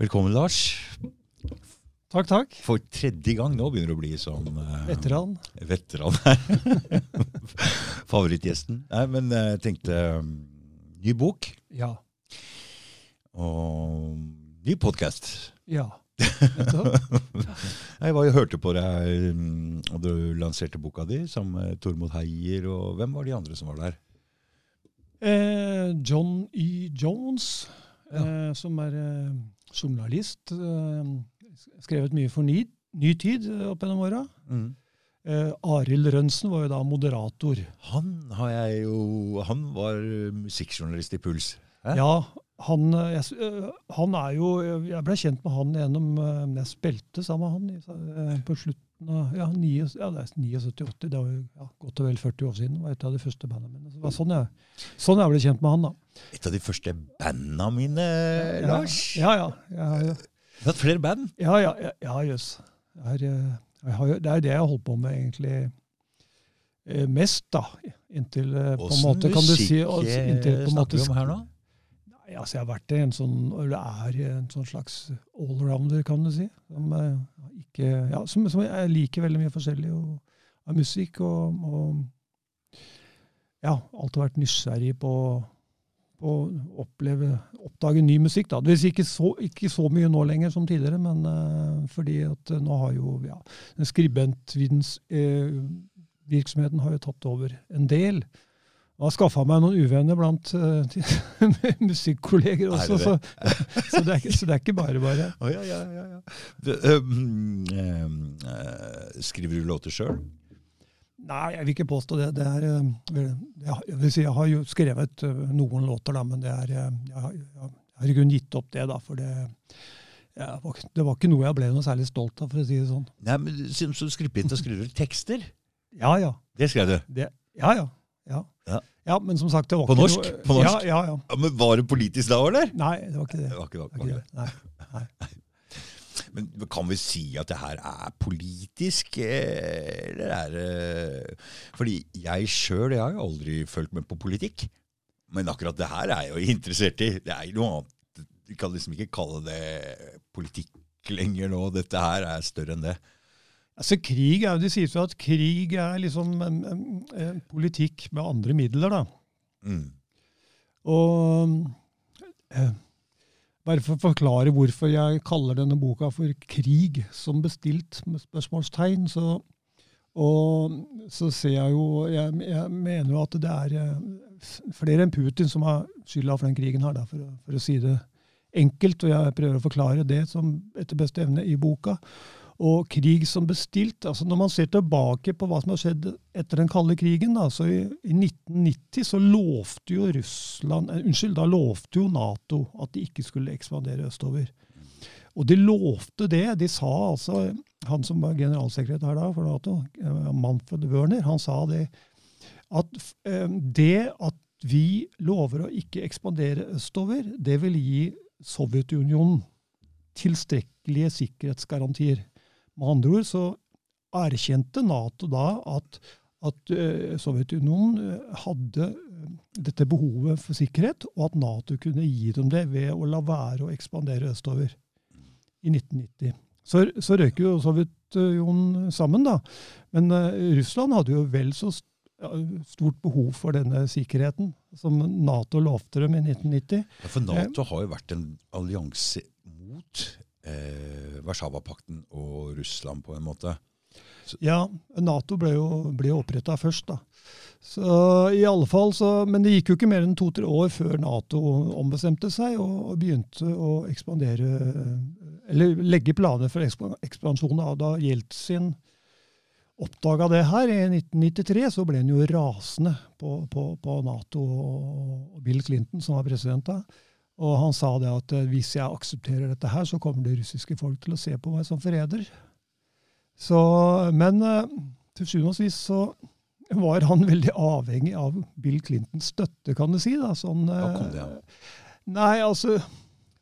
Velkommen, Lars. Takk, takk. For tredje gang nå begynner du å bli sånn uh, Veteran. Veteran her. Favorittgjesten. Nei, men jeg tenkte um, ny bok Ja. og ny podkast. Ja. Jeg var jo hørte på deg um, og du lanserte boka di sammen med Tormod Heier. og Hvem var de andre som var der? Eh, John E. Jones, Ja. eh, som er eh, journalist. Eh, skrevet mye for Ny, ny Tid eh, opp gjennom åra. Mm. Eh, Arild Rønsen var jo da moderator. Han har jeg jo Han var musikkjournalist i Puls. Hæ? Ja, han, eh, jeg, han er jo Jeg ble kjent med han gjennom Jeg spilte sammen med han på slutten av ja, 9, ja, det er 79-80. Det var jo ja, godt og vel 40 år siden. Var et av de første bandene mine. Så det var sånn jeg, sånn jeg ble kjent med han, da. Et av de første bandene mine, Lars. Ja, ja. ja, Du har hatt flere band. Ja, ja, ja, ja jøss. Har, eh, Det er det jeg har holdt på med egentlig eh, mest, da. Inntil eh, på en måte, kan du si inntil på en måte snakker vi om her nå? Altså Jeg har vært en sånn, eller er en sånn slags allrounder, kan du si. Som, eh, ikke, ja, som, som jeg liker veldig mye forskjellig og, av musikk. Og, og ja, alltid vært nysgjerrig på å oppleve, oppdage ny musikk. da. Det ikke så, ikke så mye nå lenger som tidligere, men uh, fordi at eh, nå har jo ja, skribentvirksomheten uh, har jo tatt over en del. Og har skaffa meg noen uvenner blant uh, musikkolleger Er også, det så, så, det er, ikke- så det er ikke bare bare. Oh, ja, ja, ja, ja. Du, øhm, øh, skriver du låter sjøl? Nei, jeg vil ikke påstå det. det er, eh, jeg, vil si, jeg har jo skrevet eh, noen låter, da, men det er, jeg, har- jeg har i grunnen gitt opp det. da, for det, var, det var ikke noe jeg ble noe særlig stolt av, for å si det sånn. Nei, men som skribent skriver du tekster? Ja, ja. Det skrev du. Det, ja, ja. Ja. Ja. Ja, men som sagt, det var På ikke norsk? noe På norsk? Ja, ja, ja. Ja, men Var det politisk da, eller? Nei, det var ikke det. Det var ikke, det var ikke. det. Nei. Nei. Men kan vi si at det her er politisk, eller er det Fordi jeg sjøl har jo aldri fulgt med på politikk. Men akkurat det her er jeg jo interessert i. Det er jo noe annet. Vi kan liksom ikke kalle det politikk lenger nå. Dette her er større enn det. Altså krig er Det sies jo at krig er liksom en, en, en politikk med andre midler. da. Mm. Og eh, Bare for å forklare hvorfor jeg kaller denne boka for 'Krig som bestilt', med spørsmålstegn, så, og, så ser jeg jo jeg, jeg mener jo at det er eh, flere enn Putin som har skylda for den krigen her, da, for, for å si det enkelt. Og jeg prøver å forklare det som etter beste evne i boka. Og krig som bestilt. altså Når man ser tilbake på hva som har skjedd etter den kalde krigen, da, så i, i 1990 så lovte jo Russland, eh, unnskyld, da lovte jo Nato at de ikke skulle ekspandere østover. Og de lovte det. De sa altså Han som var generalsekretær da for Nato, eh, Manfred Wörner, han sa det at eh, det at vi lover å ikke ekspandere østover, det vil gi Sovjetunionen tilstrekkelige sikkerhetsgarantier. Med andre ord så erkjente Nato da at, at eh, Sovjetunionen eh, hadde eh, dette behovet for sikkerhet, og at Nato kunne gi dem det ved å la være å ekspandere østover i 1990. Så, så røyker jo Sovjetunionen sammen, da. Men Russland hadde jo vel så st- stort behov for denne sikkerheten som Nato lovte dem i 1990. Ja, for Nato har jo vært en allianse mot eh, Warszawapakten og Russland, på en måte. Ja, Nato ble jo, ble oppretta først, da. Så i alle fall så, Men det gikk jo ikke mer enn to-tre år før Nato ombestemte seg og, og begynte å ekspandere Eller legge planer for ekspa- ekspansjon. Da, da Jeltsin oppdaga det her i 1993, så ble han jo rasende på, på, på Nato og Bill Clinton, som var president da. Og han sa det at eh, hvis jeg aksepterer dette her, så kommer det russiske folk til å se på meg som forræder. Men eh, til syvende og sist så var han veldig avhengig av Bill Clintons støtte, kan du si. da. Sånn, kom eh, det ja. Nei, altså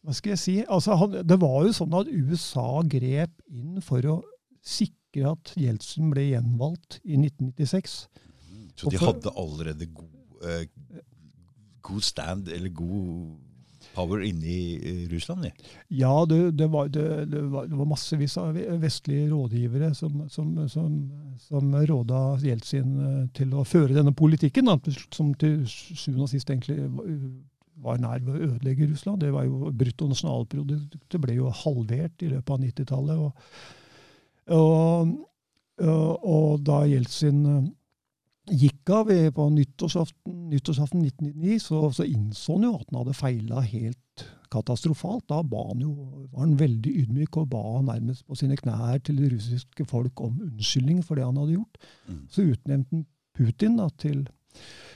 Hva skal jeg si? Altså, han, det var jo sånn at USA grep inn for å sikre at Jeltsin ble gjenvalgt i 1996. Så de hadde allerede god, eh, god stand, eller god power inne i Russland? Det. Ja, det, det, var, det, det, var, det, massevis av vestlige rådgivere som, som, som, som råda Jeltsin eh, til å føre denne politikken, da, som til sjuende og sist egentlig var nær ved å ødelegge Russland. Det var jo Bruttonasjonalproduktet ble jo halvert i løpet av 90-tallet. Og, og, og, da Jeltsin eh, gikk av på nyttårsaften, nyttårsaften 1999, så, så, innså han jo at han hadde feila helt katastrofalt. Da han jo, var han veldig ydmyk og ba nærmest på sine knær til det russiske folk om unnskyldning for det han hadde gjort. Mm. Så utnevnte han Putin da, til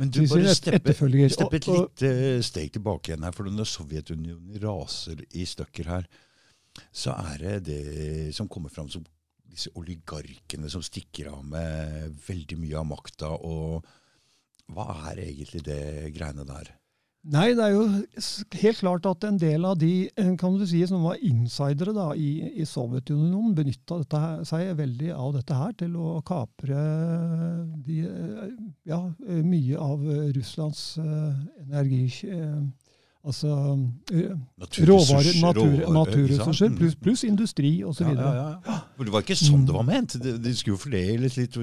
men du bare steppe, steppe et lite steg tilbake igjen her. For når Sovjetunionen raser i stykker her, så er det det som kommer fram som disse oligarkene som stikker av med veldig mye av makta. Og hva er egentlig det greiene der? Nei, det er jo helt klart at en del av de eh, kan du si, som var insidere da, i, i Sovjetunionen, benytta seg veldig av dette her til å kapre de, eh, ja, mye av Russlands energi... Altså råvarer, natur, naturressurser, pluss plus industri osv. Ja, ja, ja. Det var ikke sånn det var ment? De, de skulle jo fordeles litt?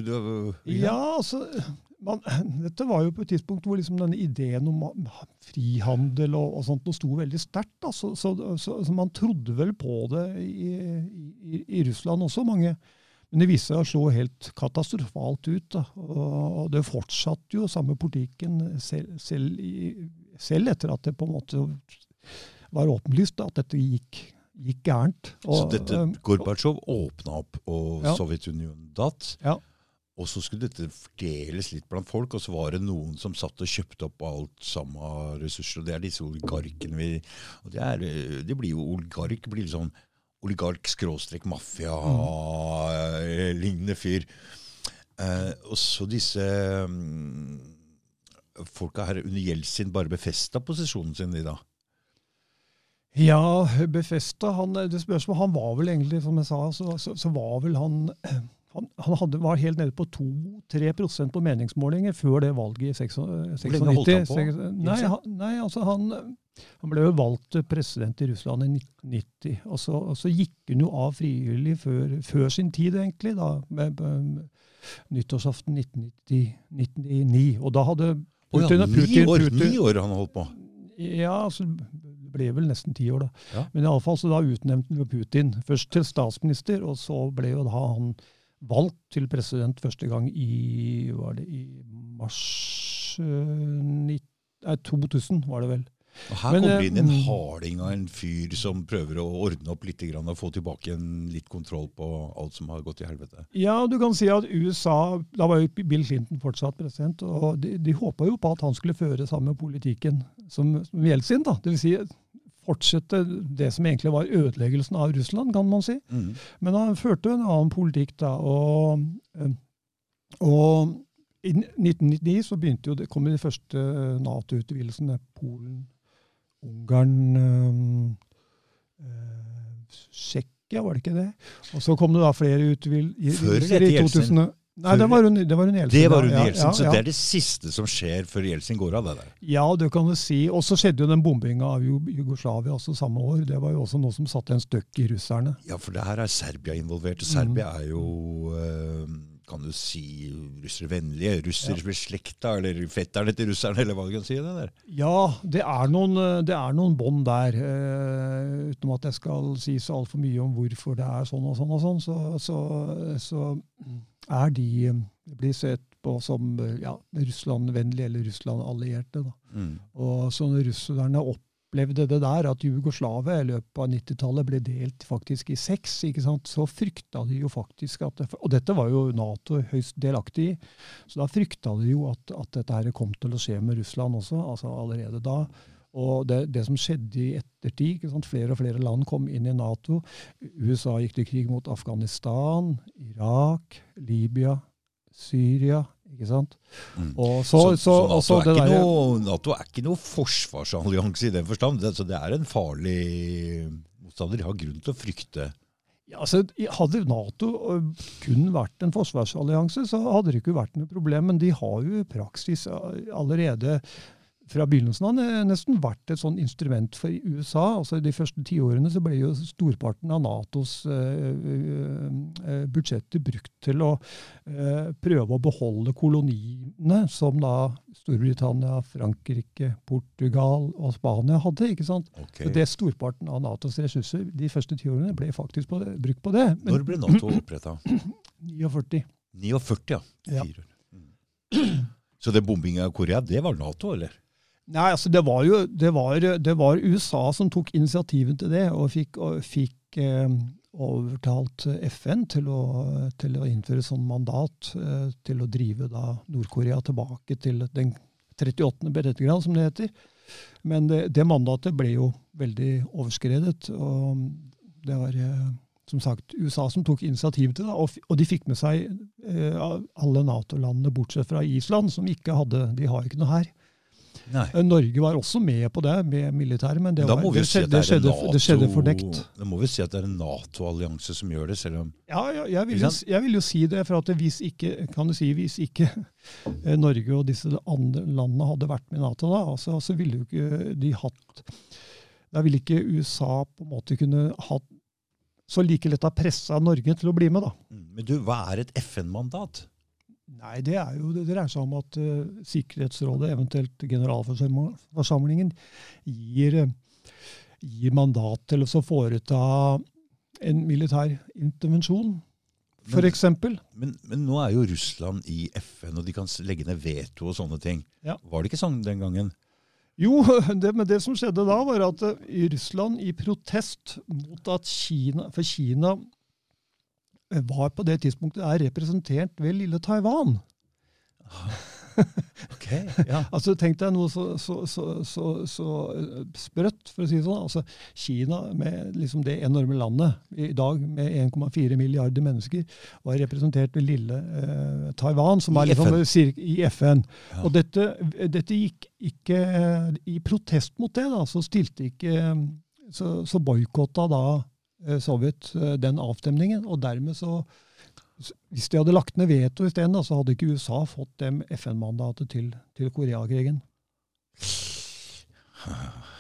Ja, altså man, dette var jo på et tidspunkt hvor liksom denne ideen om frihandel og, og sånt sto veldig sterkt. Så, så, så, så, man trodde vel på det i, i, i, Russland også, mange. Men det viste seg å slå helt katastrofalt ut. Da. Og det fortsatte jo samme politikken selv, selv, selv, etter at det på en måte var åpenlyst at dette gikk, gikk gærent. Og, så dette Gorbatsjov åpna opp, og ja. Sovjetunionen datt? Ja. Og så skulle dette fordeles litt blant folk, og så var det noen som satt og kjøpte opp alt samme ressurser. Og det er disse oligarkene vi og det, er, det blir jo oligark blir litt sånn oligark-mafia-lignende mm. fyr. Eh, og så disse um, folka her under Jeltsin bare befesta posisjonen sin, i dag? Ja, befesta han, Det spørs om han var vel egentlig, som jeg sa, så, så, så var vel han han, han hadde, var helt nede på 2-3% på meningsmålinger før det valget i 96. Hvor lenge holdt han på? Nei, han, nei altså han, han, ble jo valgt president i Russland i 1990. Og så, og så gikk han jo av frivillig før, før, sin tid, egentlig. da, med, med nyttårsaften 1999. Og da hadde Putin, oh ja, ni, år, Putin, ni år han holdt på? Ja, altså, det ble vel nesten ti år, da. Ja. Men i alle fall, så da utnevnte han Putin først til statsminister, og så ble jo da han valgt til president første gang i var det i mars 19, nei, 2000, var det vel. Og Her Men, kommer det inn en eh, harding av en fyr som prøver å ordne opp litt og få tilbake en litt kontroll på alt som har gått i helvete. Ja, du kan si at USA Da var jo Bill Clinton fortsatt president. og De, de håpa jo på at han skulle føre samme politikken som, som Jeltsin. da. Det vil si fortsette det som egentlig var ødeleggelsen av Russland, kan man si. Mm. Men han førte en annen politikk da. Og, eh, og i 1999 så begynte jo det, kom de første Nato-utvidelsene. Polen, Ungarn, øh, Tsjekkia, var det ikke det? Og så kom det da flere utvidelser i 2000. Nei, det var, det var hun Jeltsin. Det var hun Jeltsin, ja, ja, Så det er det siste som skjer før Jeltsin går av? det der. Ja, det kan du si. Og så skjedde jo den bombinga av Jugoslavia også samme år. Det var jo også noe som satte en støkk i russerne. Ja, for det her er Serbia involvert. Serbia mm. er jo øh, kan du si russervennlige? Russerbeslekta, ja. eller fetterne til russerne, eller hva du kan si? det der? Ja, det er noen, det noen bånd der. Uh, uten at jeg skal si så altfor mye om hvorfor det er sånn og sånn, og sånn, så, så, så er de eh, blir sett på som eh, ja, Russland-vennlige eller Russland-allierte. Mm. Og så når russerne opplevde det der, at Jugoslavia i løpet av 90-tallet ble delt faktisk i seks, ikke sant, så frykta de jo faktisk at Og dette var jo Nato høyst delaktig i. Så da frykta de jo at, at dette her kom til å skje med Russland også, altså allerede da. Og det, det, som skjedde i ettertid Flere og flere land kom inn i Nato. USA gikk til krig mot Afghanistan, Irak, Libya, Syria. Ikke sant? Mm. Og så, så, så, så NATO, er der, noe, NATO, er ikke noe forsvarsallianse i den forstand. Det, det er en farlig motstander. De har grunn til å frykte ja, altså, hadde Nato øh, kun vært en forsvarsallianse, så hadde det ikke vært noe problem. Men de har jo i praksis allerede fra begynnelsen av nesten vært et sånn instrument for USA. altså De første tiårene så ble jo storparten av Natos uh, budsjetter brukt til å prøve å beholde koloniene som da Storbritannia, Frankrike, Portugal og Spania hadde. ikke sant? Okay. Så det Storparten av Natos ressurser de første tiårene ble faktisk på det, brukt på det. Men, Når ble Nato oppretta? 49. 49, ja. ja. Mm. Så det bombinga av Korea, det var Nato, eller? Nei, altså det var jo det var, det var USA som tok initiativet til det, og fikk, og fikk eh, overtalt FN til å, til å, innføre sånn mandat eh, til å drive da Nord-Korea tilbake til den 38. brettegrad, som det heter. Men det, det, mandatet ble jo veldig overskredet. og det var... Eh, som sagt USA som tok initiativ til det, og, og de fikk med seg eh, alle Nato-landene, bortsett fra Island, som ikke hadde De har ikke noe her. Nei. Eh, Norge var også med på det, med militæret, men det, var, det, skjedde, det, skjedde, NATO, det skjedde fordekt. Da må vi si at det er en Nato-allianse som gjør det, selv om Ja, ja jeg, vil jo, jeg, vil jo, si det. For at hvis ikke, kan du si, hvis ikke eh, Norge og disse andre landene hadde vært med i Nato da, altså, så ville jo ikke de hatt Da ville ikke USA på en måte kunne hatt så like lett ha pressa Norge til å bli med. da. Mm, men du, hva er et FN-mandat? Nei, Det er jo, det dreier seg om at uh, Sikkerhetsrådet, eventuelt generalforsamlingen, gir, uh, gir mandat til å foreta en militær intervensjon, f.eks. Men, men, men nå er jo Russland i FN, og de kan legge ned veto og sånne ting. Ja. Var det ikke sånn den gangen? Jo, det, men det som skjedde da, var at uh, Russland i protest mot at Kina For Kina eh, var på det tidspunktet er representert ved lille Taiwan. ok, ja. altså Tenk deg noe så, så, så, så, eh, sprøtt, for å si det sånn. Altså, Kina, med liksom det enorme landet, i dag med 1,4 milliarder mennesker, var representert ved lille eh, Taiwan, som I er liksom, FN. i FN. Ja. Og dette, dette, gikk ikke eh, I protest mot det, da, så stilte ikke Så, så boikotta da eh, Sovjet den avstemningen, og dermed så hvis de hadde lagt ned veto isteden, så hadde ikke USA fått dem FN-mandatet til, til Koreakrigen.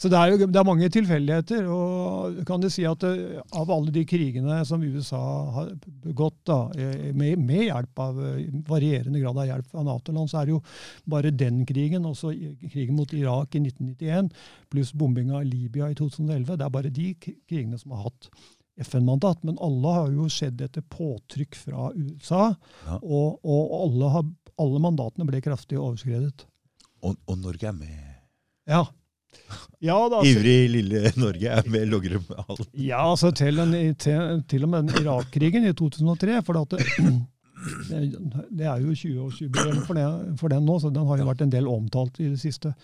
Så det er jo det er mange tilfeldigheter. og kan du si at det, Av alle de krigene som USA har begått, da, eh, med, med, hjelp av eh, varierende grad av hjelp av Nato-land, så er det jo bare den krigen, også krigen mot Irak i 1991, pluss bombinga av Libya i 2011, det er bare de krigene som har hatt FN-mandat, men alle har jo skjedd etter påtrykk fra USA. Ja. Og, og alle, har, alle, mandatene ble kraftig overskredet. Og, og Norge er med? Ja. Ja da, altså, Ivrig lille Norge er med, logrer med alt. Ja, altså til, en, til, til og med Irak-krigen i 2003. for det, det er jo 20-årsjubileum for, for, den nå, så den har jo vært en del omtalt i det siste.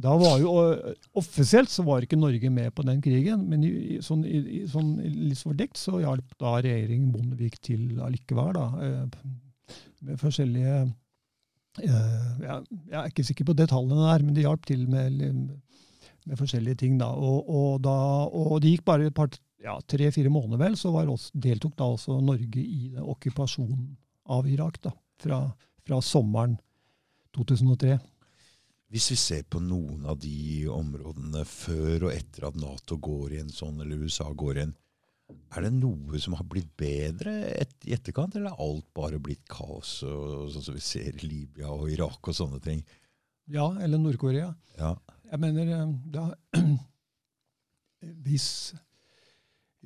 Da var jo, Offisielt så var ikke Norge med på den krigen, men i, sånn, i, sånn litt fordekt så hjalp da regjeringen Bondevik til allikevel. da, eh, Med forskjellige eh, Jeg er ikke sikker på detaljene der, men de hjalp til med, med forskjellige ting. da, og, og, da, og det gikk bare et par, ja, tre-fire måneder, vel, så også, deltok da også Norge i okkupasjonen av Irak. da, Fra, fra sommeren 2003. Hvis vi ser på noen av de områdene før og etter at Nato går i en sånn, eller USA går i en, er det noe som har blitt bedre et, i etterkant, eller er alt bare blitt kaos, og, sånn som vi ser i Libya og Irak og sånne ting? Ja, eller Nord-Korea. Ja. Jeg mener eh, da, hvis,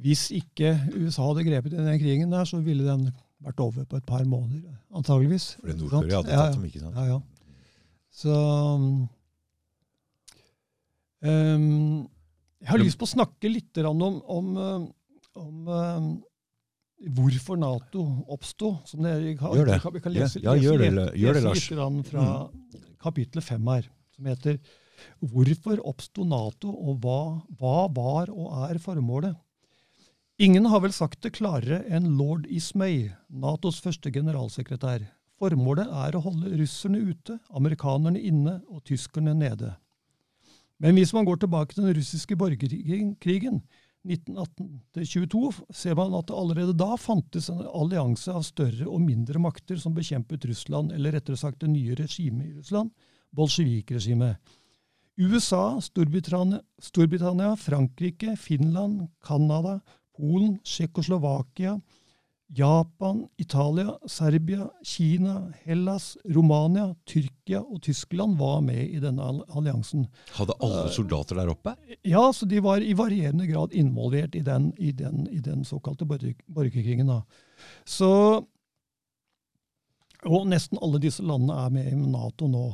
hvis ikke USA hadde grepet i den krigen der, så ville den vært over på et par måneder, antageligvis. Fordi Nord-Korea hadde tatt dem, ikke sant? Ja, ja. Så um, Jeg har lyst på å snakke litt om, om, eh, om um, hvorfor Nato oppsto. Gjør det. Vi kan lese, ja, ja, gjør det, gjør det Lars. litt fra mm. kapittel fem her, som heter Hvorfor oppsto Nato, og hva, hva var og er formålet? Ingen har vel sagt det klarere enn lord Ismay, Natos første generalsekretær. Formålet er å holde russerne ute, amerikanerne inne og tyskerne nede. Men hvis man går tilbake til den russiske borgerkrigen 1918-22, ser man at det allerede da fantes en allianse av større og mindre makter som bekjempet Russland, eller rettere sagt det nye regimet i Russland, bolsjevikregimet. USA, Storbritannia, Storbritannia, Frankrike, Finland, Canada, Polen, Tsjekkoslovakia, Japan, Italia, Serbia, Kina, Hellas, Romania, Tyrkia og Tyskland var med i denne alliansen. Hadde alle soldater der oppe? Ja, så de var i varierende grad involvert i den, i den, i den såkalte borgerkrigen. Da. Så, og nesten alle disse landene er med i Nato nå.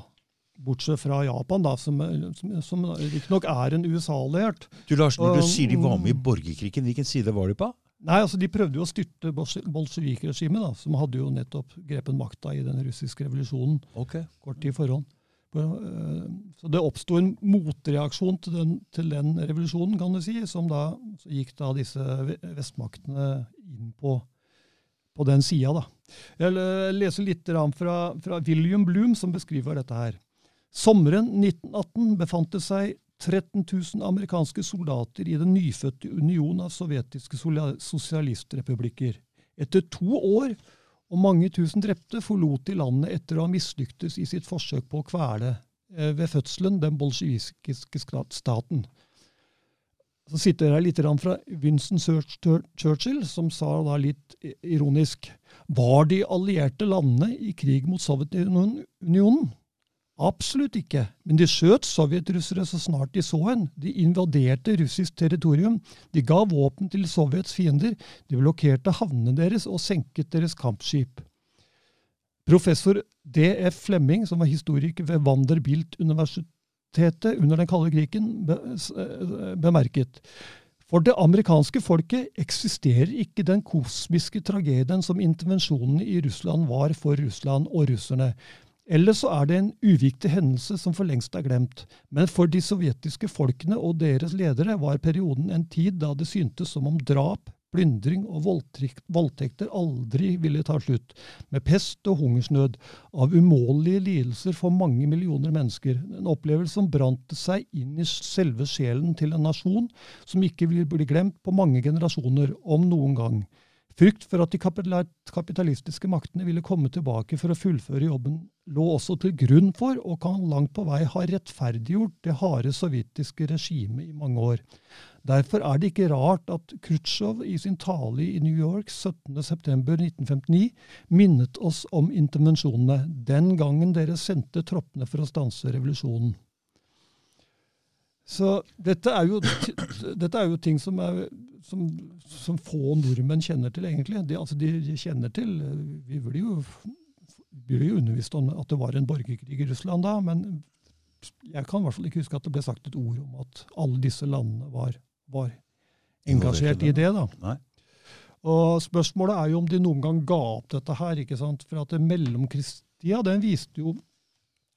Bortsett fra Japan, da, som, som, som riktignok er en USA-alliert. Du Lars, Når du sier de var med i borgerkrigen, hvilken side var de på? Nei, altså De prøvde jo å styrte bolsjevikregimet, som hadde jo nettopp grepet makta i den russiske revolusjonen okay. kort tid forhånd. Eh, så det oppsto en motreaksjon til den, til den, revolusjonen, kan du si, som da gikk da disse vestmaktene inn på, på den sida. Jeg leser litt fra, fra William Bloom, som beskriver dette her. Sommeren 1918 befant det seg 13 000 amerikanske soldater i den nyfødte union av sovjetiske sosialistrepublikker. Etter to år og mange tusen drepte forlot de landet etter å ha mislyktes i sitt forsøk på å kvele eh, ved fødselen den bolsjevikiske staten. Så sitter jeg litt fra Winston Churchill, som sa da litt ironisk Var de allierte landene i krig mot Sovjetunionen? Absolutt ikke, men de skjøt sovjetrussere så snart de så en. De invaderte russisk territorium. De ga våpen til Sovjets fiender. De blokkerte havnene deres og senket deres kampskip. Professor D.F. Flemming, som var historiker ved Vanderbilt-universitetet under den kalde krigen, eh, bemerket for det amerikanske folket eksisterer ikke den kosmiske tragedien som intervensjonene i Russland var for Russland og russerne. Eller så er det en uviktig hendelse som for lengst er glemt. Men for de sovjetiske folkene og deres ledere var perioden en tid da det syntes som om drap, plyndring og voldtekter aldri ville ta slutt, med pest og hungersnød, av umålige lidelser for mange millioner mennesker, en opplevelse som brant seg inn i selve sjelen til en nasjon som ikke vil bli glemt på mange generasjoner, om noen gang. Frykt for at de kapitalistiske maktene ville komme tilbake for å fullføre jobben, lå også til grunn for, og kan langt på vei ha rettferdiggjort, det harde sovjetiske regimet i mange år. Derfor er det ikke rart at Khrusjtsjov i sin tale i New York 17.9.1959 minnet oss om intervensjonene, den gangen dere sendte troppene for å stanse revolusjonen. Så dette er jo, dette er jo ting som, er, som, som, få nordmenn kjenner til, egentlig. De, altså de, de kjenner til Vi blir jo, blir jo undervist om at det var en borgerkrig i Russland da, men jeg kan i hvert fall ikke huske at det ble sagt et ord om at alle disse landene var, var engasjert i det. da. Nei. Og Spørsmålet er jo om de noen gang ga opp dette her. ikke sant? For at mellomkrigstida den viste jo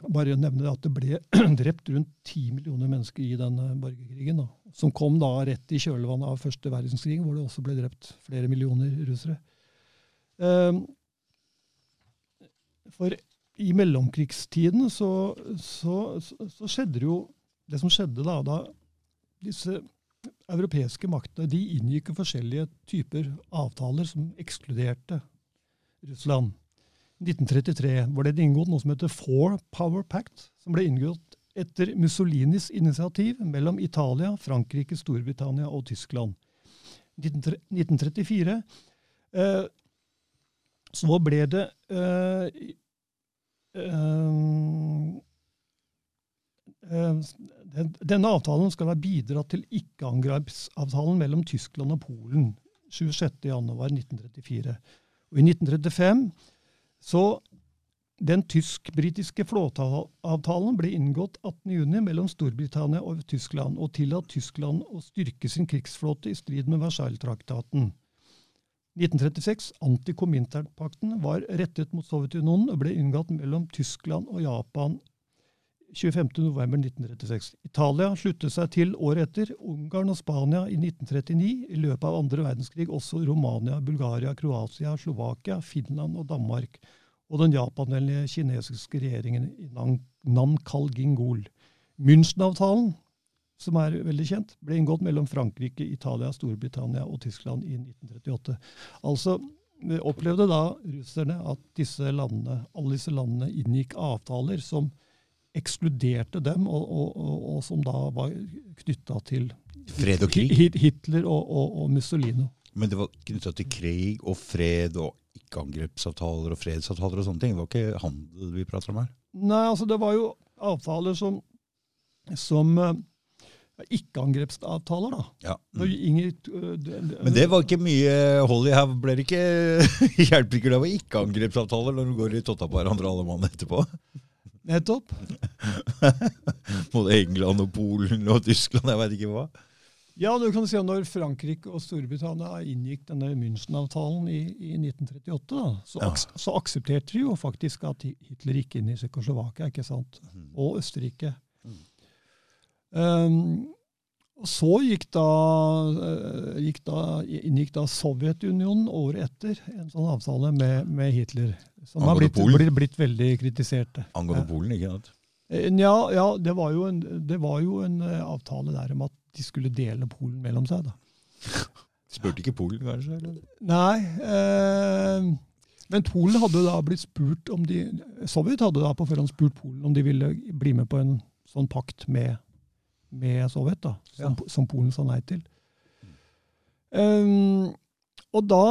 bare å nevne at det ble drept rundt ti millioner mennesker i denne borgerkrigen. Da, som kom da rett i kjølvannet av første verdenskrig, hvor det også ble drept flere millioner russere. Um, for i mellomkrigstiden så, så, så, skjedde det jo det som skjedde da, da disse europeiske maktene de inngikk forskjellige typer avtaler som ekskluderte Russland. 1933 var det inngått noe som heter Four Power Pact, som ble inngått etter Mussolinis initiativ mellom Italia, Frankrike, Storbritannia og Tyskland. 1934 eh, så ble det eh Denne avtalen skal ha bidratt til ikke-angrepsavtalen mellom Tyskland og Polen 26.1.1934. Og I 1935 så den tysk-britiske flåteavtalen ble inngått 18.6 mellom Storbritannia og Tyskland, og tillatt Tyskland å styrke sin krigsflåte i strid med Versailles-traktaten. 1936, Antikominternpakten, var rettet mot Sovjetunionen og ble inngått mellom Tyskland og Japan 25.11.1936. Italia sluttet seg til året etter, Ungarn og Spania i 1939, i løpet av andre verdenskrig også Romania, Bulgaria, Kroatia, Slovakia, Finland og Danmark, og den japanvennlige kinesiske regjeringen i Nankal-Gingol. München-avtalen, som er veldig kjent, ble inngått mellom Frankrike, Italia, Storbritannia og Tyskland i 1938. Altså opplevde da russerne at disse landene, alle disse landene inngikk avtaler som ekskluderte dem, og, og, og, og som da var knytta til Fred og krig? Hitler og, Mussolini. Men det var knytta til krig og fred og ikke-angrepsavtaler og fredsavtaler og sånne ting. Det var ikke handel vi prater om her? Nei, altså det var jo avtaler som, som eh, ikke-angrepsavtaler, da. Ja. Mm. Inger, øh, det- Men det var ikke mye hold i her. Ble det ikke hjelper ikke det var ikke-angrepsavtaler når du går i totta på hverandre alle mann etterpå? Nettopp. Både England og Polen og Tyskland, jeg veit ikke hva. Ja, du kan si at Når Frankrike og Storbritannia inngikk denne München-avtalen i, i 1938, da, så, Ja. aks, så aksepterte de jo faktisk at Hitler gikk inn i Tsjekkoslovakia sant? og Østerrike. Um, og så gikk da, eh, gikk da, inngikk da Sovjetunionen året etter en sånn avtale med, med Hitler, som har blitt, blitt, blitt veldig kritisert. Angående Polen, ikke sant? Eh, Ja, ja det, var en, det var jo en eh, avtale der om at de skulle dele Polen mellom seg. da. Spurte ikke Polen, kanskje? Eller? Nei, eh, men Polen hadde da blitt spurt om de Sovjet hadde da på forhånd spurt Polen om de ville bli med på en sånn pakt med, med Sovjet, da, som, som Polen sa nei til. Um, og da,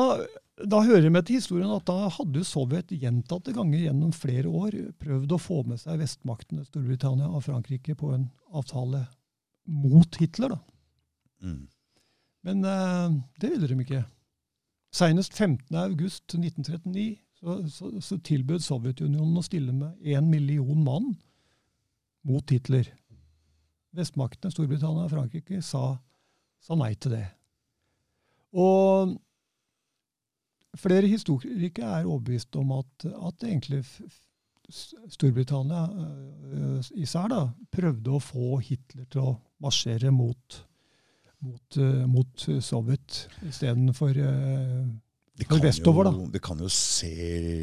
da hører det med til historien at da hadde Sovjet gjentatte ganger gjennom flere år prøvd å få med seg vestmaktene Storbritannia og Frankrike på en avtale mot Hitler. da. Mm. Men uh, det ville de ikke. Senest 15.8.1939 så, så, så tilbød Sovjetunionen å stille med én million mann mot Hitler. Vestmaktene, Storbritannia og Frankrike, sa, sa nei til det. Og flere historikere er overbevist om at, at egentlig Storbritannia øh, især da, prøvde å få Hitler til å marsjere mot, mot, øh, mot Sovjet istedenfor uh, Det For kan, vestover, jo, det kan jo se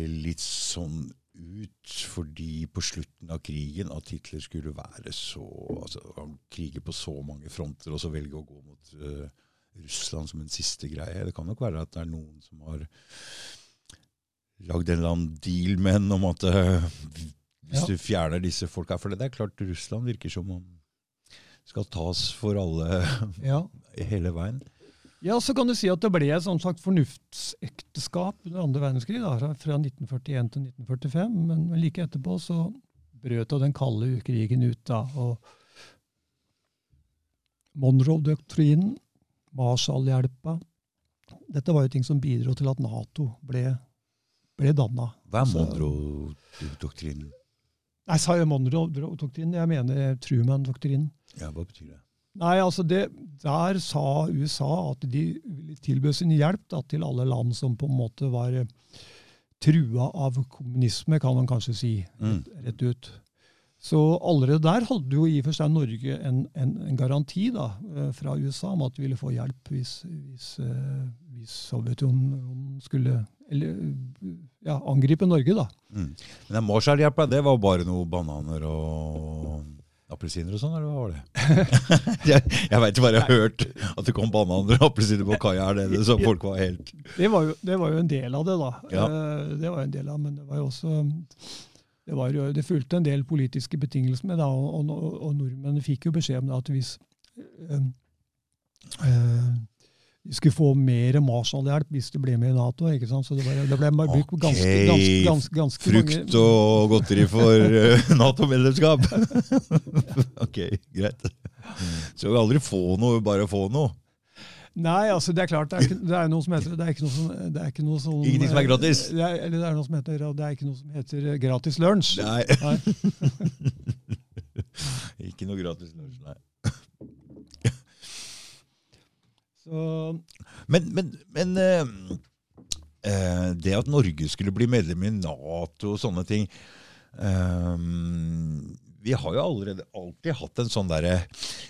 litt sånn ut, fordi på slutten av krigen at Hitler skulle være så altså, Han kriger på så mange fronter, og så velge å gå mot uh, Russland som en siste greie. Det kan nok være at det er noen som har lagd en eller annen deal med en om at uh, hvis Ja. du fjerner disse folka For det er klart, Russland virker som om skal tas for alle ja. hele veien. Ja, så kan du si at det ble et sånt slags fornuftsekteskap under andre verdenskrig, da, fra- fra 1941 til 1945. Men, men like etterpå så brøt jo den kalde krigen ut. da, og Monroe-doktrinen, Marshall-hjelpa Dette var jo ting som bidro til at Nato ble, ble danna. Hva er Monroe-doktrinen? Nei, sa jeg Monroe-doktrinen? Jeg mener Truman-doktrinen. Ja, hva betyr det? Nei, altså det, Der sa USA at de ville tilbød sin hjelp da, til alle land som på en måte var eh, trua av kommunisme, kan man kanskje si Mm. rett ut. Så allerede der hadde jo i og for seg Norge en, en, en garanti da, eh, fra USA om at de ville få hjelp hvis, hvis, eh, hvis Sovjetunionen skulle eller, ja, angripe Norge. da. Mm. Men den Marshall-hjelpa, det var bare noe bananer og appelsiner og sånn, eller hva var det? jeg jeg veit bare jeg har hørt at det kom bananer og appelsiner på kaia her nede, så folk var helt Det var, jo, det var jo en del av det, da. Ja. Eh, Det var jo en del av, Men det var jo også det, var jo, det fulgte en del politiske betingelser med, da, og, og, og nordmenn fikk jo beskjed om det at hvis øh, eh, de skulle få mer Marshall-hjelp hvis de ble med i Nato. ikke sant? Så det, ble, det ble brukt okay. ganske, ganske, ganske, ganske Frukt og godteri for eh, Nato-medlemskap. ok, greit. Så vi aldri få noe, bare få noe. Nei, altså det er klart, det er, ikke, det er noe som heter det er ikke noe som, det er ikke noe som Ingenting som er gratis. Det er, eller det er noe som heter, det er ikke noe som heter eh, gratis lunsj. Nei. Nei. Ikke noe gratis lunsj, nei. Så Men, men, men eh, eh, det at Norge skulle bli medlem i Nato og sånne ting eh, Vi har jo allerede alltid hatt en sånn derre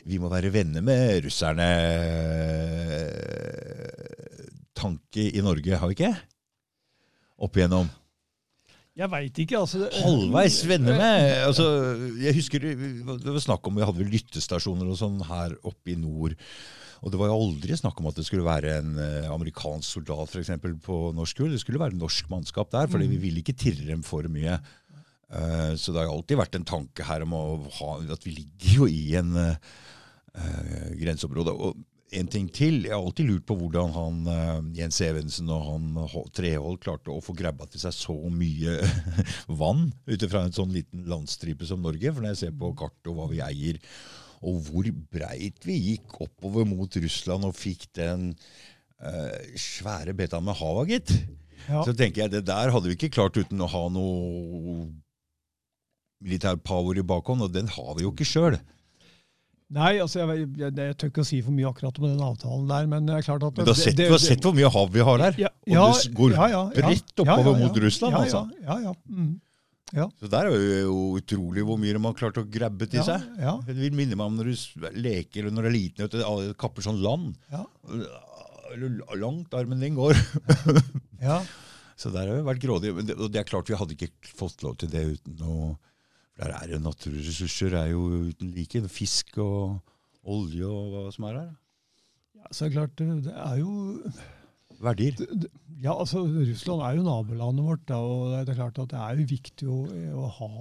Vi må være venner med russerne-tanke i Norge, har vi ikke? Opp igjennom. Jeg veit ikke, altså. Halvveis venner med. Altså, jeg husker det var snakk om Vi hadde vel lyttestasjoner og sånn her oppe i nord. Og det var jo aldri snakk om at det skulle være en eh, amerikansk soldat for eksempel, på norsk jord. Det skulle være norsk mannskap der, fordi vi ville ikke tirre dem for mye. Uh, så det har alltid vært en tanke her om ha, at vi ligger jo i en uh, grenseområde. Og en ting til, jeg har alltid lurt på hvordan han, uh, Jens Evensen og han Treholt klarte å få grabba til seg så mye vann ut fra en sånn liten landstripe som Norge. For når jeg ser på kartet og hva vi eier, og hvor breit vi gikk oppover mot Russland og fikk den uh, svære beta med havet, gitt. Ja. Så tenker jeg det der hadde vi ikke klart uten å ha noe militær power i bakhånd, og den har vi jo ikke sjøl. Nei, altså jeg, jeg, jeg, tør ikke å si for mye akkurat om den avtalen der, men det er klart at... Men du har sett, det, det, sett hvor mye hav vi har der? Ja, ja, og det går ja, bredt oppover mot Russland, altså. Ja, ja, mm. Ja. Så der er det jo utrolig hvor mye de har klart å grabbe til seg. Ja. Det vil minne meg om når du leker eller når du er liten og kapper sånn land. Ja. Langt armen din går. ja. Så der har vi vært grådige. Og det er klart vi hadde ikke fått lov til det uten å Der er jo naturressurser er jo uten like. Fisk og olje og hva som er her. Ja, så er det klart, det er jo Verdier? Ja, altså Russland er jo nabolandet vårt. Da, og det er klart at det er jo viktig å, å ha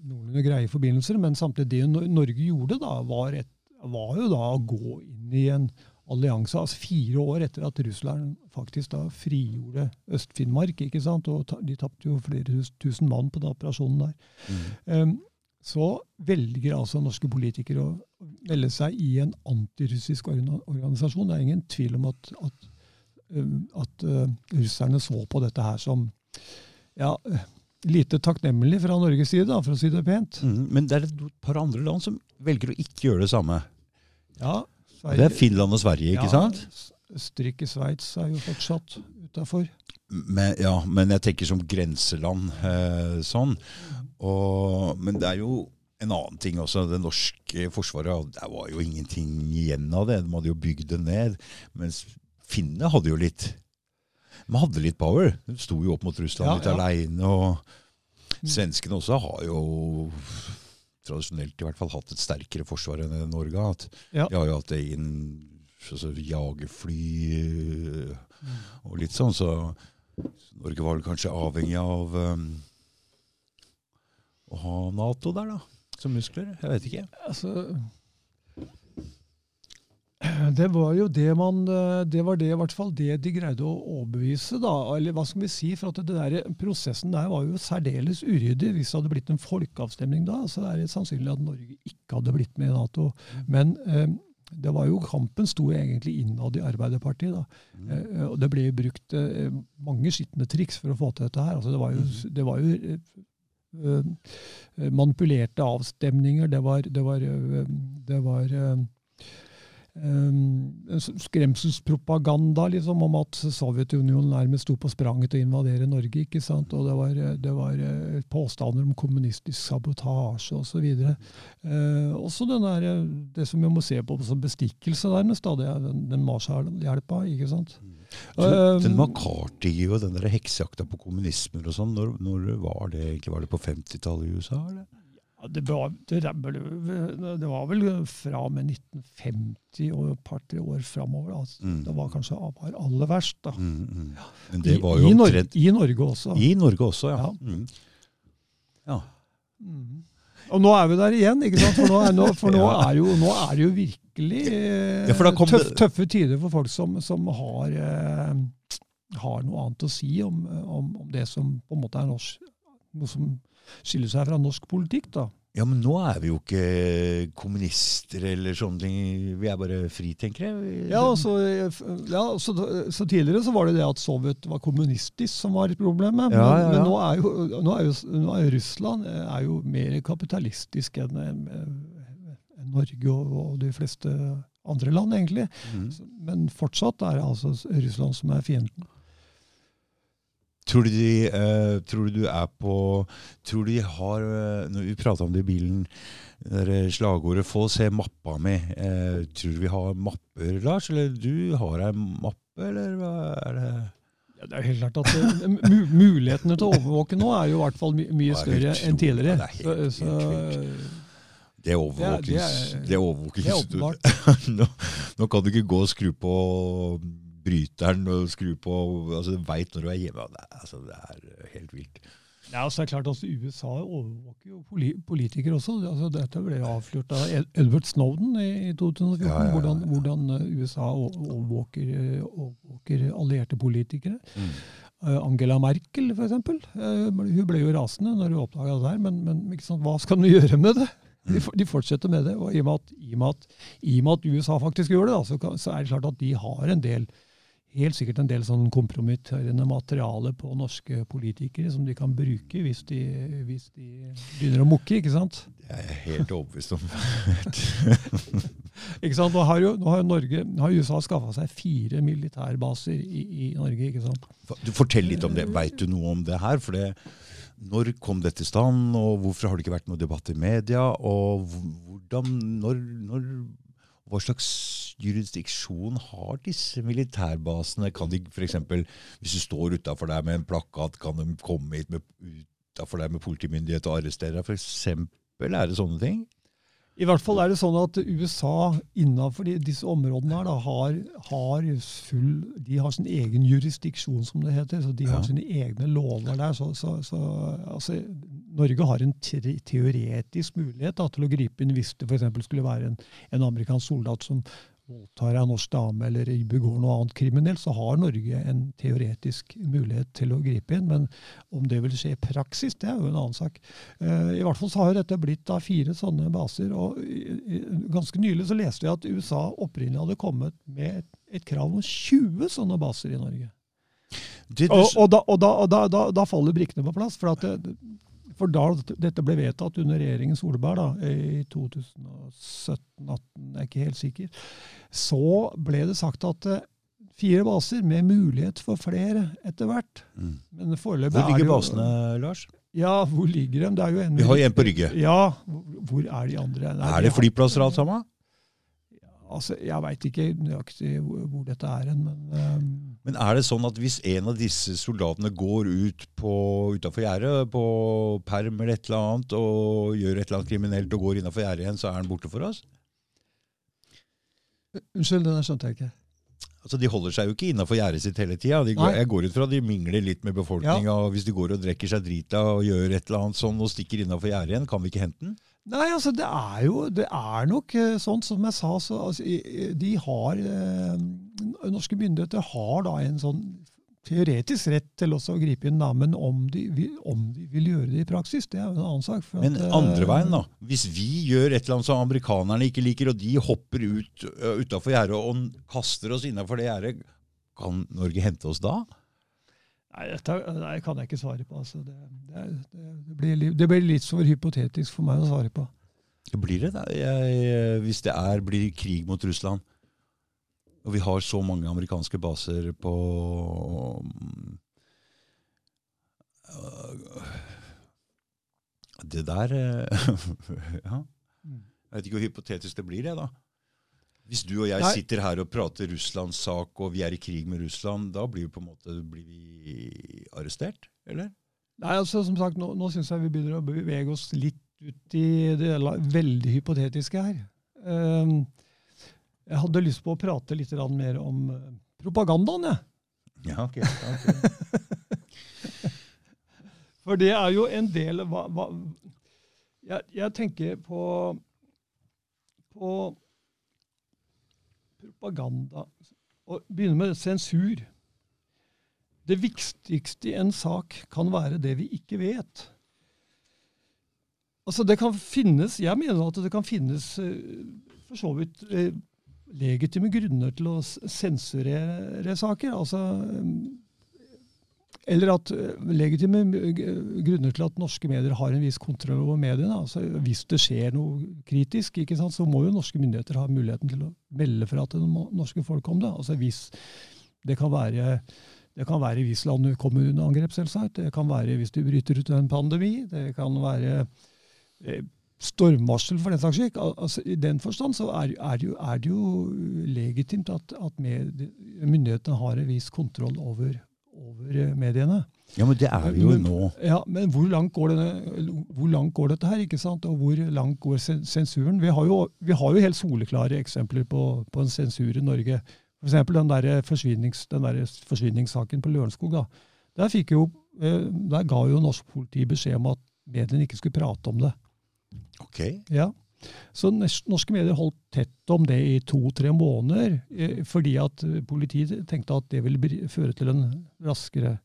noenlunde greie forbindelser. Men samtidig det Norge gjorde, da, var, et, var, jo da å gå inn i en allianse. altså Fire år etter at Russland faktisk da frigjorde Øst-Finnmark. ikke sant, og ta, De tapte jo flere tusen mann på den operasjonen der. Mm. Um, så velger altså norske politikere å melde seg i en antirussisk organisasjon. Det er ingen tvil om at, at, at uh, russerne så på dette her som ja, lite takknemlig fra Norges side, da, for å si det pent. Mm, men det er et par andre land som velger å ikke gjøre det samme. Ja, Sverige. Det er Finland og Sverige, ikke ja, sant? Østerrike Sveits er jo fortsatt utafor. Ja, men jeg tenker som grenseland eh, sånn. Og, men det er jo en annen ting også. Det norske forsvaret det var jo ingenting igjen av det. De hadde jo bygd det ned. Mens finnene hadde jo litt. De hadde litt power. De sto jo opp mot Russland ja, litt ja. aleine. Og svenskene også har jo tradisjonelt i hvert fall hatt et sterkere forsvar enn Norge har hatt. Ja. De har jo hatt egen altså, jagerfly mm. og litt sånn, så Norge var vel kanskje avhengig av um, å ha Nato der, da, som muskler. Jeg vet ikke. Altså, det var jo det man Det var det i hvert fall det de greide å overbevise, da. Eller hva skal vi si? For at det der, prosessen der var jo særdeles uryddig. Hvis det hadde blitt en folkeavstemning da, så er det sannsynlig at Norge ikke hadde blitt med i Nato. Men eh, det var jo kampen sto egentlig innad i Arbeiderpartiet. da. Mm. Eh, og det ble brukt eh, mange skitne triks for å få til dette her. Altså, det var jo, mm. det var jo eh, manipulerte avstemninger. Det var, det var, det var skremselspropaganda liksom, om at Sovjetunionen nærmest sto på spranget til å invadere Norge. ikke sant? Og det var, det var uh, påstander om kommunistisk sabotasje osv. Uh, også den der, det som vi må se på som bestikkelse, nærmest, da, det er den, den Marshall-hjelpa. ikke sant? Så, den McCarthy og den der heksejakta på kommunismer og sånn, når, når, var det egentlig? Var det på 50-tallet i USA? eller? Ja, det, var, det, det, var, vel fra og med 1950 og et par-tre år framover. Altså. Mm. Det var kanskje var aller verst. da. Mm, mm. Men det var jo I, Norge, I, Norge, også. I Norge også, ja. ja. Mm. ja. Mm. Og nå er vi der igjen, ikke sant? for nå er, nå, for nå er, jo, nå er det jo virkelig eh, tøff, tøffe tider for folk som, som har, eh, har, noe annet å si om, om, om, det som på en måte er norsk, noe som skiller seg fra norsk politikk, da. Ja, men nå er vi jo ikke kommunister eller sånne ting. Vi er bare fritenkere. Ja, så, ja så, så, tidligere så var det det at Sovjet var kommunistisk som var problemet. Ja, men, ja, men nå, er jo, nå, er jo, nå er Russland er jo mer kapitalistisk enn en Norge og, og, de fleste andre land, egentlig. Mm. Men fortsatt er det altså Russland som er fienden. Tror du, de, uh, tror du, er på Tror du de har uh, Når vi prata om det i bilen, det slagordet 'Få se mappa mi'. Uh, tror du vi har mapper, Lars? Eller du har ei mappe, eller hva er det? Ja, det er helt klart at Mulighetene til å overvåke nå er jo i hvert fall my mye større enn tidligere. Det er helt, så, helt det overvåkes Det, overvåkes. nå, nå, kan du ikke gå og skru på bryteren og skru på altså Du veit når du er hjemme. Det altså, det er helt vilt. Ja, så er klart at USA overvåker jo politikere også. Altså, dette ble avslørt av Edward Snowden i 2014. Ja, ja, ja. Hvordan, hvordan, eh, USA overvåker, eh, overvåker allierte politikere. Mm. Eh, Angela Merkel, f.eks. Hun ble jo rasende når hun oppdaga det her, Men, men hva skal hun gjøre med det? De, mm. de, fortsetter med det. og I og med at, i og med at, i og med at USA faktisk gjør det, da, så, så, er det klart at de har en del helt sikkert en del sånn kompromitterende materiale på norske politikere som de kan bruke hvis de, hvis de begynner å mukke, ikke sant? Det er jeg helt overbevist om. ikke sant? Nå har jo, nå har Norge, har USA skaffa seg fire militærbaser i, i, Norge. ikke sant? Du Fortell litt om det. Veit du noe om det her? For det, når kom dette til stand, og hvorfor har det ikke vært noe debatt i media? Og hvordan, når, når hva slags jurisdiksjon har disse militærbasene? Kan de f.eks., hvis du står utafor der med en plakat, kan de komme hit utafor der med politimyndighet og arrestere deg? For er det sånne ting? I hvert fall er det sånn at USA innenfor disse områdene her da, har, har, full, de har sin egen jurisdiksjon, som det heter. så De ja. har sine egne lover der. Så, så, så altså, Norge har en teoretisk mulighet da, til å gripe inn hvis det f.eks. skulle være en, en amerikansk soldat som voldtar jeg norsk dame eller begår noe annet kriminelt, så har Norge en teoretisk mulighet til å gripe inn. Men om det vil skje i praksis, det er jo en annen sak. Uh, I hvert fall så har dette blitt da fire sånne baser. og Ganske nylig så leste jeg at USA opprinnelig hadde kommet med et, et krav om 20 sånne baser i Norge. Og, og, da, og da, da, da, faller brikkene på plass. for at det, for da dette ble vedtatt under regjeringen Solberg da, i 2017-2018, jeg er ikke helt sikker, så ble det sagt at eh, fire baser med mulighet for flere etter hvert. Mm. Hvor ligger basene, Lars? Ja, hvor ligger de? Det er jo en, Vi har jo en på Rygge. Ja, hvor er de andre? Nei, er det flyplasser alt sammen? Altså, Jeg veit ikke nøyaktig hvor, dette er hen, men um, Men er det sånn at hvis en av disse soldatene går ut utafor gjerdet på perm eller et eller annet og gjør et eller annet kriminelt og går innafor gjerdet igjen, så er han borte for oss? Unnskyld, den skjønte jeg ikke. Altså, De holder seg jo ikke innafor gjerdet sitt hele tida. Jeg går ut fra de mingler litt med befolkninga. Ja. Hvis de går og drikker seg drita og gjør et eller annet sånn og stikker innafor gjerdet igjen, kan vi ikke hente den? Nei, altså det er jo Det er nok eh, sånn som jeg sa, så altså, de har eh, Norske myndigheter har da en sånn teoretisk rett til også å gripe inn, da, men om de, om de, vil gjøre det i praksis, det er jo en annen sak. men at, andre veien, da. Hvis vi gjør et eller annet som amerikanerne ikke liker, og de hopper ut utafor gjerdet og kaster oss innafor det gjerdet, kan Norge hente oss da? Nei, dette nei, kan jeg ikke svare på. Altså. Det, det, det, blir, det, blir, litt for hypotetisk for meg å svare på. Blir det da? Jeg, hvis det er, blir krig mot Russland, og vi har så mange amerikanske baser på Det der Ja. Jeg vet ikke hvor hypotetisk det blir, det, da. Hvis du og jeg Nei. sitter her og prater Russlands sak, og vi er i krig med Russland, da blir vi på en måte blir vi arrestert, eller? Nei, altså som sagt, Nå, nå syns jeg vi begynner å bevege oss litt ut i det veldig hypotetiske her. Um, jeg hadde lyst på å prate litt mer om uh, propagandaen, jeg. Ja, ok. okay. For det er jo en del hva, hva, jeg, jeg, tenker på, på propaganda og begynne med sensur. Det viktigste i en sak kan være det vi ikke vet. Altså det kan finnes, Jeg mener at det kan finnes eh, for så vidt eh, legitime grunner til å sensurere saker. Altså eller at eh, legitime grunner til at norske medier har en viss kontroll over mediene. altså Hvis det skjer noe kritisk, sant, så må jo norske myndigheter ha muligheten til å melde fra til det norske folk om det. altså hvis Det kan være, det kan være hvis landet kommer under angrep, selvsagt. Det kan være hvis du bryter ut en pandemi. Det kan være eh, stormvarsel, for den saks skyld. Altså, I den forstand så er, er, det, jo, er det, jo, legitimt at, at myndighetene har en viss kontroll over over eh, mediene. Ja, Men det er vi jo men, nå. Ja, Men hvor langt, går denne, hvor langt går dette her? ikke sant? Og hvor langt går sensuren? Vi har jo, vi har jo helt soleklare eksempler på, på en sensur i Norge. F.eks. den der, forsvinnings, den der forsvinningssaken på Lørenskog. da. Der fikk jo eh, der ga jo norsk politi beskjed om at mediene ikke skulle prate om det. Ok. Ja. Så norske medier holdt tett om det i to-tre måneder, eh, fordi at eh, politiet tenkte at det ville føre til en raskere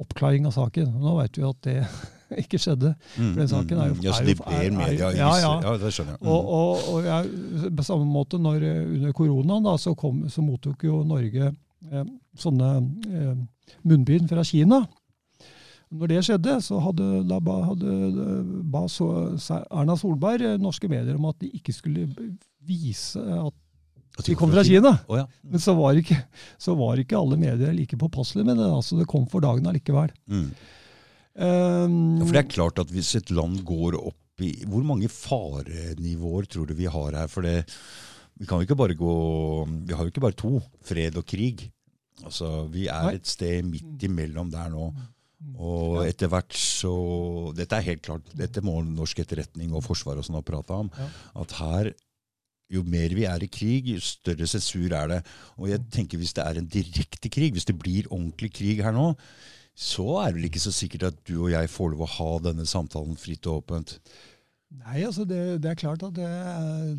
oppklaring av saken. Nå vet vi at det ikke skjedde. Mm, den saken er jo- ja, så er jo- er- er- media ja, ja. ja, det skjønner jeg. Mm. Og, og, og jeg, på samme måte, når, eh, under koronaen, da, så, kom, så mottok jo Norge eh, sånne eh, munnbind fra Kina. Når det skjedde, så hadde, ba, hadde, ba så, Erna Solberg eh, norske medier om at de ikke skulle vise at At de kom fra Kina. Oh, ja. Men så var ikke, så var ikke alle medier like påpasselige med det. altså Det kom for dagen allikevel. Mm. Um, Ja, for det er klart at hvis et land går opp i Hvor mange farenivåer tror du vi har her? For det, vi kan jo ikke bare gå Vi har jo ikke bare to. Fred og krig. Altså, Vi er et sted midt imellom der nå. Og Ja. etter hvert så Dette er helt klart, dette må norsk etterretning og forsvar og sånn ha prata om. Ja. At her jo mer vi er i krig, jo større sensur er det. Og jeg tenker hvis det er en direkte krig, hvis det blir ordentlig krig her nå, så er det vel ikke så sikkert at du og jeg får lov å ha denne samtalen fritt og åpent. Nei, altså det, det er klart at det,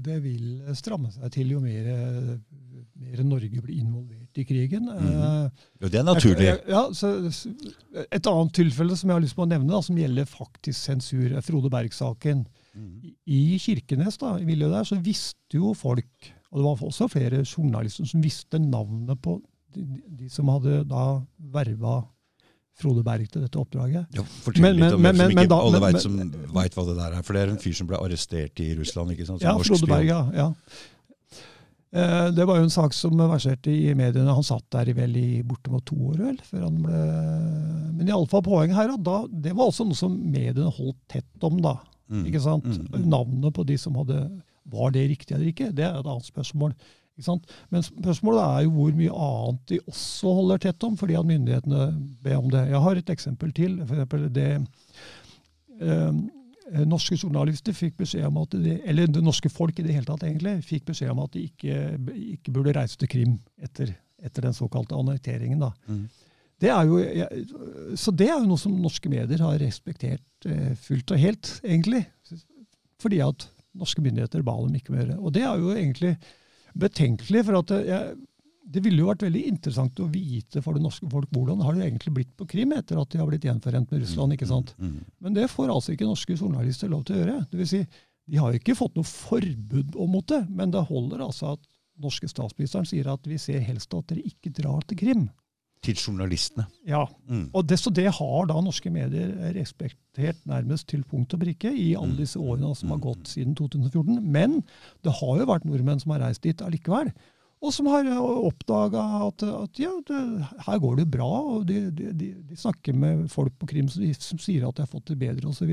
det vil stramme seg til jo mer, mer Norge blir involvert i krigen. Mhm. Eh, Jo, det er naturlig. Ja, så, et annet tilfelle som jeg har lyst på å nevne, da, som gjelder faktisk sensur, er Frode Berg-saken. Mm. I- Kirkenes, da, i miljøet der, så visste jo folk, og det var også flere journalister som visste navnet på de, de som hadde da verva Frode Berg til dette oppdraget. Ja, fortell Men- litt om men- men- men da- alle vet, som vet hva det der er. For det er en fyr som ble arrestert i Russland. ikke sant? Som Ja, Frode. Berg, ja. ja. Eh, Det var jo en sak som verserte i mediene. Han satt der i vel i bortimot to år, vel, før han ble Men iallfall poenget her, da, det var også noe som mediene holdt tett om, da. Mm. Ikke sant? Mm, mm. Navnet på de som hadde Var det riktig eller ikke? Det er et annet spørsmål. Ikke sant? Men spørsmålet er jo hvor mye annet de også holder tett om, fordi at myndighetene ber om det. Jeg har et eksempel til. For eksempel det eh, Norske journalister fikk beskjed om at de, eller det norske folk i det hele tatt egentlig, fikk beskjed om at de ikke, ikke burde reise til Krim etter, etter den såkalte annekteringen. da. Mm. Det er jo, så det er jo noe som norske medier har respektert eh, fullt og helt, egentlig. Fordi at norske myndigheter ba dem ikke mer. Og det er jo egentlig betenkelig, for at jeg, det ville jo vært veldig interessant å vite for det norske folk hvordan har det egentlig blitt på Krim etter at de har blitt gjenforent med Russland. ikke sant? Mm. Men det får altså ikke norske journalister lov til å gjøre. Det vil si, de har jo ikke fått noe forbud mot det, men det holder altså at norske statsministeren sier at vi ser helst at dere ikke drar til Krim. Til journalistene. Ja, Mm. og det, så det har da norske medier respektert nærmest til punkt og prikke i alle disse årene som har gått siden 2014. Men det har jo vært nordmenn som har reist dit allikevel. Og som har oppdaga at, at ja, det, her går det bra. og De, de, de, snakker med folk på Krim som, som sier at de har fått det bedre osv.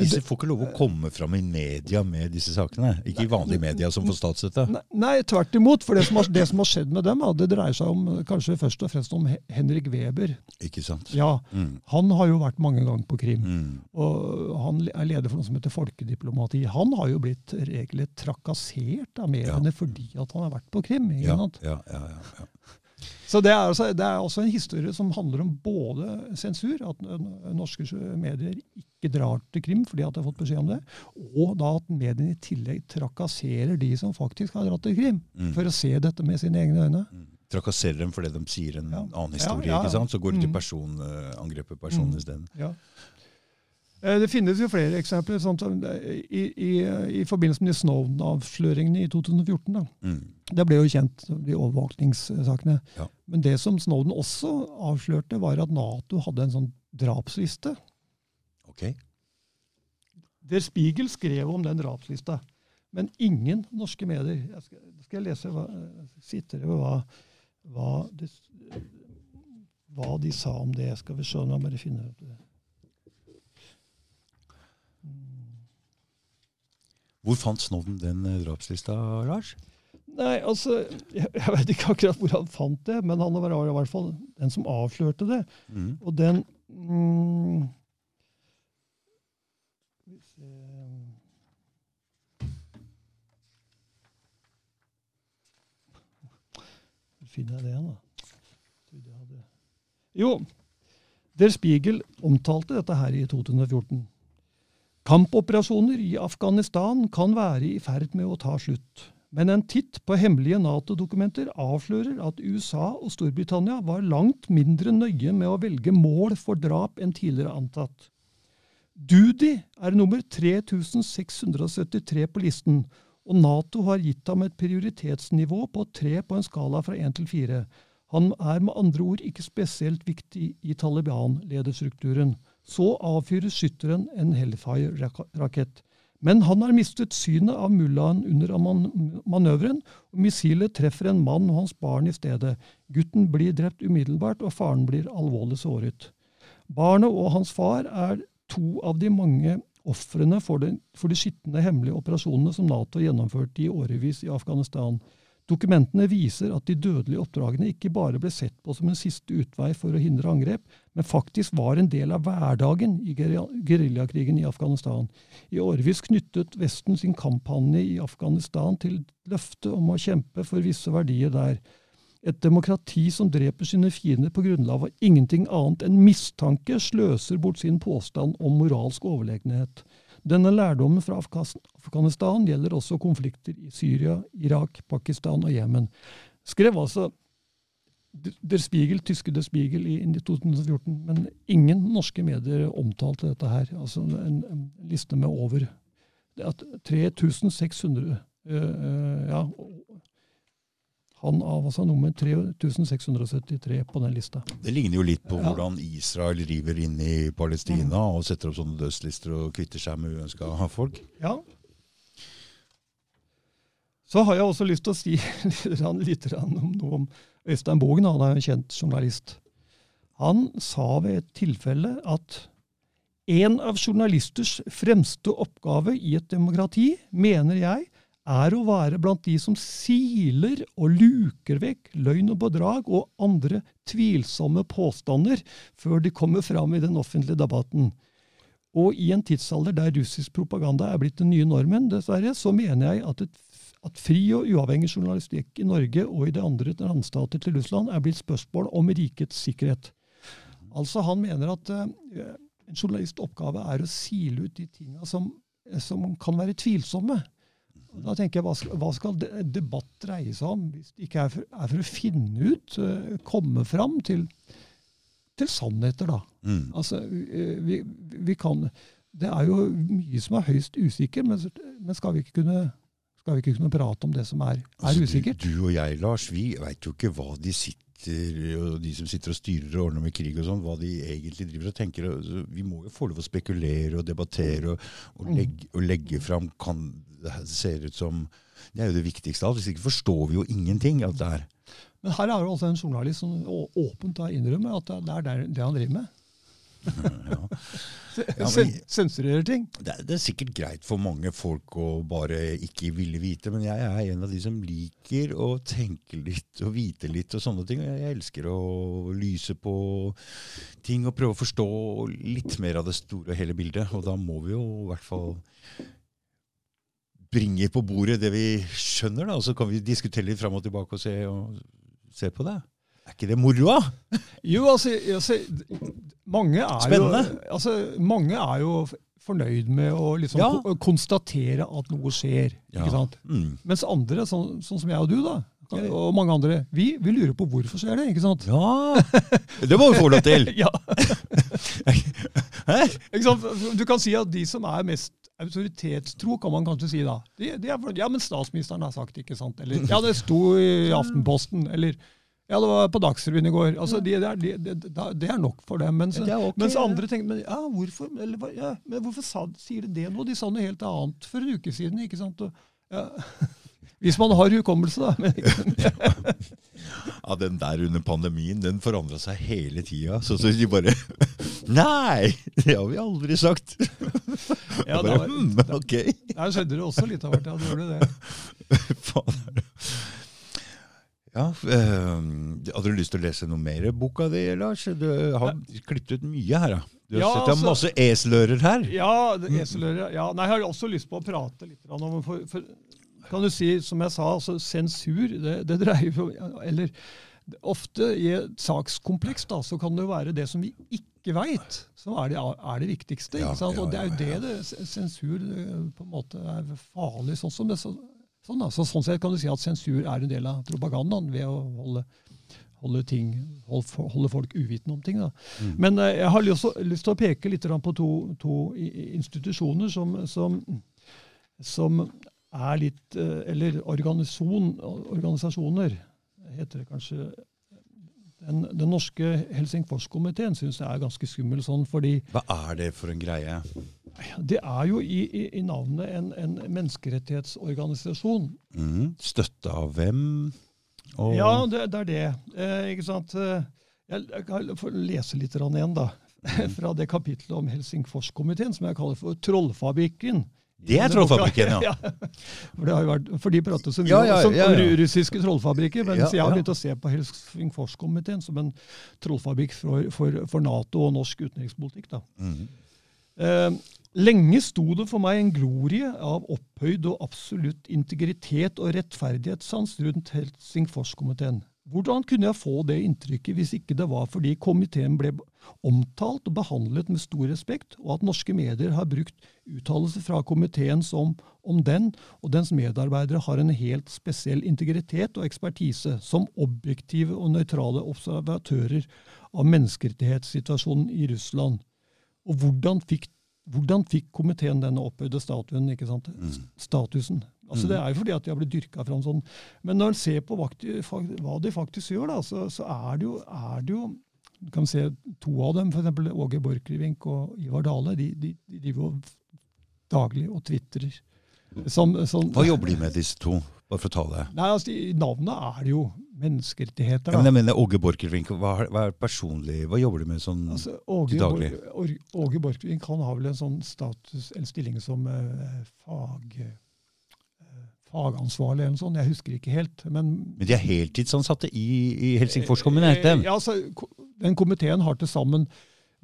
Disse får ikke lov å komme fram i media med disse sakene. Ikke i vanlige media som får statsstøtte. Nei, nei, tvert imot. For det som, har, det som har skjedd med dem, det dreier seg om, kanskje først og fremst om Henrik Weber. Ikke sant? Ja, Mm. Han har jo vært mange ganger på Krim. Mm. Og han er leder for noe som heter folkediplomati. Han har jo blitt regelrett trakassert av mediene fordi at han har vært på Krim. ikke sant? ja, ja, ja, ja. Så det er, altså, det er også en historie som handler om både sensur, at norske medier ikke drar til Krim fordi at de har fått beskjed om det, og da at mediene i tillegg trakasserer de som faktisk har dratt til Krim, Mm. for å se dette med sine egne øyne. Mm. Trakasserer dem fordi de sier en Ja. annen historie. ja, ja. ikke sant? Så går de til personangrepet personangrep på personen Mm. isteden. Ja. Eh, Det finnes jo flere eksempler. Sånn, i, i, I forbindelse med de Snowden-avsløringene i 2014. Da. Mm. Det ble jo kjent, de overvåkningssakene. Ja. Men det som Snowden også avslørte, var at Nato hadde en sånn drapsliste. Ok. Der Spiegel skrev om den drapslista, men ingen norske medier. Jeg skal, skal jeg lese hva, sitere hva, hva, de, hva de sa om det. Skal vi se om jeg bare finner ut det. Hvor fant Snowden den eh, drapslista, Lars? Nei, altså, jeg, jeg vet ikke akkurat hvor han fant det, men han var i hvert fall den som avslørte det. Mm. Og den mm, finner jeg det igjen, da? Jo, Der Spiegel omtalte dette her i 2014. Kampoperasjoner i Afghanistan kan være i ferd med å ta slutt. Men en titt på hemmelige Nato-dokumenter avslører at USA og Storbritannia var langt mindre nøye med å velge mål for drap enn tidligere antatt. Dudi er nummer 3673 på listen, og Nato har gitt ham et prioritetsnivå på tre på en skala fra én til fire. Han er med andre ord ikke spesielt viktig i Taliban-lederstrukturen. Så avfyrer skytteren en Hellfire-rakett. Men han har mistet synet av mullaen under manøveren, og missilet treffer en mann og hans barn i stedet. Gutten blir drept umiddelbart, og faren blir alvorlig såret. Barnet og hans far er to av de mange ofrene for, for, de skitne hemmelige operasjonene som Nato gjennomførte i årevis i Afghanistan. Dokumentene viser at de dødelige oppdragene ikke bare ble sett på som en siste utvei for å hindre angrep, men faktisk var en del av hverdagen i geriljakrigen i Afghanistan. I årevis knyttet Vesten sin kampanje i Afghanistan til løftet om å kjempe for visse verdier der. Et demokrati som dreper sine fiender på grunnlag av ingenting annet enn mistanke, sløser bort sin påstand om moralsk overlegenhet. Denne lærdommen fra Afghanistan gjelder også konflikter i Syria, Irak, Pakistan og Jemen. Skrev altså Der Spiegel, tyske Der Spiegel i 2014, men ingen norske medier omtalte dette her. Altså en, en liste med over 3600 uh, uh, ja, han av altså nummer 3673 på den lista. Det ligner jo litt på ja. hvordan Israel river inn i Palestina og setter opp sånne dødslister og kvitter seg med uønska folk. Ja. Så har jeg også lyst til å si litt, litt om noe om Øystein Bogen. Han er en kjent journalist. Han sa ved et tilfelle at en av journalisters fremste oppgave i et demokrati, mener jeg, er å være blant de som siler og luker vekk løgn og bedrag og andre tvilsomme påstander før de kommer fram i den offentlige debatten. Og i en tidsalder der russisk propaganda er blitt den nye normen, dessverre, så mener jeg at, et, at fri og uavhengig journalistikk i Norge og i de andre landstater til Russland er blitt spørsmål om rikets sikkerhet. Altså Han mener at uh, en journalists oppgave er å sile ut de tinga som, som kan være tvilsomme. Da tenker jeg, Hva skal, hva skal debatt dreie seg om, hvis det ikke er for, er for å finne ut, uh, komme fram til, til sannheter, da? Mm. Altså, vi, vi, kan Det er jo mye som er høyst usikker, men, men skal, vi kunne, skal, vi ikke kunne, prate om det som er, er altså, usikkert? Du, du, og jeg, Lars, vi veit jo ikke hva de sitter og de som sitter og styrer og ordner med krig og sånn, hva de egentlig driver og tenker. Vi må jo få lov å spekulere og debattere og, og, mm. legge, og legge fram kan, det ser ut som Det er jo det viktigste av alt. Hvis ikke forstår vi jo ingenting av det her. Men her er det altså en journalist som åpent innrømmer at det er det han driver med. Ja. Ja, Sensurerer ting. Det er, det er, sikkert greit for mange folk å bare ikke ville vite, men jeg er en av de som liker å tenke litt og vite litt og sånne ting. Jeg elsker å lyse på ting og prøve å forstå litt mer av det store og hele bildet. Og da må vi jo i hvert fall bringe på bordet det vi skjønner, da, og så kan vi diskutere litt fram og tilbake og se, og se på det. Er ikke det moroa? jo, altså, altså mange, er Spennende. jo, altså, mange er jo fornøyd med å liksom ja. konstatere at noe skjer. Ja. ikke sant? Mm. Mens andre, sånn, sånn, som jeg og du, da, og mange andre, vi, vi, lurer på hvorfor skjer det. ikke sant? Ja, Det må vi få lov til! ja. Du kan si at de som er mest autoritetstro, kan man kanskje si da. De, de er, ja, men statsministeren har sagt det, ikke sant? Eller ja, det sto i Aftenposten. Eller ja, det var på Dagsrevyen i går. Altså, de, de, de, det er nok for dem. Mens, okay, mens andre tenker men, ja, hvorfor, eller, ja, men hvorfor sa, sier de det nå? De sa noe helt annet for en uke siden. ikke sant? Og, ja. Hvis man har hukommelse, da. ja, Den der under pandemien den forandra seg hele tida. Så, så de bare Nei! Det har vi aldri sagt. ja, bare, var, hmm, ok. Der skjedde det også litt av hvert. Ja, det gjorde det. Faen. Ja, øh, Hadde du lyst til å lese noe mer i boka di, Lars? Du har klippet ut mye her. da. Du har ja, sett altså, masse eselører her. Ja, eselører, ja. Nei, jeg har også lyst på å prate litt om for, for kan du si, som jeg sa, altså sensur det, det dreier jo Eller ofte i et sakskompleks da, så kan det jo være det som vi ikke veit, som er det, er det viktigste. Ja, Og det er jo det det sensur eh, på en måte er farlig. Sånn, som det, så, sånn, da. så, sånn sett kan du si at sensur er en del av propagandaen ved å holde, holde, ting, holde, folk uvitende om ting. Mm. Men eh, jeg har lyst, lyst til å peke litt på to, to institusjoner som, som, som er litt eh, Eller organisasjoner, heter det kanskje. Den, den norske Helsingforskomiteen syns jeg er ganske skummel sånn, fordi Hva er det for en greie? det er jo i, i, i navnet en, en menneskerettighetsorganisasjon. Mm. Støtte av hvem? Og, Ja, det, det er det. Eh, ikke sant? Eh, Jeg, jeg kan lese litt igjen, da. Fra det kapitlet om Helsingforskomiteen, som jeg kaller for Trollfabrikken. Det er Trollfabrikken, ja. For, det har jo vært, for de prater så mye Ja, ja, om- som ja, ja. russiske trollfabrikker, mens jeg har begynt å se på Helsingforskomiteen som en trollfabrikk for, for, for Nato og norsk utenrikspolitikk. da. Mhm. Eh, lenge sto det for meg en glorie av opphøyd og absolutt integritet og rettferdighetssans rundt Helsingforskomiteen. Hvordan kunne jeg få det inntrykket hvis ikke det var fordi komiteen ble omtalt og behandlet med stor respekt, og at norske medier har brukt uttalelser fra komiteen som om den og dens medarbeidere har en helt spesiell integritet og ekspertise som objektive og nøytrale observatører av menneskerettighetssituasjonen i Russland. Og hvordan fikk, hvordan fikk komiteen denne opphøyde statuen, ikke sant? statusen? Altså Det er jo fordi at de har blitt dyrka fram sånn. Men når en ser på hva de, faktisk gjør, da, så, så er, det jo, er det jo Du kan se to av dem, f.eks. Åge Borchgrevink og Ivar Dale. De, de, de driver jo daglig og tvitrer. Som, Hva jobber de med, disse to? Bare for å ta det. Nei, altså, navnet er jo menneskerettigheter. Da. Ja, men jeg mener Åge Borchgrevink, hva, hva er personlig Hva jobber du med sånn Altså, Åge, til daglig? Åge Borchgrevink har vel en sånn status, en stilling som eh, fag, eh, fagansvarlig eller noe sånt. Jeg husker ikke helt. Men Men de er heltidsansatte i, i Helsingfors kommune? Eh. Ja, altså, den komiteen har til sammen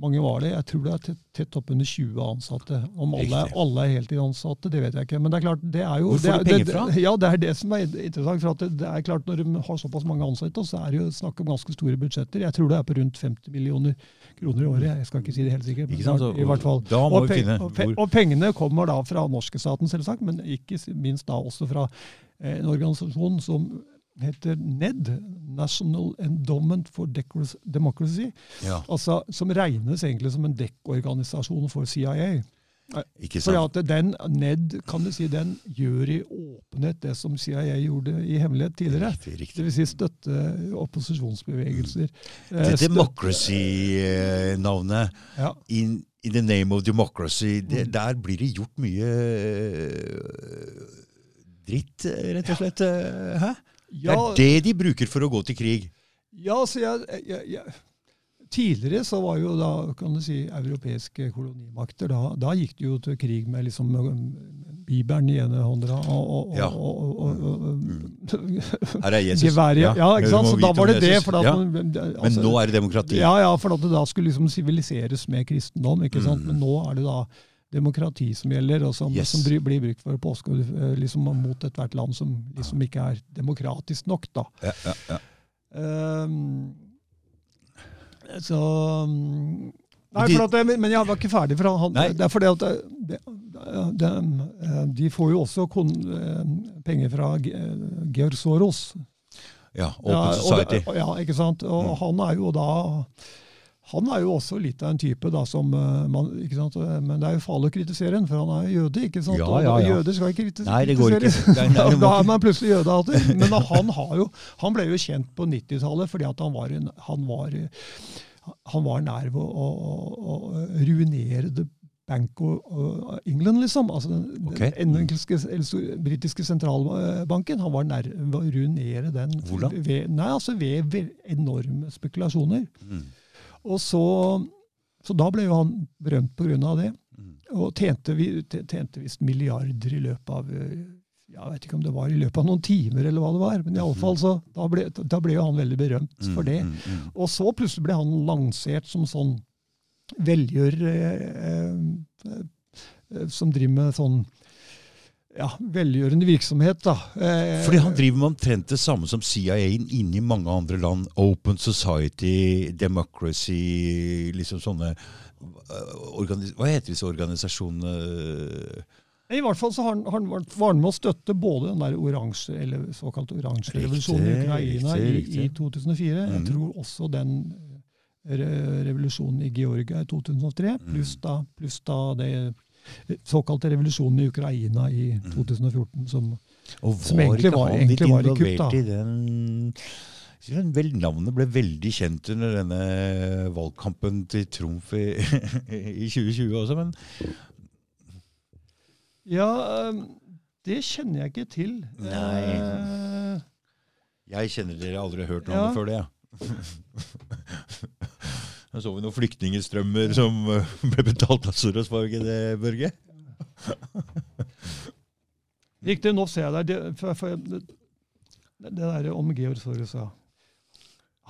mange var det? Jeg tror det er tett, oppunder 20 ansatte. Om alle, alle er heltidsansatte, det vet jeg ikke. Men det er klart, det er jo Hvor får du er, penger det- fra? Ja, Det er det som er interessant. for at det, det er klart Når de har såpass mange ansatte, så er det jo snakk om ganske store budsjetter. Jeg tror det er på rundt 50 millioner kroner i året. Jeg skal ikke si det helt sikkert. men Ikke sant? i hvert fall. Da Og, finne og, pe og pengene kommer da fra norske staten, selvsagt, men ikke minst da også fra eh, en organisasjon som heter NED, National Endowment for Democracy, Ja, altså, som regnes egentlig som en dekkorganisasjon for CIA. ikke sant? den NED kan du si, den gjør i åpenhet det som CIA gjorde i hemmelighet tidligere. Riktig, riktig. Dvs. Si støtte opposisjonsbevegelser. Mm. Det støtte- democracy-navnet, Ja. in, in the name of democracy, det, Mm. der blir det gjort mye øh, dritt, rett og slett. Ja. Hæ? Ja, Det er det de bruker for å gå til krig. Ja, så jeg, jeg, jeg Tidligere så var jo da, kan du si, europeiske kolonimakter Da, da gikk de jo til krig med liksom Bibelen i ene hånda og, og, og, Ja. og, og Her er Jesus. geværet. Ja, ikke sant? Så da var det det. For at ja. man, Men altså, nå er det demokrati. Ja, ja, for at det da skulle liksom siviliseres med kristendom. ikke sant? Mm. Men nå er det da demokrati som gjelder, og som, Yes. som blir, brukt for påske eh, liksom mot ethvert land som liksom ikke er demokratisk nok. da. Ja, ja, ja. Um, så Nei, for at, men jeg var ikke ferdig. for han, Nei. Det er fordi at de, det, eh, De får jo også kon, eh, penger fra Ge- Georg Soros. ja Open Ja, og Society. Ja, ikke sant? Og Mm. han er jo da han er jo også litt av en type da, som eh, man, ikke sant? Men det er jo farlig å kritisere ham, for han er jøde. ikke sant? Ja, ja, ja. Jøder skal ikke kritiseres. Nei, det går ikke. Nei, nei, det da er man plutselig jødehater. Men han, har jo, han ble jo kjent på 90-tallet fordi at han var, en, han var, han var nær ved å, å, å ruinere The Bank of of England, liksom. Altså den, okay. den engelske, eller britiske sentralbanken. Han var nær ved å ruinere den Hvordan? ved, nei, altså ved, ved enorme spekulasjoner. Mm. Og så, så da ble jo han berømt på grunn av det. Mm. Og tjente, tjente visst milliarder i løpet av eh, jeg vet ikke om det var i løpet av noen timer, eller hva det var. Men i alle fall så, da ble, da ble jo han veldig berømt for det. Mm, mm, mm. Og så plutselig ble han lansert som sånn velgjører eh, eh, eh, som driver med sånn ja, velgjørende virksomhet. da. Eh, Fordi han driver med omtrent det samme som CIA inne i mange andre land. Open society, democracy, liksom sånne eh, Hva heter disse organisasjonene? I hvert fall så har han, han var han med å støtte både den der oransje, eller såkalt oransje revolusjonen i Ukraina i, i, 2004. Mm. Jeg tror også den re revolusjonen i Georgia i 2003, mm. pluss da, plus da det såkalte revolusjonen i Ukraina i 2014, som, som, som egentlig var, egentlig var i kupp. da. I den Vel, navnet ble veldig kjent under denne valgkampen til Trumf i, i 2020 også, men Ja, ehm, det kjenner jeg ikke til. Nei. Uh, jeg kjenner dere aldri har hørt navnet ja. før det det, ja. Da så vi noen flyktningstrømmer som eh, ble betalt av Soros, var det, Børge? Riktig, nå ser jeg deg. Det, for, for, det, det der om Georg Soros, ja.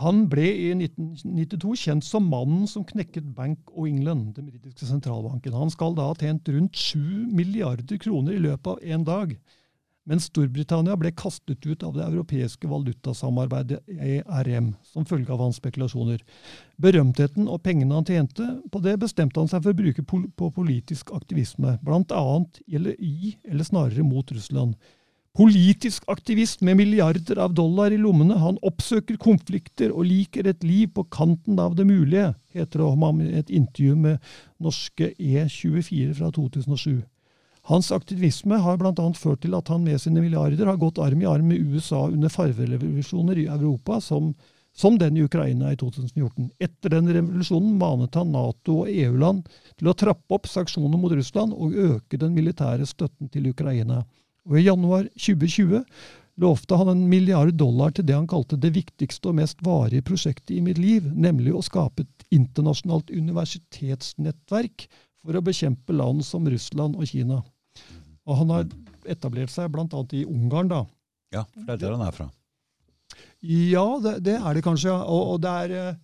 Han ble i 1992 kjent som mannen som knekket Bank of England, den britiske sentralbanken. Han skal da ha tjent rundt 7 milliarder kroner i løpet av én dag men Storbritannia ble kastet ut av det europeiske valutasamarbeidet ERM som følge av hans spekulasjoner. Berømtheten og pengene han tjente på det, bestemte han seg for å bruke på politisk aktivisme, bl.a. i, eller snarere mot Russland. Politisk aktivist med milliarder av dollar i lommene, han oppsøker konflikter og liker et liv på kanten av det mulige, heter det om ham i et intervju med norske E24 fra 2007. Hans aktivisme har bl.a. ført til at han med sine milliarder har gått arm i arm med USA under farverevolusjoner i Europa, som, som den i Ukraina i 2014. Etter den revolusjonen manet han Nato og EU-land til å trappe opp sanksjoner mot Russland og øke den militære støtten til Ukraina. Og I januar 2020 lovte han en milliard dollar til det han kalte det viktigste og mest varige prosjektet i mitt liv, nemlig å skape et internasjonalt universitetsnettverk for å bekjempe land som Russland og Kina. Og han har etablert seg bl.a. i Ungarn. da. Ja, for det er der han er fra. Ja, det, det er det kanskje. Og, og det er eh,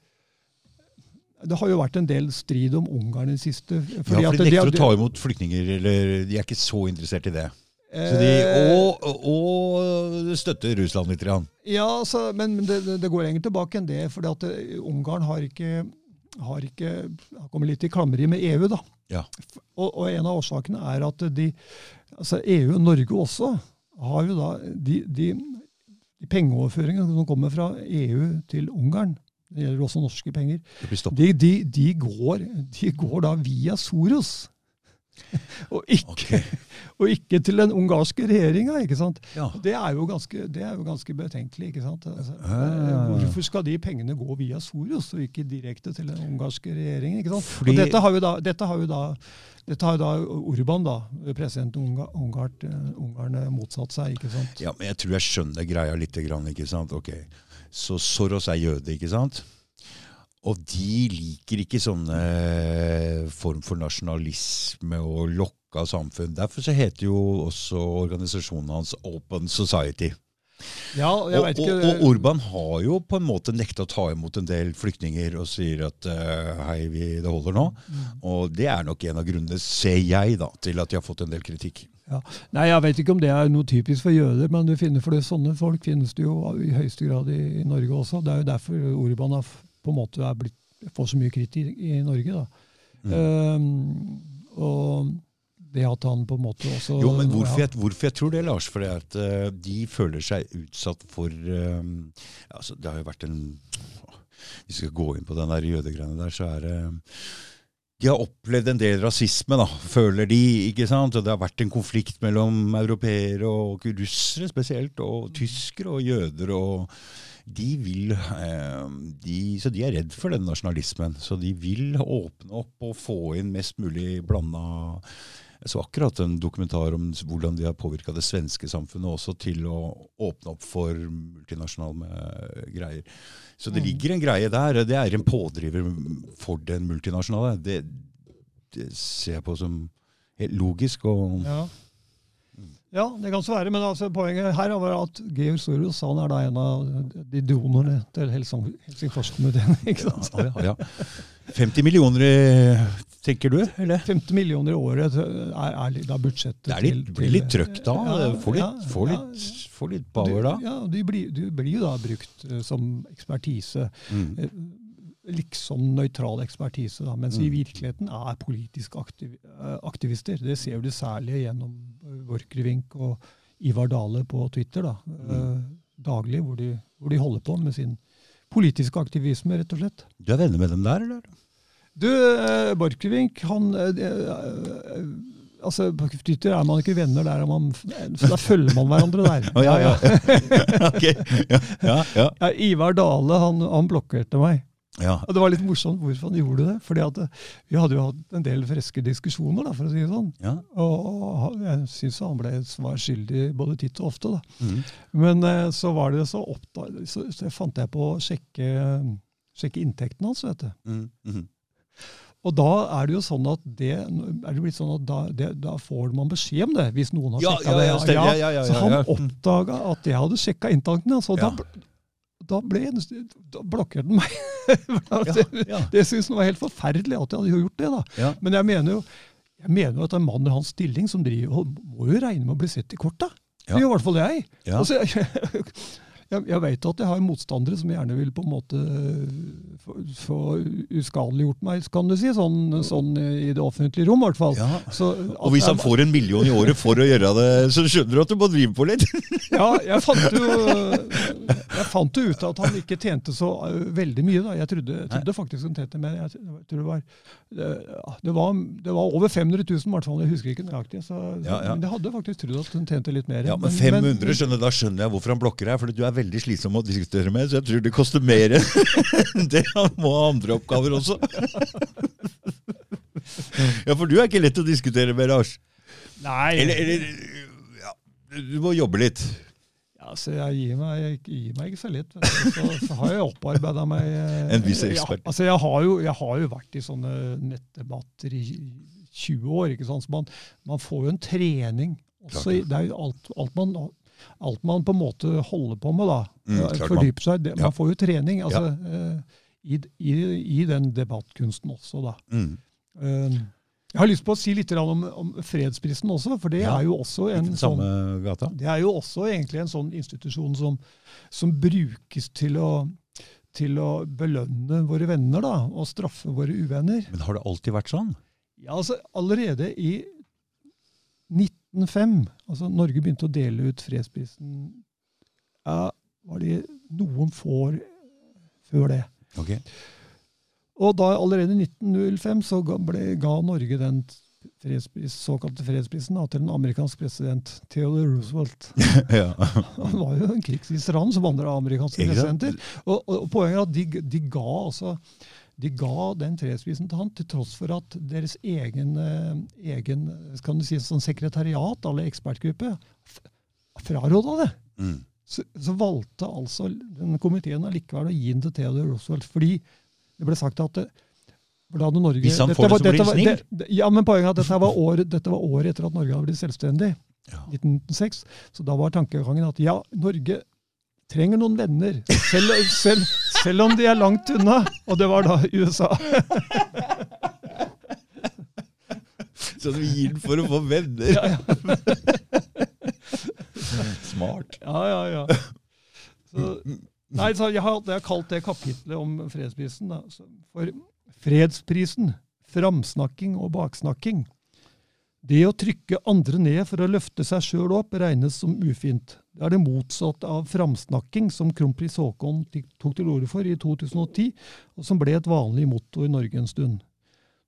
det har jo vært en del strid om Ungarn i det siste. ja, for de nekter å ta imot flyktninger, eller de er ikke så interessert i det. Så de, eh, og, og støtter Russland litt. Ja, så, men det, det, går lenger tilbake enn det. For eh, Ungarn har ikke, har ikke har kommet litt i klammeri med EU. da. Ja. Og, og, en av årsakene er at de, altså EU og Norge også har jo da de, de, de pengeoverføringene som kommer fra EU til Ungarn, det gjelder også norske penger, de, de, går, de går da via Soros. Og, ikke, okay. og, ikke, til den ungarske regjeringa. Ja. Det, er jo ganske, det er jo ganske betenkelig. ikke sant? Altså, hvorfor skal de pengene gå via Soros, og ikke direkte til den ungarske regjeringen? ikke sant? Fordi, og dette har jo da, dette har jo da, dette har da Urban, da, president i Ungarn, motsatt seg. ikke sant? Ja, men Jeg tror jeg skjønner greia litt. ikke sant? Okay. Så Soros er jøde, ikke sant? Og de liker ikke sånne eh, form for nasjonalisme og lokka samfunn. Derfor så heter jo også organisasjonen hans Open Society. Ja, jeg ikke... Og, og, Orban har jo på en måte nekta å ta imot en del flyktninger og sier at uh, hei, vi, det holder nå. Mm. Og det er nok en av grunnene, ser jeg, da, til at de har fått en del kritikk. Ja. Nei, Jeg vet ikke om det er noe typisk for jøder, men du finner for det, sånne folk finnes det jo i høyeste grad i, i Norge også. Det er jo derfor Orban har på en måte er blitt, får så mye kritikk i Norge. da. Mm. Um, og det at han på en måte også Jo, men Hvorfor, ja. jeg, hvorfor jeg, tror det, Lars? Fordi at uh, de føler seg utsatt for uh, altså Det har jo vært en Hvis vi skal gå inn på den der jødegreiene der, så er det uh, de har opplevd en del rasisme, da, føler de. ikke sant? Og Det har vært en konflikt mellom europeere og russere spesielt, og tyskere og jøder. og de vil eh, de, Så de er redd for den nasjonalismen. Så de vil åpne opp og få inn mest mulig blanda jeg så akkurat en dokumentar om hvordan de har påvirka det svenske samfunnet også til å åpne opp for multinasjonale greier. Så det mm. ligger en greie der. Det er en pådriver for den multinasjonale. Det, det ser jeg på som helt logisk. og... Ja. Ja, det kan så være, men altså, poenget her var at Georg Soros han er da en av de donorene til Helsingforskomiteen. ikke sant? Ja, ja, ja. 50 millioner tenker du? Eller? 50 millioner i året er, er da budsjettet Det er litt, til, blir litt trøkk da. Ja, får, litt, får, litt, får litt power da. Ja, du blir, du blir jo da brukt eh, som ekspertise. Mm. Eh, Liksom nøytral ekspertise, da, mens i Mm. virkeligheten er politiske aktiv, eh, aktivister. Det ser du særlig gjennom Vorkrevink og Ivar Dale på Twitter. da, eh, Mm. Daglig, hvor de, hvor de holder på med sin politiske aktivisme, rett og slett. Du er venner med dem der, eller? Du, eh, Borchgrevink, han eh, eh, Altså, På Twitter er man ikke venner der, er man, så da følger man hverandre der. oh, ja, ja. Ok, ja, ja, ja. Ja, Ivar Dale han, han blokkerte meg. Ja. Og Det var litt morsomt hvorfor han gjorde det. fordi at eh, Vi hadde jo hatt en del friske diskusjoner, da, for å si det sånn. ja. Og, og jeg syns han ble svar skyldig både titt og ofte. da. Mm. Men eh, så var det så oppda så, så fant jeg på å sjekke, sjekke inntekten hans. vet du. Mm. Mm. Og da er det jo sånn at det, er det blitt sånn at da, det, da får man beskjed om det, hvis noen har sjekka ja, det. ja, stemmer. Ja, ja, ja, Så han ja. oppdaga at jeg hadde sjekka inntakten hans, Ja. da, da, ble, da blokkerte den meg. Ja, det ja. det syntes han var helt forferdelig at jeg hadde gjort det. da. Ja. Men jeg mener jo jeg mener jo at en mann i hans stilling som driver, må jo regne med å bli sett i korta. Ja. Det gjør i hvert fall jeg. Ja. Altså, jeg, jeg, jeg vet at jeg har motstandere som gjerne vil på en måte få, få uskadeliggjort meg, kan du si. Sånn, sånn i det offentlige rom, i hvert fall. Ja. Så Og hvis han jeg- får en million i året for å gjøre det, så skjønner du at du må drive på litt. Ja, jeg fant jo jeg fant jo ut at han ikke tjente så uh, veldig mye. da. Jeg trodde, trodde faktisk han tjente mer. Jeg, jeg tror det, var, det, var, det var over 500 000, i hvert fall. Jeg husker ikke nøyaktig. Så, Ja, ja. Men jeg hadde faktisk trodd at han tjente litt mer. Ja, men 500, skjønner, Da skjønner jeg hvorfor han blokker deg, for du er veldig slitsom å diskutere med. Så jeg tror det koster mer enn det. Han må ha andre oppgaver også. Ja, for du er ikke lett å diskutere med, Lars. Nei, Eller, eller ja, Du må jobbe litt. ja, så jeg gir meg, jeg gir meg ikke så lett. Så, så har jeg opparbeida meg eh, En viss ekspert. Ja, altså jeg, har jo, jeg har jo vært i sånne nettdebatter i 20 år. ikke sant? Så man, man får jo en trening. Også, det er jo alt, alt, man, alt man på en måte holder på med, da. Mm, Fordype man- fordyper seg. Det, Ja. Man får jo trening altså, eh, i, i, i den debattkunsten også, da. Mm. Eh, jeg har lyst på å si litt om, om fredsprisen også, for det Ja. er jo også en sånn gata. det er jo også egentlig en sånn institusjon som, som brukes til å, til å belønne våre venner da, og straffe våre uvenner. Men har det alltid vært sånn? Ja, altså Allerede i 1905, altså Norge begynte å dele ut fredsprisen, ja, var det noen få år før det. Okay. Og da allerede i 1905 så ble, ga Norge den fredspris, såkalte fredsprisen da, til en amerikansk president, Theodore Roosevelt. ja. Han var jo en krigsveteran som andre amerikanske presidenter. Og, og, og poenget er at de, de, ga altså, de ga den fredsprisen til han til tross for at deres egen, eh, egen skal du si, sånn sekretariat, eller ekspertgruppe, fraråda det. Mm. Så, så valgte altså den komiteen allikevel å gi den til Theodore Roosevelt. Fordi det ble sagt at da hadde Norge, Hvis han får det, var- så blir dette snill. det- det- Ja, men poenget er at dette var, året, år etter at Norge hadde blitt selvstendig. Ja. 1906. Så da var tankegangen at ja, Norge trenger noen venner, selv, selv, selv om de er langt unna. Og det var da USA. Så vi gir den for å få venner. Ja, ja. Smart. Ja, ja, ja. Så, nei, så jeg har, jeg har kalt det kapitlet om fredsprisen da, så for fredsprisen, framsnakking og baksnakking. Det å trykke andre ned for å løfte seg sjøl opp regnes som ufint. Det er det motsatte av framsnakking, som kronprins Haakon tok til orde for i 2010, og som ble et vanlig motto i Norge en stund.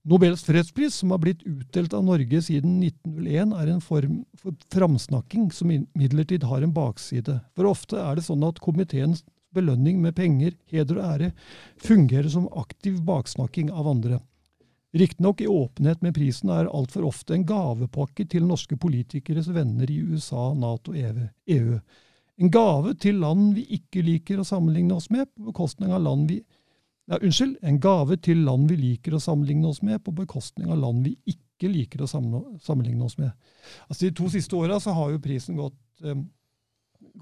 Nobels fredspris, som har blitt utdelt av Norge siden 1901, er en form for framsnakking som imidlertid har en bakside. For ofte er det sånn at komiteens belønning med penger, heder og ære fungerer som aktiv baksnakking av andre. Riktignok i åpenhet med prisen er altfor ofte en gavepakke til norske politikeres venner i USA, Nato EU. En gave til land vi ikke liker å sammenligne oss med, på bekostning av land vi Nei, unnskyld, en gave til land vi liker å sammenligne oss med, på bekostning av land vi ikke liker å sammenligne oss med. Altså De to siste åra har jo prisen gått, eh,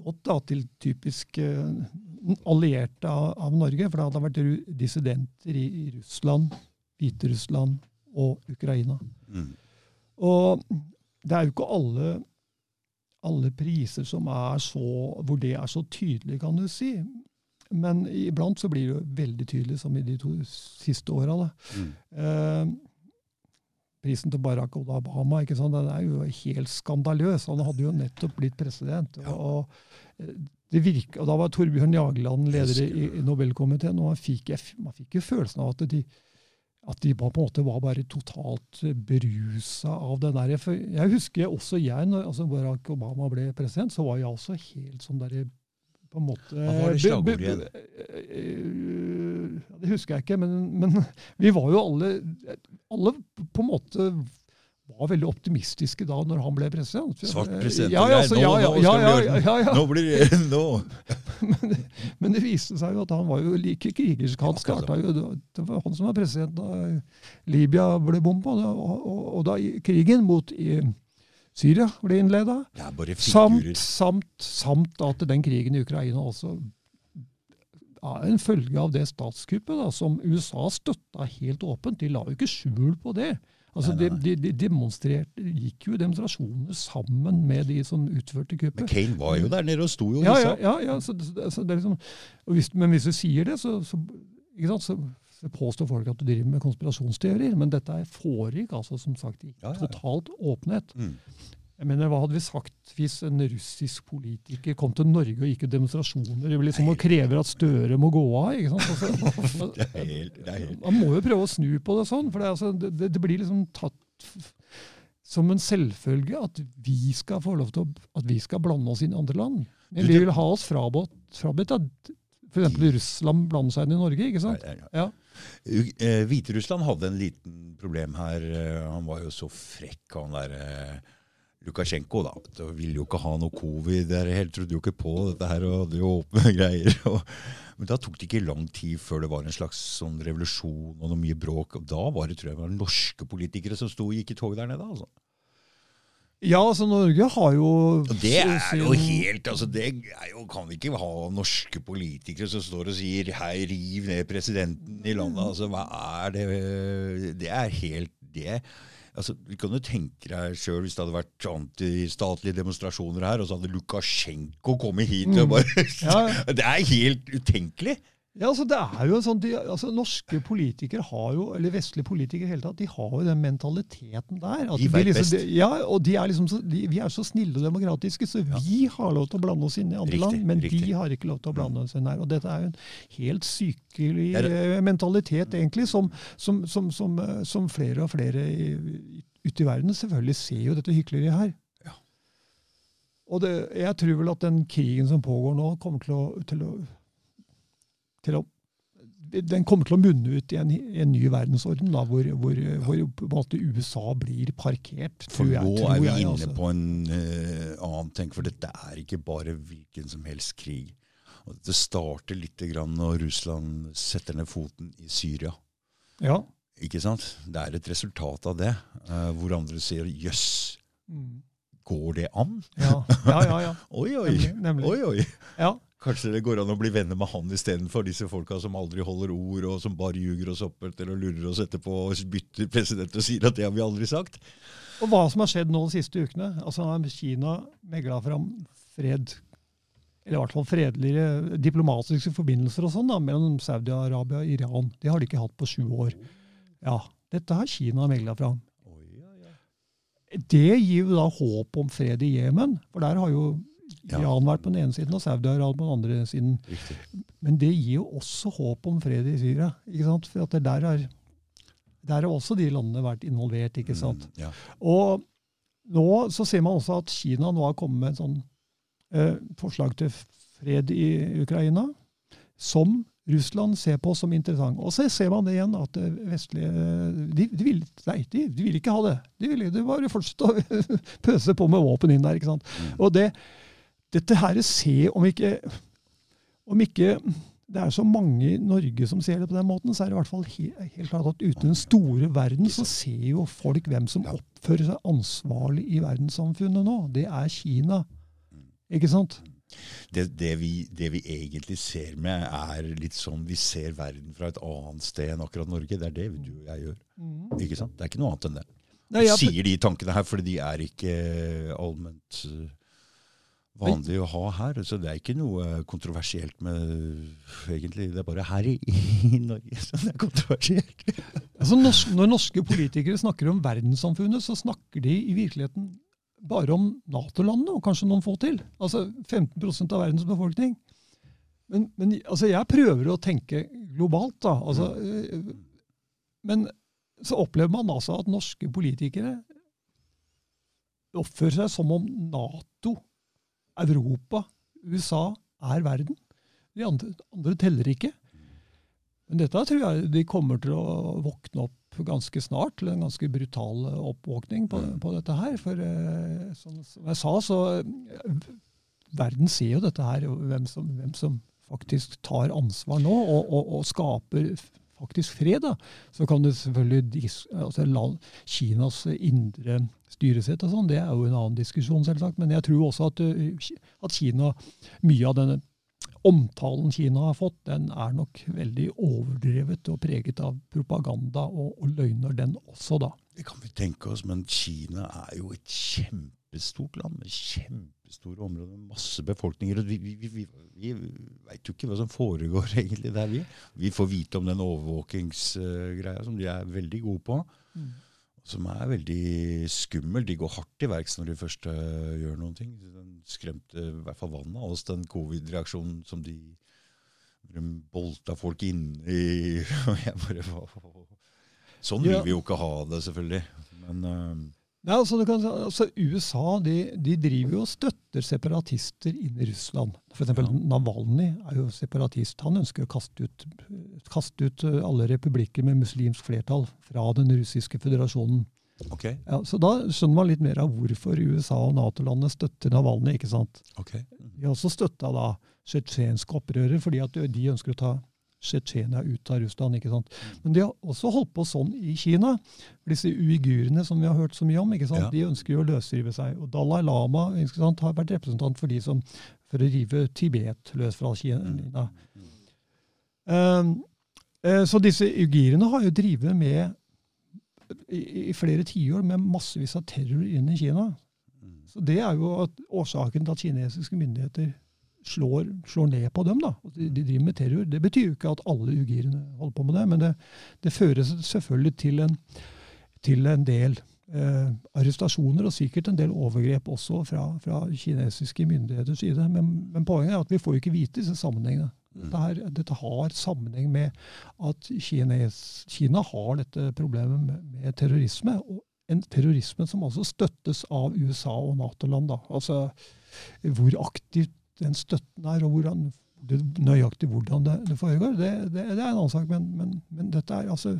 gått da, til typisk eh, allierte av, av Norge. For det hadde vært dissidenter i, i Russland, Hviterussland, og Ukraina. Mm. Og det er jo ikke alle, alle priser som er så, hvor det er så tydelig, kan du si. Men iblant så blir det jo veldig tydelig, som i de to siste åra. Mm. Eh, prisen til Barack Obama ikke sant? Den er jo helt skandaløs. Han hadde jo nettopp blitt president. Ja. Og, eh, det virker, og Da var Torbjørn Jagland leder i, i Nobelkomiteen, og man fikk, man fikk jo følelsen av at de, at de på en måte var bare totalt berusa av det der. For jeg husker også jeg, når altså Barack Obama ble president, så var jeg også helt sånn derre på en måte Hva var det slagordet igjen? Det husker jeg ikke, men, men vi var jo alle Alle på en måte var veldig optimistiske da når han ble president. Svart president, Ja, ja, altså, ja, ja, ja, ja, ja. Nå blir det Nå! Men, men det viste seg jo at han var jo like krigersk. Han starta jo, Det var han som var president da Libya ble bomba, og, og, og da krigen mot i, Syria ble innleda. Samt, samt, samt at den krigen i Ukraina også er en følge av det statskuppet da, som USA støtta helt åpent. De la jo ikke skjul på det. Altså, Nei, nei, De, de, de demonstrerte, gikk jo demonstrasjoner sammen med de som utførte kuppet. Men Kane var jo der nede og sto jo og Ja, ja, ja, ja så, så, så det liksom, hvis, Men hvis du sier det, så, så, sant, så, påstår folk at du driver med konspirasjonsteorier. Men dette foregikk altså som sagt i ja. totalt åpenhet. Mm. Jeg mener, Hva hadde vi sagt hvis en russisk politiker kom til Norge og gikk i demonstrasjoner liksom, og krever at Støre må gå av? ikke sant? Altså, Det er helt, det er helt. man må jo prøve å snu på det sånn, for det, altså, det, det, blir liksom tatt som en selvfølge at vi skal få lov til å, at vi skal blande oss inn i andre land. Men vi vil ha oss frabedt frabedt at f.eks. Russland blander seg inn i Norge. ikke sant? Nei, nei, nei. Ja. Eh, Hviterussland hadde en liten problem her. Eh, Han var jo så frekk, han der eh, Lukasjenko. da. du ville jo ikke ha noe covid. Jeg helt trodde jo ikke på dette her og hadde jo åpne greier. Og, men da tok det ikke lang tid før det var en slags sånn revolusjon og noe mye bråk. Og da var det tror jeg, det var norske politikere som sto og gikk i tog der nede. altså. ja, altså Norge har jo det er jo helt altså det jo, Kan vi ikke ha norske politikere som står og sier 'hei, riv ned presidenten i landet'? altså Hva er det Det er helt det altså Du kan jo tenke deg sjøl hvis det hadde vært antistatlige demonstrasjoner her, og så hadde Lukasjenko kommet hit og bare ja. Det er helt utenkelig! Ja, altså det er jo sånn, de, altså Norske politikere har jo, eller vestlige politikere i hele tatt, de har jo den mentaliteten der. at De vet liksom, best. ja, og de er liksom så, de, Vi er så snille og demokratiske, så vi har lov til å blande oss inn i andre Riktig, land, men riktig. de har ikke lov til å blande oss inn her. og Dette er jo en helt sykelig eh, mentalitet, egentlig, som, som, som, som, eh, flere og flere ute i verden selvfølgelig ser jo dette hykleriet her. Ja. Og det, jeg tror vel at den krigen som pågår nå, kommer til å, til å til å den kommer til å munne ut i en, en ny verdensorden, da, hvor, hvor, hvor på en måte USA blir parkert. For nå jeg, er vi jeg, inne altså. på en uh, annen ting, for dette er ikke bare hvilken som helst krig. Og det starter litt når Russland setter ned foten i Syria. Ja. Ikke sant? Det er et resultat av det, uh, hvor andre sier 'jøss, Mm. går det an?' ja. Ja, ja, ja. Oi, oi. Nemlig. nemlig. oi, oi. Ja. Kanskje det går an å bli venner med han istedenfor disse folka som aldri holder ord, og som bare ljuger oss opp etter og lurer oss etterpå og bytter president og sier at det har vi aldri sagt. Og hva som har skjedd nå de siste ukene altså har Kina megla fram fred, eller i hvert fall fredeligere diplomatiske forbindelser og sånn da, mellom Saudi-Arabia og Iran. Det har de ikke hatt på sju år. Ja, Dette har Kina megla fram. Det gir jo da håp om fred i Jemen, for der har jo. Iran vært på den ene siden og Saudi-Arabia på den andre siden. Riktig. Men det gir jo også håp om fred i Syria. ikke sant? For at det der har der har også de landene vært involvert. ikke sant? Mm, ja. Og nå så ser man også at Kina nå har kommet med et sånn eh, forslag til fred i Ukraina, som Russland ser på som interessant. Og så ser man det igjen, at det vestlige De, de, vil, nei, de, de vil ikke ha det. De vil de bare fortsette å pøse på med våpen inn der. ikke sant? Mm. Og det, dette her ser om ikke om ikke det er så mange i Norge som ser det på den måten, så er det i hvert fall he, helt klart at uten den store verden så ser jo folk hvem som oppfører seg ansvarlig i verdenssamfunnet nå. Det er Kina. Ikke sant? Det, det, vi, det vi egentlig ser med, er litt sånn vi ser verden fra et annet sted enn akkurat Norge. Det er det du og jeg gjør. Mm. Ikke sant? Det er ikke noe annet enn det. Nei, jeg, Sier de tankene her fordi de er ikke allment eh, vanlig å ha her. Så det er ikke noe kontroversielt med egentlig. Det er bare her i, i Norge som det er kontroversielt. altså, når norske politikere snakker om verdenssamfunnet, så snakker de i virkeligheten bare om Nato-landene, og kanskje noen få til. Altså 15 av verdens befolkning. Men, men altså, jeg prøver å tenke globalt, da. Altså, øh, men så opplever man altså at norske politikere oppfører seg som om Nato, Europa, USA er verden. De andre, andre teller ikke. Men dette tror jeg de kommer til å våkne opp ganske snart, til en ganske brutal oppvåkning på, på dette her. For eh, som, som jeg sa, så eh, verden ser jo dette her, hvem som, hvem som faktisk tar ansvar nå og, og, og skaper faktisk fred. Da. Så kan det selvfølgelig altså, Kinas indre styresett og sånn, det er jo en annen diskusjon, selvsagt. Men jeg tror også at, uh, at Kina, mye av denne omtalen Kina har fått, den er nok veldig overdrevet og preget av propaganda og, og løgner, den også, da. Det kan vi tenke oss, men Kina er jo et kjempestort land med kjempestore områder med masse befolkninger. og Vi, vi, vi, vi, veit jo ikke hva som foregår egentlig der, vi. Vi får vite om den overvåkingsgreia som de er veldig gode på. Som er veldig skummel. De går hardt i verks når de først øh, gjør noen ting. Den skremte i hvert fall vannet av oss, den covid-reaksjonen som de de bolta folk inn i og jeg bare, Sånn vil vi jo ikke ha det, selvfølgelig. Men øh, Nei, altså, du kan, altså USA de, de driver jo og støtter separatister inn i Russland. For eksempel Ja. Navalny er jo separatist. Han ønsker å kaste ut, kaste ut eh, alle republikker med muslimsk flertall fra den russiske føderasjonen. Okay. Ja, så da skjønner man litt mer av hvorfor USA og Nato-landene støtter Navalny. ikke sant? Okay. De har også støtta tsjetsjenske opprørere, fordi at de ønsker å ta Tsjetsjenia ut av Russland. ikke sant? Men de har også holdt på sånn i Kina. Disse uigurene som vi har hørt så mye om, ikke sant? Ja. de ønsker jo å løsrive seg. Og Dalai Lama ikke sant, har vært representant for de som for å rive Tibet løs fra Kina. Um, så disse uigurene har jo drevet med i, i flere tiår med massevis av terror inn i Kina. Så Det er jo at årsaken til at kinesiske myndigheter slår, slår ned på dem. da. De, de driver med terror. Det betyr jo ikke at alle ugirene holder på med det, men det, det fører selvfølgelig til en, til en del eh, arrestasjoner og sikkert en del overgrep også fra, fra kinesiske myndigheters side. Men, men poenget er at vi får jo ikke vite disse sammenhengene. Dette, her, dette har sammenheng med at Kines, Kina har dette problemet med, med terrorisme. og en terrorisme som altså støttes av USA og Nato-land. Altså Hvor aktivt den støtten er, og hvordan, det, nøyaktig hvordan det, det foregår, det, det, det er en annen sak. Men, men, men dette er altså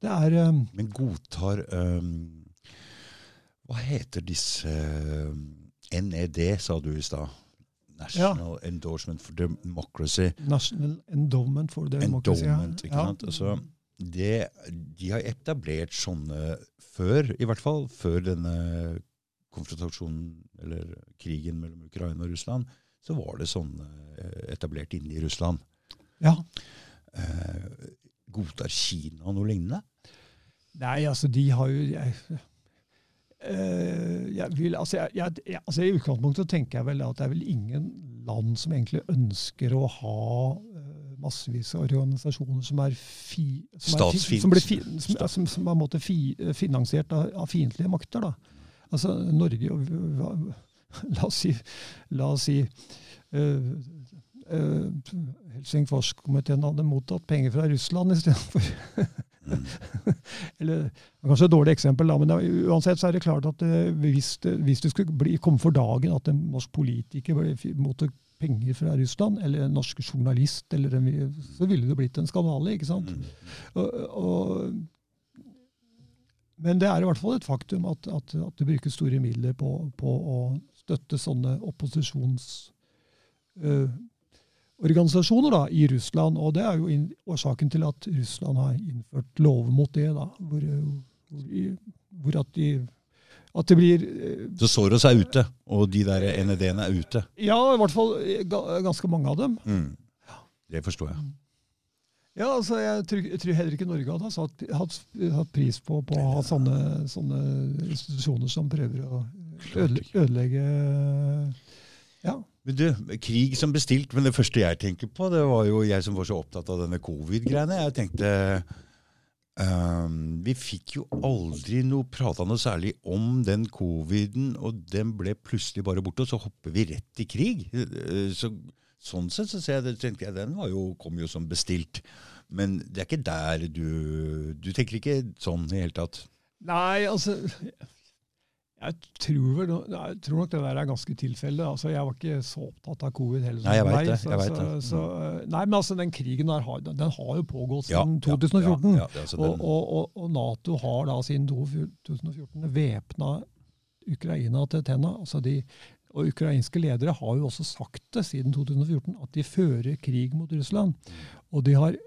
Det er um, Men godtar um, Hva heter disse øhm, NED, sa du i stad? National Endorsement for Democracy. National Endowment for Democracy. ja. Endowment, ikke Ja. sant? Altså, det, de har etablert sånne før, i hvert fall før denne konfrontasjonen, eller krigen mellom Ukraina og Russland, så var det sånne eh, etablert inne i Russland. ja. Eh, godtar Kina noe lignende? Nei, altså, de har jo jeg, eh, jeg vil, altså, jeg, jeg, altså, I utgangspunktet tenker jeg vel at det er vel ingen land som egentlig ønsker å ha eh, massevis av organisasjoner som er, fi, som er, som blir fi, som, som, som er finansiert av, av fiendtlige makter. da. Altså, Norge La oss si, la oss si eh, eh, Helsingforskomiteen hadde mottatt penger fra Russland istedenfor Mm. eller er kanskje et dårlig eksempel, da, men uansett så er det klart at eh, hvis det, hvis det skulle bli, komme for dagen at en norsk politiker ble mottok penger fra Russland, eller en norsk journalist, eller en, så ville det blitt en skandale. ikke sant? Mm. Og, og, men det er i hvert fall et faktum at, at, at det brukes store midler på, på å støtte sånne opposisjonsorganisasjoner uh, i Russland, og det er jo årsaken til at Russland har innført lover mot det. da, Hvor, eh, hvor, hvor at, de, at det blir eh, Så Soros er ute, og de der NED-ene er ute. Ja, i hvert fall eh, ga, ganske mange av dem. Mm. Det forstår jeg. Ja, altså, jeg tror, jeg tror heller ikke Norge hadde hatt, hatt, hatt pris på, på å ha sånne, sånne institusjoner som prøver å ødele, ødelegge Ja. Men du, Krig som bestilt, men det første jeg tenker på, det var jo jeg som var så opptatt av denne covid-greiene. Jeg tenkte um, Vi fikk jo aldri noe prata noe særlig om den coviden, og den ble plutselig bare borte, og så hopper vi rett i krig. Så, sånn sett så ser jeg, tenkte jeg den jo, kom jo som bestilt. Men det er ikke der du Du tenker ikke sånn i det hele tatt? Nei, altså jeg tror, vel, jeg tror, nok det der er ganske tilfelle. Altså, jeg var ikke så opptatt av covid heller. Nei, jeg vet det. Jeg vet det. Så, så, nei, men altså, Den krigen der har, den, den har jo pågått siden ja, 2014. Ja, ja, og, og, og, og, Nato har da siden 2014 væpna Ukraina til tenna. Altså de, og Ukrainske ledere har jo også sagt det siden 2014, at de fører krig mot Russland. Mm. Og de har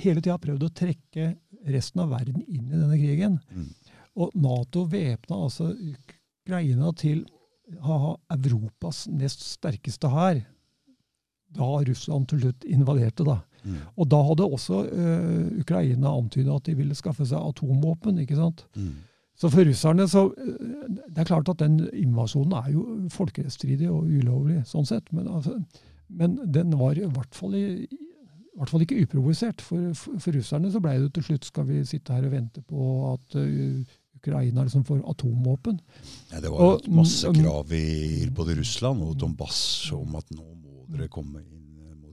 hele tida prøvd å trekke resten av verden inn i denne krigen. Mm. Og Nato væpna altså Ukraina til å ha Europas nest sterkeste hær da Russland til slutt invaderte. da. Mm. Og da hadde også uh, Ukraina antyda at de ville skaffe seg atomvåpen. ikke sant? Mm. Så for russerne så uh, Det er klart at den invasjonen er jo folkerettsstridig og ulovlig, sånn sett. Men, altså, men den var i hvert fall, i, i hvert fall ikke uprovosert. For, for, for, russerne så blei det til slutt skal vi sitte her og vente på at uh, Ukraina liksom får atomvåpen. Ja, det var og, masse krav i både Russland og Donbass om at nå må dere komme inn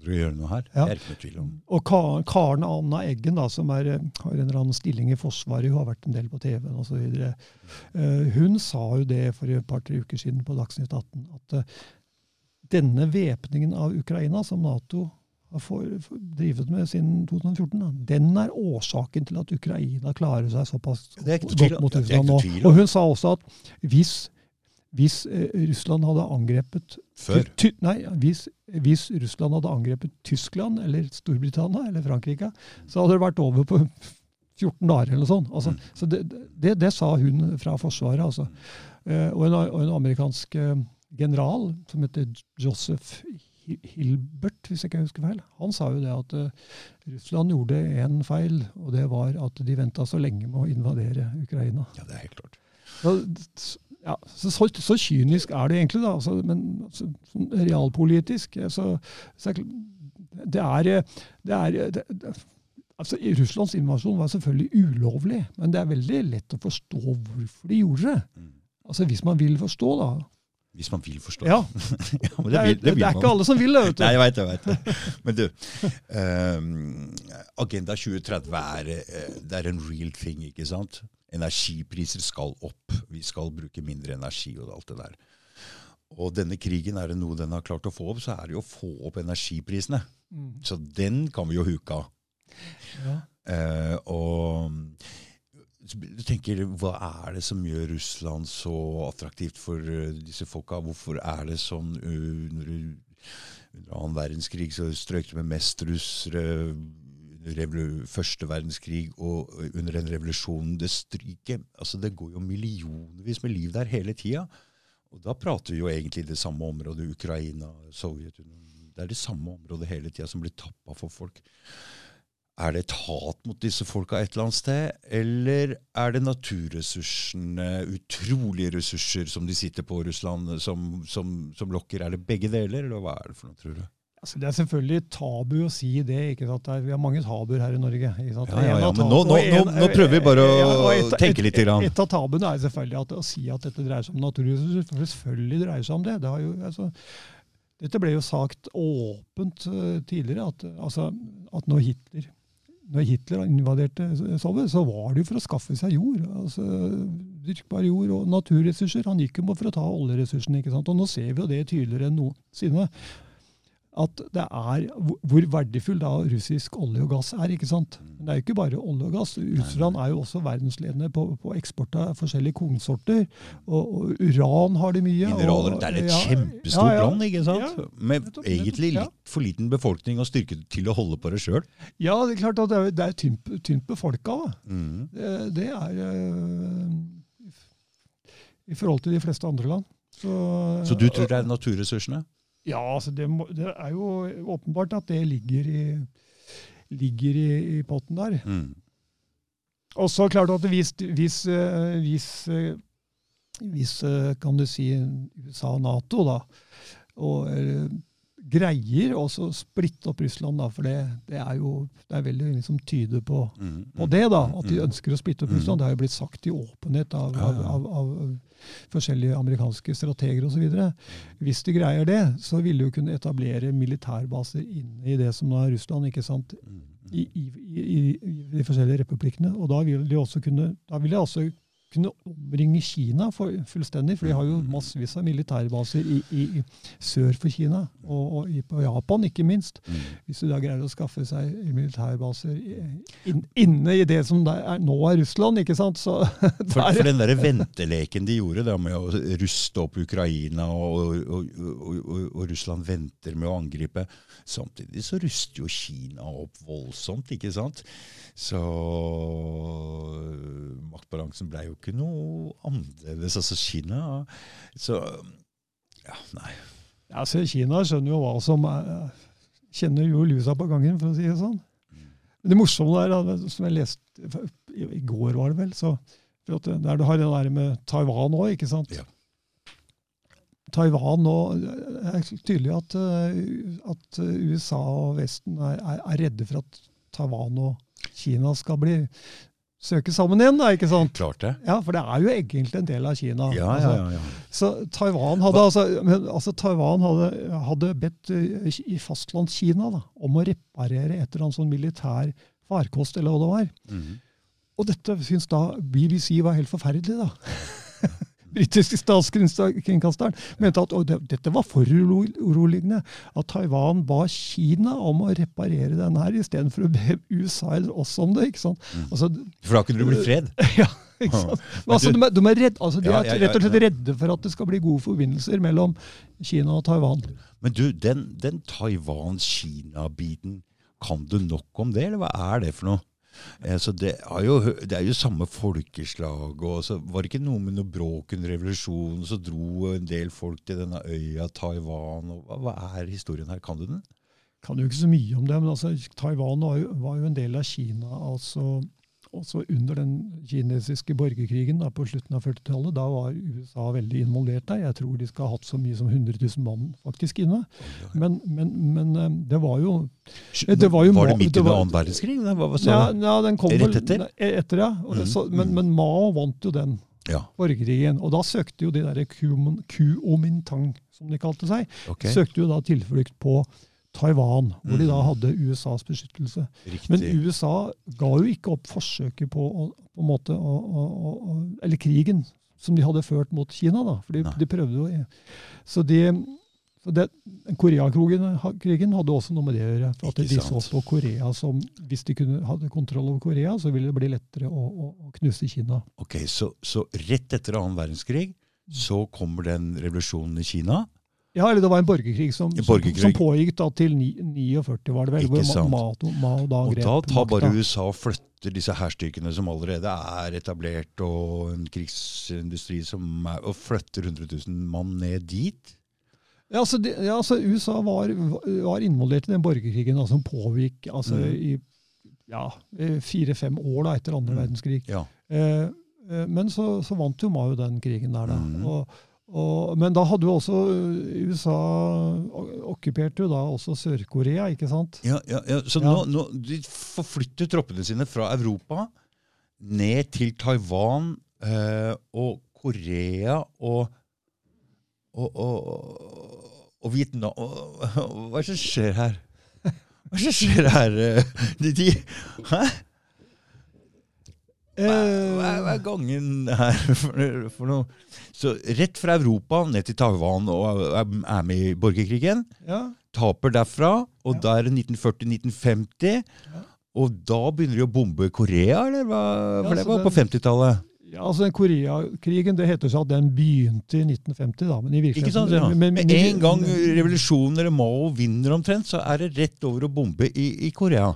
må å gjøre noe her. Ja. Det er ikke noe tvil om. Og Karen Anna Eggen, da, som er, har en eller annen stilling i Forsvaret, hun har vært en del på TV-en osv., uh, hun sa jo det for et par-tre uker siden på Dagsnytt 18 at uh, denne væpningen av Ukraina, som Nato har drevet med siden 2014, da. den er årsaken til at Ukraina klarer seg såpass godt mot Russland nå. Og hun sa også at hvis, hvis eh, Russland hadde angrepet Før? Ty, nei, hvis, hvis, Russland hadde angrepet Tyskland eller Storbritannia eller Frankrike, så hadde det vært over på 14 dager eller noe sånt. Altså, mm. Så det, det, det, sa hun fra Forsvaret. altså. Uh, og, en, og, en, amerikansk uh, general som heter Joseph Hilbert, hvis jeg ikke husker feil, han sa jo det at Russland gjorde én feil, og det var at de venta så lenge med å invadere Ukraina. Ja, det er helt klart. Så, ja, så, så, så kynisk er det egentlig, da. Altså, men altså, sånn realpolitisk så, så, det er, det er det, altså, Russlands invasjon var selvfølgelig ulovlig, men det er veldig lett å forstå hvorfor de gjorde det. Mm. Altså Hvis man vil forstå, da, hvis man vil forstå. Ja. ja det, det, er, det, det, er ikke alle som vil det. vet du. Nei, jeg vet det. Jeg vet det. Men du, um, Agenda 2030 er, eh, det er en real thing, ikke sant? Energipriser skal opp. Vi skal bruke mindre energi og alt det der. Og denne krigen, er det noe den har klart å få opp, så er det jo å få opp energiprisene. Mm. Så den kan vi jo huke av. Ja. Eh, og du tenker, Hva er det som gjør Russland så attraktivt for uh, disse folka? Hvorfor er det sånn under, under annen verdenskrig så strøyk det med mest russere første verdenskrig og under den revolusjonen det stryker. Altså, det går jo millionvis med liv der hele tida. Og da prater vi jo egentlig det samme området, Ukraina, Sovjetunionen. Det er det samme området hele tida som blir tappa for folk. Er det et hat mot disse folka et eller annet sted, eller er det naturressursene, utrolige ressurser som de sitter på Russland, som, som, som lokker? Er det begge deler, eller hva er det for noe, tror du? Altså, det er selvfølgelig tabu å si det. ikke sant? Vi har mange tabuer her i Norge. Ja, ja, ja, men nå, nå, nå, nå, prøver vi bare å et, tenke litt. Et, et, av tabuene er selvfølgelig at, å si at dette dreier seg om naturressurser. Selvfølgelig dreier seg om det. det jo, altså, dette ble jo sagt åpent uh, tidligere, at, altså, at når Hitler når Hitler invaderte Sovjet, så var det jo for å skaffe seg jord. altså Dyrkbar jord og naturressurser. Han gikk jo for å ta oljeressursene. ikke sant? Og nå ser vi jo det tydeligere enn noensinne at det er hvor verdifull da russisk olje og gass er. ikke sant? Mm. Men det er jo ikke bare olje og gass. Russland er jo også verdensledende på, på eksport av forskjellige kornsorter. Og, og, uran har de mye. Mineraler. det er et ja, kjempestort ja, ja, land, ikke sant? Med egentlig litt for liten befolkning og styrke til å holde på det sjøl. Ja, det er klart at det er, det er tynt, tynt befolka. Mm. Det, det, er øh, i forhold til de fleste andre land. Så, Så du tror det er naturressursene? Ja, altså det, må, det, er jo åpenbart at det ligger i, ligger i, i potten der. Mm. Og så klart at hvis, hvis, eh, hvis, eh, hvis eh, kan du si, USA og Nato da, og, greier å splitte opp Russland, da, for det, det er jo det er veldig mye som tyder på, Mm. på det, da, at de Mm. ønsker å splitte opp Mm. Russland. Det har jo blitt sagt i åpenhet av, Ja, av, ja. av, av forskjellige amerikanske strateger osv. Hvis de greier det, så vil de jo kunne etablere militærbaser inne i det som er Russland. ikke sant? Mm. i, i, i, i de forskjellige republikkene. Og da vil de også kunne, da vil de også kunne omringe Kina for, fullstendig, for de har jo massevis av militærbaser i, i, sør for Kina, og, og i, på Japan ikke minst. Mm. Hvis du da greier å skaffe seg militærbaser in, inne i det som der er, nå er Russland, ikke sant, så For, for den der venteleken de gjorde da med å ruste opp Ukraina, og, og, og, og, og Russland venter med å angripe Samtidig så ruster jo Kina opp voldsomt, ikke sant? Så maktbalansen ble jo ikke noe annerledes. Altså Kina Så ja, nei. Ja, så Kina skjønner jo hva som er Kjenner jo lusa på gangen, for å si det sånn. Men Det morsomme der, som jeg leste i går, var det vel så, for at Der du har det der med Taiwan òg, ikke sant? Ja. Taiwan nå er tydelig at, eh, at USA og Vesten er, er, er redde for at Taiwan og Kina skal bli søke sammen igjen, da, ikke sant? Klart det. Ja, for det er jo egentlig en del av Kina. Ja, altså. ja, ja. Så Taiwan hadde, altså, men, altså Taiwan hadde, hadde bedt uh, i fastlandskina da, om å reparere et eller annet sånn militær farkost, eller hva det var. Mhm. Og dette syns da BBC var helt forferdelig, da. Britiske statskringkasteren mente at og det, dette var foruroligende. At Taiwan ba Kina om å reparere den her, istedenfor å be USA eller oss om det. ikke sant? Mm. Altså, For da kunne det blitt fred. ja, ikke sant? Men altså, de, er, de, er altså, de er rett og slett redde for at det skal bli gode forbindelser mellom Kina og Taiwan. Men du, den, den Taiwan-Kina-biten, kan du nok om det, eller hva er det for noe? Eh, så det, er jo, det er jo samme folkeslag, og var det ikke noe med noe bråk under revolusjonen, så dro en del folk til denne øya Taiwan. Og hva er historien her? Kan du den? Kan jo ikke så mye om det, men altså, Taiwan var jo, var jo en del av Kina. altså også under den kinesiske borgerkrigen da, på slutten av 40-tallet. Da var USA veldig involvert der. Jeg tror de skal ha hatt så mye som 100 000 mann faktisk inne. Men, men, men eh, det var jo det var jo var det midt under annen verdenskrig? Ja, ja, den kom Rett etter? Nei, etter, ja. Det, Mm, så, men, mm. men Mao vant jo den Ja, borgerkrigen. Og da søkte jo de der Kuomintang, som de kalte seg, okay. søkte jo da tilflukt på Taiwan, hvor de da Mm. hadde USAs beskyttelse. Riktig. Men USA ga jo ikke opp forsøket på, å, på måte å, å, Eller krigen som de hadde ført mot Kina, da. For de, de prøvde jo Så de så det, Koreakrigen hadde også noe med det å gjøre. For at de så på Korea som Hvis de kunne, hadde kontroll over Korea, så ville det bli lettere å, å, å knuse Kina. Ok, så, så rett etter annen verdenskrig så kommer den revolusjonen i Kina. Ja, eller det var en borgerkrig som, borgerkrig. som pågikk da til 49, var det vel? Ikke sant. Ma, Mao, Mao da Og da tar bare. USA og flytter disse hærstyrkene som allerede er etablert, og en krigsindustri som er, og flytter 100 000 mann ned dit. Ja, altså, det, ja, altså USA var, var involvert i den borgerkrigen da, som pågikk altså, Mm. i ja, fire-fem år da, etter andre Mm. verdenskrig. Ja. Eh, eh, men så, så vant jo Mao den krigen der, da. Mm. Og, og, men da hadde jo også eh, USA okkuperte jo da også Sør-Korea, ikke sant? Ja, ja, ja. Så Ja. Nå, nå de forflytter troppene sine fra Europa ned til Taiwan eh, og Korea og og, og, og Vietnam Hva er det som skjer her? Hva er det som skjer her? De, de, hæ? Hva, er- hva er gangen her for, for noe? Så rett fra Europa ned til Taiwan og er med i borgerkrigen Ja, taper derfra, og Ja. da er det 1940-1950. Ja. Og da begynner de å bombe Korea, eller hva? For det var var på 50-tallet. ja altså den Koreakrigen, det heter seg at den begynte i 1950, da. Men i Ikke sant? Ja. men- men- en gang revolusjonen eller Mao vinner omtrent, så er det rett over å bombe i, i Korea.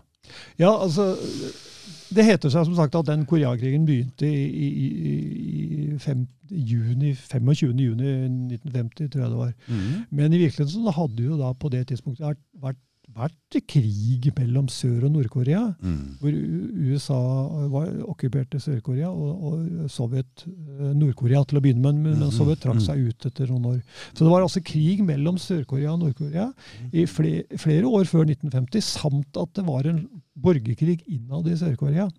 Ja, altså Det heter seg som sagt at den Koreakrigen begynte i, i, i, i fem, juni, 25. juni 1950, tror jeg det var. Men i virkeligheten så hadde jo da på det tidspunktet vært, vært krig mellom Sør- og Nord-Korea. Mm. Hvor USA var, okkuperte Sør-Korea og, og Sovjet eh, Nord-Korea til å begynne med, men, men Mhm, Sovjet trakk seg ut etter noen år. Så det var altså krig mellom Sør-Korea og Nord-Korea i flere, flere år før 1950, samt at det var en borgerkrig innad i Sør-Korea.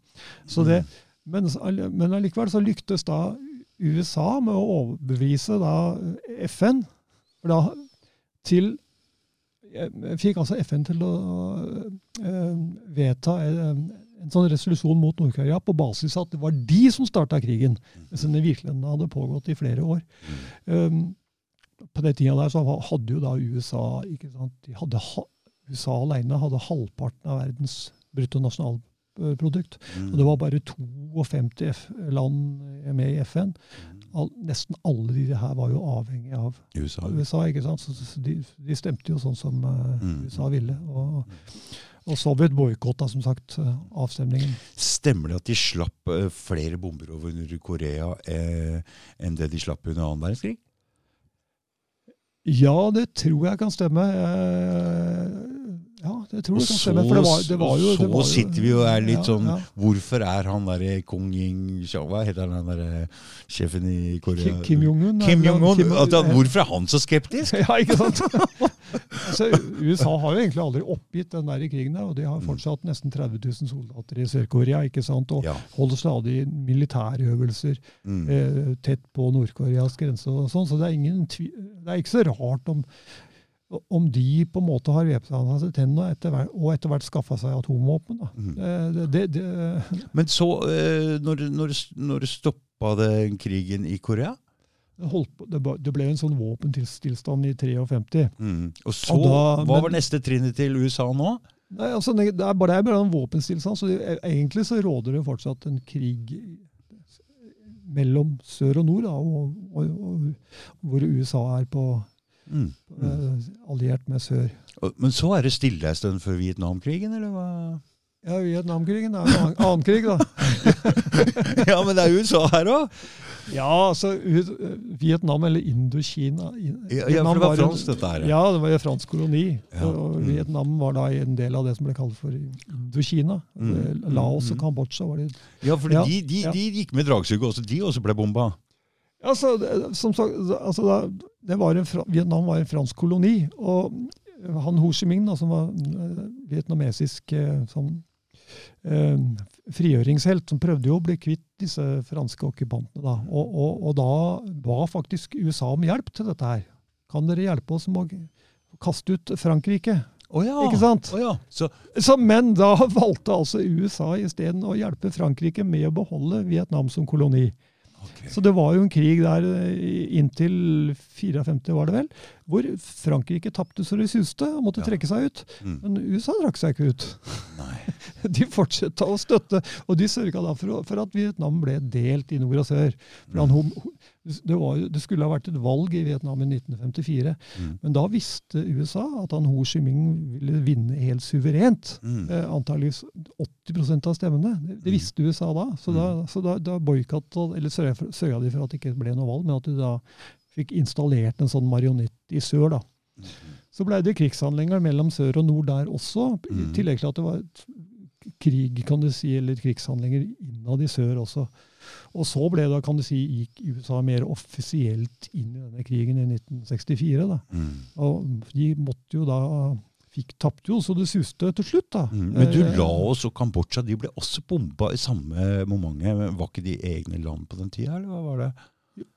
Men, men allikevel så lyktes da USA med å overbevise da FN for da, til jeg fikk altså FN til å eh, vedta en, en sånn resolusjon mot Nord-Korea på basis av at det var de som starta krigen, mens den virkelig hadde pågått i flere år. Um, på den tida der så hadde jo da USA ikke sant, de hadde, ha- USA alene hadde halvparten av verdens bruttonasjonalprodukt. Mm. Og det var bare 52 F land med i FN. All, nesten alle de her var jo avhengig av USA. USA. ikke sant? Så, så de, de stemte jo sånn som eh, Mm. USA ville. Og, og Sovjet boikotta som sagt eh, avstemningen. Stemmer det at de slapp eh, flere bomber over Korea eh, enn det de slapp under annen verdenskrig? Ja, det tror jeg kan stemme. Eh, Ja, det tror Og jeg kan stemme. For det var, det var jo, så det var sitter vi og er litt ja, sånn ja. Hvorfor er han derre Kong Ying Hva heter han derre sjefen i Korea? Kim, Jong-un. Kim Jong-un. Kim- Hvorfor er han så skeptisk? Ja, ikke sant? Så USA har jo egentlig aldri oppgitt den der krigen, der, og de har fortsatt nesten 30 000 soldater i Sør-Korea. ikke sant? Og Ja. holder stadig militærøvelser Mm. eh, tett på Nord-Koreas grense. og sånn, Så det er, det er ikke så rart om, om de på en måte har væpna seg tennene og etter hvert, og etter hvert skaffa seg atomvåpen. Mm. Eh, Det, det, det, Men så, eh, når, når, når stoppa det krigen i Korea? På, det, ble en sånn våpentilstand i 53. Mm. Og så, Og da- hva men- var neste trinnet til USA nå? Nei, altså, det er bare, det er bare en våpenstillstand, så det, egentlig så råder det fortsatt en krig mellom sør og nord, da, og, og, hvor USA er på Mm. Mm. alliert med sør. Men så er det stille en stund før Vietnamkrigen, eller hva? Ja, Vietnamkrigen er en annen, annen krig, da. ja, men det er USA her òg! Ja, altså Vietnam, eller Indokina Vietnam Ja, for det var fransk, dette her. Ja, det var en fransk koloni. Ja, Og mm. Vietnam var da en del av det som ble kalt for Indokina. Mm, Eh, Laos og mm. Kambodsja var det Ja, for Ja, de, de, de gikk med dragsuget også. De også ble bomba. Altså, som sagt, altså, da, det var en, Vietnam var en fransk koloni. Og han Ho Chi Minh, da, som var eh, vietnamesisk eh, sånn, eh, frigjøringshelt, som prøvde jo å bli kvitt disse franske okkupantene. Da. Og, og, og da ba faktisk USA om hjelp til dette her. Kan dere hjelpe oss med å kaste ut Frankrike? Oh ja. Ikke sant? Oh ja. Så, Så, men da valgte altså USA isteden å hjelpe Frankrike med å beholde Vietnam som koloni. Så det var jo en krig der eh, inntil 54, var det vel, hvor Frankrike tapte så det suste og måtte Ja. trekke seg ut. Mm. Men USA trakk seg ikke ut. Nei. De fortsatte å støtte, og de sørga da for, for at Vietnam ble delt i nord og sør. For han, Mm. Det, var, det skulle ha vært et valg i Vietnam i 1954, Mm. men da visste USA at han Ho Chi Minh ville vinne helt suverent. Mm. Eh, antageligvis 80 av stemmene. Det, det visste USA da. Så da, så da, da boykotta, eller sørga de for at det ikke ble noe valg, men at de da fikk installert en sånn marionett i sør. da. Så ble det krigshandlinger mellom sør og nord der også, i Mhm. tillegg til at det var et krig, kan du si, eller krigshandlinger innad i sør også. Og så ble da, kan du si, gikk USA mer offisielt inn i denne krigen i 1964. da. Mm. Og de måtte jo da fikk Tapte jo så det suste til slutt, da. Mm. Men du, la oss og Kambodsja de ble også bomba i samme momentet. Var ikke de egne land på den tida, eller hva var det?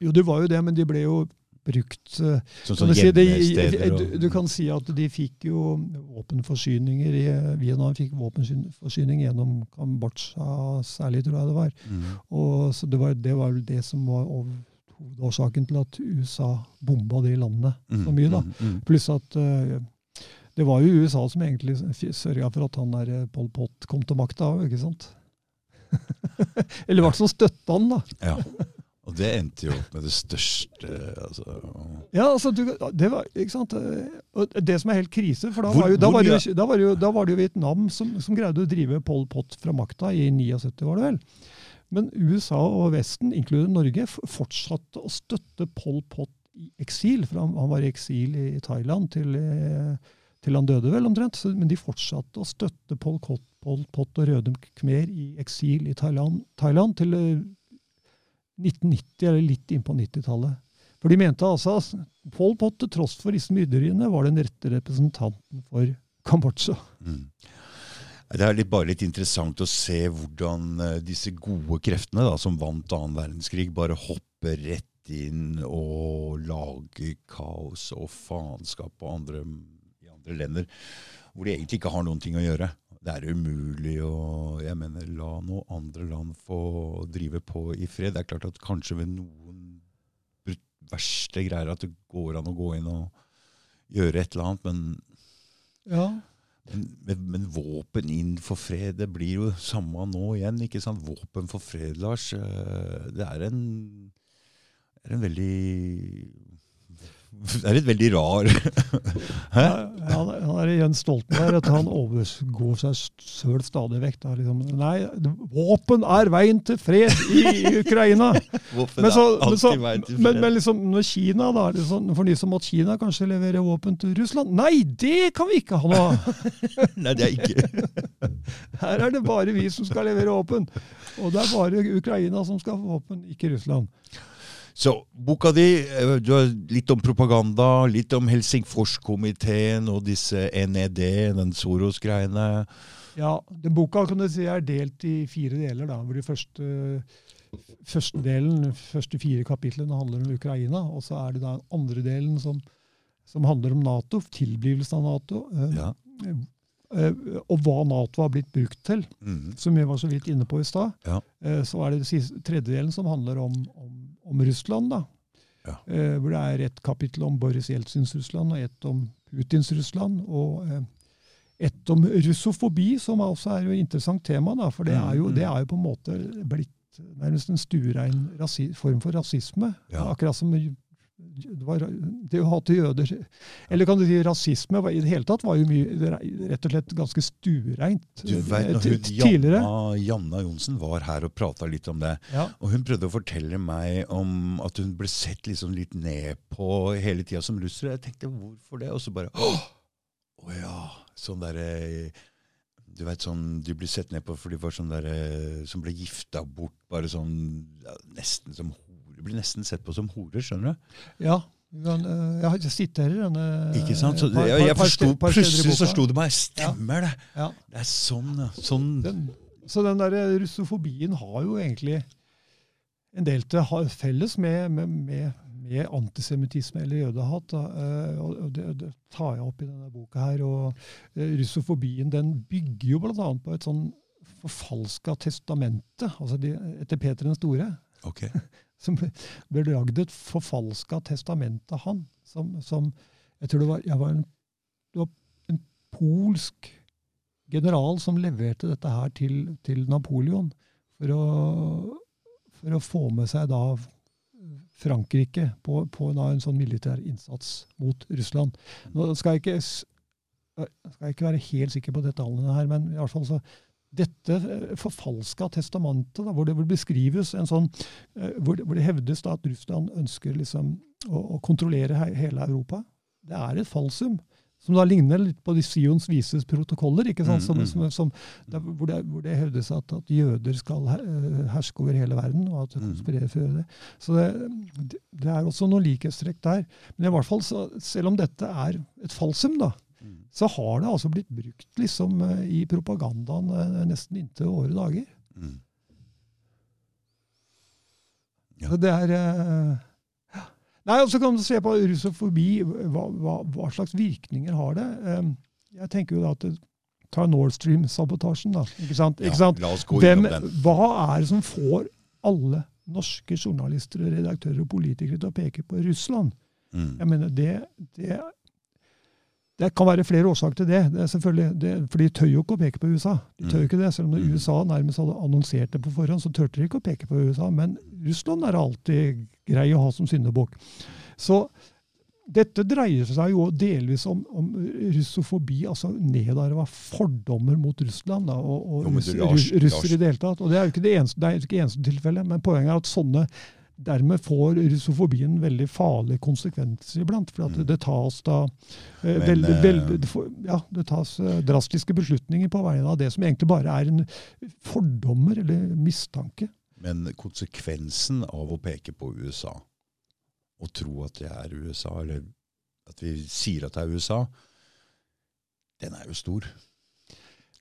Jo, det var jo det, men de ble jo brukt eh, Sånn kan som du, si, de, du, kan si at de fikk jo våpenforsyninger i Vietnam fikk våpenforsyning gjennom Kambodsja særlig, tror jeg det var. mm. Og så det var, det var vel det som var hovedårsaken til at USA bomba de landene Mm. så mye. da. Mm. Mm. Pluss at uh, det var jo USA som egentlig sørga for at han der eh, Pol Pot kom til makta ikke sant? Eller i hvert fall støtta han, da. Ja. Og det endte jo opp med det største altså. Ja, altså, du, det var, ikke sant? Eh, det som er helt krise, for da, Hvor- var, jo, da, var, det jo, da, var, jo, da var det jo Vietnam som, som greide å drive Pol Pot fra makta i 79, var det vel. Men USA og Vesten, inkludert Norge, fortsatte å støtte Pol Pot i eksil. For han, han var i eksil i Thailand til, eh, til han døde, vel, omtrent. Så, men de fortsatte å støtte Pol Pot, Pol Pot og Røde Khmer i eksil i Thailand, Thailand til uh, 1990, eller litt inn på 90-tallet. For de mente altså at Pol Pot, til tross for disse myrderiene, var den rette representanten for Kambodsja. Mm. Det er litt, bare litt interessant å se hvordan uh, disse gode kreftene da, som vant annen verdenskrig, bare hopper rett inn og lager kaos og faenskap på andre, i andre länder, hvor de egentlig ikke har noen ting å gjøre. Det er umulig å jeg mener, la noen andre land få drive på i fred. Det er klart at kanskje ved noen verste greier at det går an å gå inn og gjøre et eller annet, men ja. Men, men, men, våpen inn for fred, det blir jo samme nå igjen. ikke sant? Våpen for fred, Lars. Eh, det er en, er en veldig det er litt veldig rar Hæ? Ja, han er Jens Stoltenberg at han overgår seg sjøl stadig vekk. Liksom. Nei, våpen er veien til fred i Ukraina! men, så, men, så, men, men liksom, når Kina da, liksom, For de som måtte Kina kanskje levere våpen til Russland Nei, det kan vi ikke ha noe av! Nei, det er ikke Her er det bare vi som skal levere våpen. Og det er bare Ukraina som skal få våpen, ikke Russland. Så boka di, eh, du har litt om propaganda, litt om Helsingforskomiteen og disse NED, den Soros-greiene. Ja, den boka kan du si er delt i fire deler. da, hvor de første, første delen, første fire kapitlene handler om Ukraina. Og så er det da den andre delen som, som handler om Nato, tilblivelsen av Nato. Eh, ja. Uh, og hva Nato har blitt brukt til, mm. som vi var så vidt inne på i stad. Ja. Så er det den tredje delen som handler om, om om Russland. da. Ja. Eh, hvor det er et kapittel om Boris Jeltsins Russland og et om Putins Russland. Og eh, et om russofobi, som også er jo et interessant tema. da, For det er jo, mm, det mm. er jo på en måte blitt nærmest en stuerein form for rasisme. Ja. Akkurat som det, var, det å hate jøder Eller kan du si rasisme i det hele tatt var jo mye, rett og slett ganske stuereint tidligere. Janna, Janna Johnsen var her og prata litt om det. Ja. Og hun prøvde å fortelle meg om at hun ble sett liksom litt ned på hele tida som russer. Jeg tenkte hvorfor det? Og så bare Å oh, ja! Sånn derre du vet sånn, de blir sett ned på for de var sånn der, som ble gifta bort, bare sånn ja, nesten som blir nesten sett på som horer, skjønner du? Ja. Eh, jeg i denne Ikke sant? Så, par, jeg, jeg forsto, Plutselig så slo det meg. Stemmer det! Ja. Det er sånn. Sånn. Den, så den der russofobien har jo egentlig en del til felles med, med, med, med antisemittisme eller jødehat. Eh, og det, det, tar jeg opp i denne boka her. og eh, Russofobien den bygger jo bl.a. på et sånn forfalska testamente, altså de, etter Peter den store. Okay. som ble lagd et forfalska testament av han. Som, som, jeg tror det var, var, en, det var, en, polsk general som leverte dette her til, til Napoleon for å, for å, få med seg da Frankrike på, på en sånn militær innsats mot Russland. Nå skal jeg ikke, jeg ikke være helt sikker på detaljene her, men i hvert fall så dette eh, forfalska testamentet, da, hvor det beskrives en sånn, eh, hvor det, hvor det hevdes da at Russland ønsker liksom å, å, kontrollere he, hele Europa, det er et falsum. Som da ligner litt på de Sions vises protokoller? Som, mm, mm. som, som, der, hvor, det, hvor, det, hevdes at, at, jøder skal eh, herske over hele verden. og at det mm. konspirerer for det. Så det, det, er også noen likhetstrekk der. Men i hvert fall, så, selv om dette er et falsum, da, så har det altså blitt brukt liksom eh, i propagandaen eh, nesten inntil våre dager. Mm. Ja. Det er ja. Nei, og så kan du se på russofobi. Hva, hva, hva, slags virkninger har det? Um, jeg tenker jo da at Ta Nord Stream-sabotasjen, da. Ikke sant? Ja, ikke sant? La oss gå Hvem, den. Hva er det som får alle norske journalister, redaktører og politikere til å peke på Russland? Mm. Jeg mener, det, det det kan være flere årsaker til det. det er det, for de tør jo ikke å peke på USA. De tør jo ikke det, Selv om mm. USA nærmest hadde annonsert det på forhånd, så turte de ikke å peke på USA. Men Russland er alltid grei å ha som syndebukk. Så dette dreier seg jo delvis om, om russofobi, altså nedarva fordommer mot Russland da, og, og jo, russ, russ, russer i det hele tatt. Og Det er jo ikke det eneste, det er ikke eneste tilfellet, men poenget er at sånne dermed får russofobien veldig farlige konsekvenser iblant. For at Mm. det tas da eh, Men, veld, veld, det får- ja, det tas eh, drastiske beslutninger på vegne av det som egentlig bare er en fordommer eller mistanke. Men konsekvensen av å peke på USA, og tro at det er USA, eller at vi sier at det er USA, den er jo stor.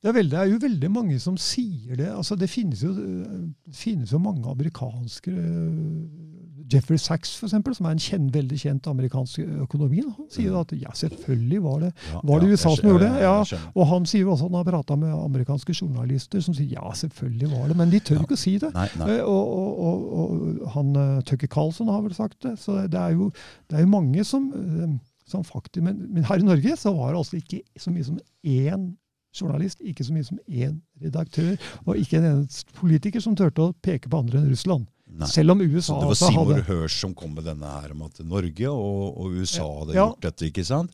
Det er, veldig, det er jo veldig mange som sier det. Altså, det, finnes jo, det finnes jo mange amerikanske øh, Jeffrey Sachs, for eksempel, som er en kjent, veldig kjent amerikansk økonomi. Han sier jo at ja, selvfølgelig var det Var det USA som gjorde det? Ja. Og han sier jo også at han har prata med amerikanske journalister som sier ja, selvfølgelig var det, men de tør ikke å si det. Nei, nei. Eh, Og, og, og, og han eh, Tucker Carlson har vel sagt det. Så det er jo, det er jo mange som, eh, som faktisk men, men her i Norge så var det altså ikke så mye som én journalist, ikke så mye som én redaktør, og ikke en eneste politiker som turte å peke på andre enn Russland. nei. Selv om USA hadde det var Simor Seymour hadde Hersh som kom med denne her om at Norge og, og USA hadde Ja. gjort dette. ikke sant?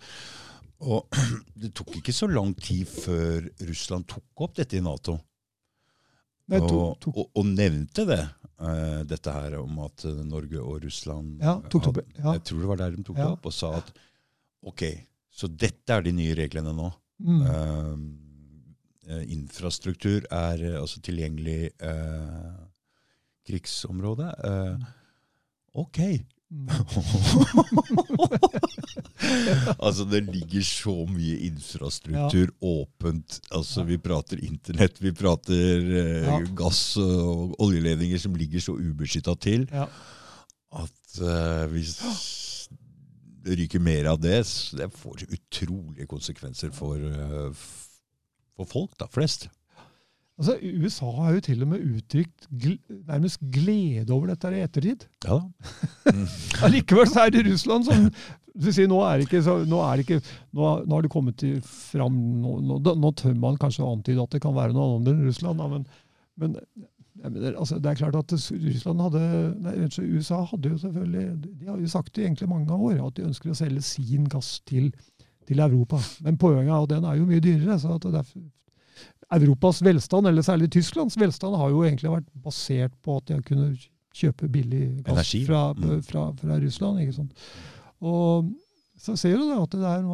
Og det tok ikke så lang tid før Russland tok opp dette i Nato. Nei, og, tok, tok, og, og nevnte det, uh, dette her om at eh, Norge og Russland Ja, tok det opp, ja. Jeg tror det var der de tok det opp, og sa at ok, så dette er de nye reglene nå. mm, eh, infrastruktur er eh, altså tilgjengelig eh, krigsområde. Eh, ok. altså Det ligger så mye infrastruktur åpent. Altså Vi prater internett, vi prater eh, Ja. gass og oljeledninger som ligger så ubeskytta til Ja. at eh, hvis det ryker mer av det, det får utrolige konsekvenser for, eh, for folk da, flest. Altså, USA har jo til og med uttrykt gl nærmest glede over dette i ettertid. Ja Mm. Allikevel så er det Russland som sier, nå er det ikke, så, nå er det ikke nå, nå har det kommet til, fram nå, nå, nå tør man kanskje antyde at det kan være noe annet enn Russland. Da, men, men mener, altså, det er klart at Russland hadde, nei, USA hadde jo selvfølgelig De har jo sagt det egentlig mange år, at de ønsker å selge sin gass til, til Europa. Men poenget er og den er jo mye dyrere. så at det er, Europas velstand, eller særlig Tysklands velstand, har jo egentlig vært basert på at de har kunnet kjøpe billig gass Energi, fra, mm. fra, fra Russland. ikke sant? Og så ser du da at det der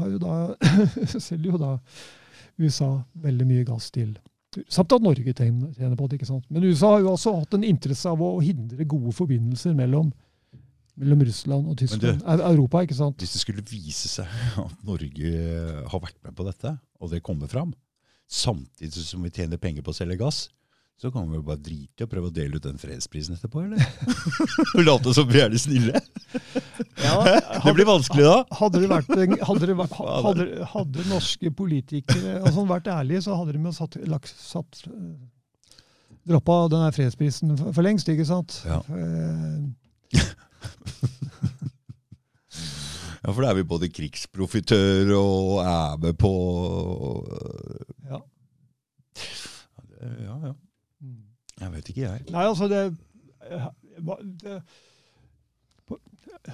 har jo da, selger jo da USA veldig mye gass til. Samt at Norge tjener på det. ikke sant? Men USA har jo også hatt en interesse av å hindre gode forbindelser mellom, mellom Russland og Tyskland. Du, Europa, ikke sant? Hvis det skulle vise seg at Norge har vært med på dette, og det kommer fram, samtidig som vi tjener penger på å selge gass, så kan vi jo bare drite i å prøve å dele ut den fredsprisen etterpå, eller? Og late som vi er de snille. Det blir vanskelig da. Hadde det vært, hadde, det vært, hadde, hadde norske politikere og sånn vært ærlige, så hadde de jo satt, lagt, satt eh, Droppa den fredsprisen for, for lengst, ikke sant? Ja. Eh, Ja, for da er vi både krigsprofitør og er med på ja. Ja, ja. Mm. Jeg vet ikke, jeg. Nei, altså det, det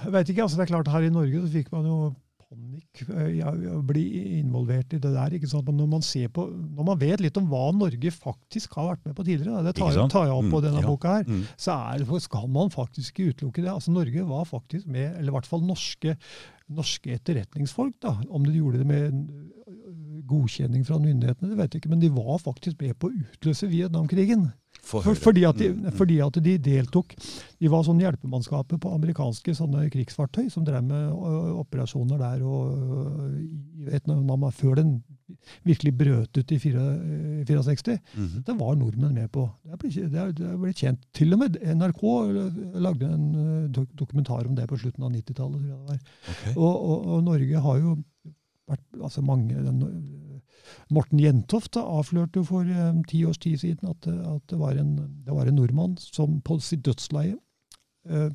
Jeg vet ikke. altså Det er klart Her i Norge så fikk man jo panikk eh, i bli involvert i det der. ikke sant? Men når man ser på, når man vet litt om hva Norge faktisk har vært med på tidligere, da, det tar, Ikke tar jeg opp på Mm, denne ja. boka her, Mm. så er, det- skal man faktisk ikke utelukke det. Altså Norge var faktisk med, eller i hvert fall norske, norske etterretningsfolk, da, om de gjorde det med øh, godkjenning fra myndighetene, det vet jeg ikke, men de var faktisk med på å utløse Vietnamkrigen. Få For, fordi, at de, Mm, mm. fordi at de deltok De var sånn hjelpemannskaper på amerikanske krigsfartøy som drev med operasjoner der og i Vietnam før den virkelig brøt ut i 64. Mm -hmm. Det var nordmenn med på. Det er blitt, det blitt kjent. Til og med NRK lagde en dokumentar om det på slutten av 90-tallet. tror jeg det var. Ok. Og, og, og Norge har jo vært altså mange den, Morten Jentoft avslørte jo for eh, ti års tid siden at, at det, var en, det var en nordmann som på sitt dødsleie eh,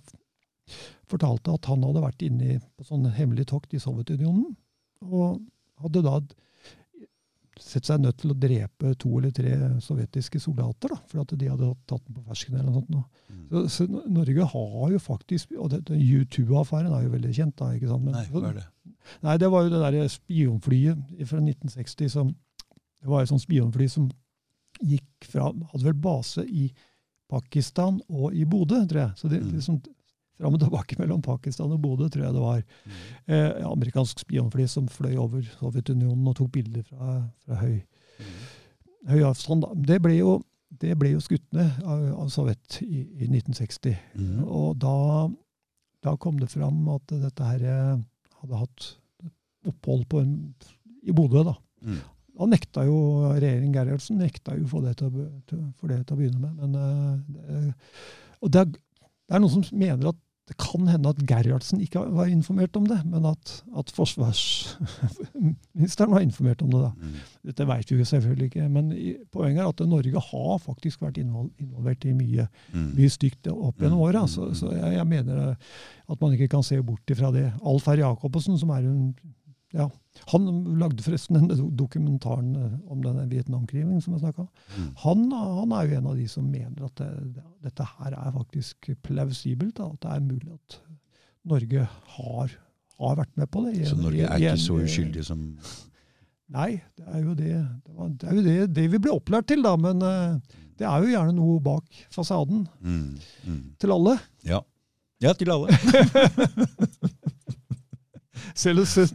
fortalte at han hadde vært inne på sånn hemmelig tokt i Sovjetunionen. Og hadde da sett seg nødt til å drepe to eller tre sovjetiske soldater, da, for at de hadde tatt den på fersken. eller noe sånt. Mm. Så, så Norge har jo faktisk Og dette U2-affæren er jo veldig kjent. da, ikke sant? Men, Nei, hva er det? Nei, det var jo det der spionflyet fra 1960 som Det var et sånt spionfly som gikk fra Hadde vel base i Pakistan og i Bodø, tror jeg. Så det, Mm. liksom, fram og tilbake mellom Pakistan og Bodø, tror jeg det var. Eh, amerikansk spionfly som fløy over Sovjetunionen og tok bilder fra, fra høy, høy avstand. Det ble jo, det ble jo skutt ned av, av Sovjet i, i 1960. Mm. Og da, da kom det fram at dette her eh, hadde hatt opphold på en, i Bodø. da. Mm. Da nekta jo regjeringen Gerhardsen nekta jo for det til, å for det til å begynne med. Men, eh, det, og det er, det er noen som mener at det kan hende at Gerhardsen ikke var informert om det, men at, at forsvarsministeren var informert om det. da. Mm. Dette vet vi jo selvfølgelig ikke, men poenget er at Norge har faktisk vært involvert i mye, Mm. mye stygt opp gjennom Mm, åra. Så, så jeg, jeg mener eh, at man ikke kan se bort ifra det. Alf R. Jacobsen, som er en ja, Han lagde forresten den dokumentaren eh, om denne Vietnamkrigen som jeg snakka om. Mm. Han, han er jo en av de som mener at det, det, dette her er faktisk plausibelt. Da, at det er mulig at Norge har, har vært med på det. i Så Norge er i ikke så uskyldig som Nei, det er jo det, det, var, det, er jo det, det vi ble opplært til, da. Men eh, det er jo gjerne noe bak fasaden mm. Mm. til alle. Ja. ja, til alle. Selv, selv,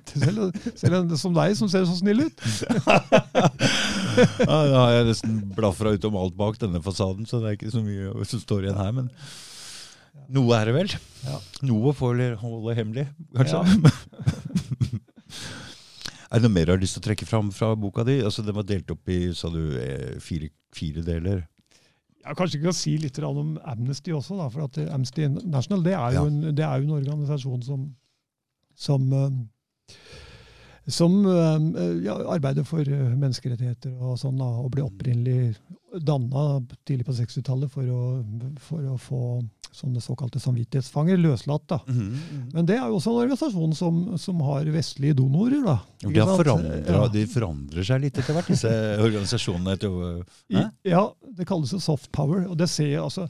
selv en som deg, som ser så snill ut. ja, da har jeg nesten blafra utom alt bak denne fasaden, så det er ikke så mye som står igjen her. Men noe er det vel. Ja. Noe får vi holde hemmelig, kanskje. er det noe mer du har lyst til å trekke fram fra boka di? Altså, Den var delt opp i sa du, eh, fire, fire deler. Ja, kanskje ikke å si litt om Amnesty også, da, for Amnesty International det er Ja. en, det er jo en organisasjon som, som, eh, som eh, ja, arbeider for eh, menneskerettigheter og sånn, og ble opprinnelig danna tidlig på 60-tallet for, for å få sånne såkalte samvittighetsfanger løslatt. da. Men det er jo også en organisasjon som, som har vestlige donorer. da. De, har forandret, Ja. de forandrer seg litt etter hvert, disse organisasjonene. Etter, I, ja, det kalles jo soft power. Og det ser jeg altså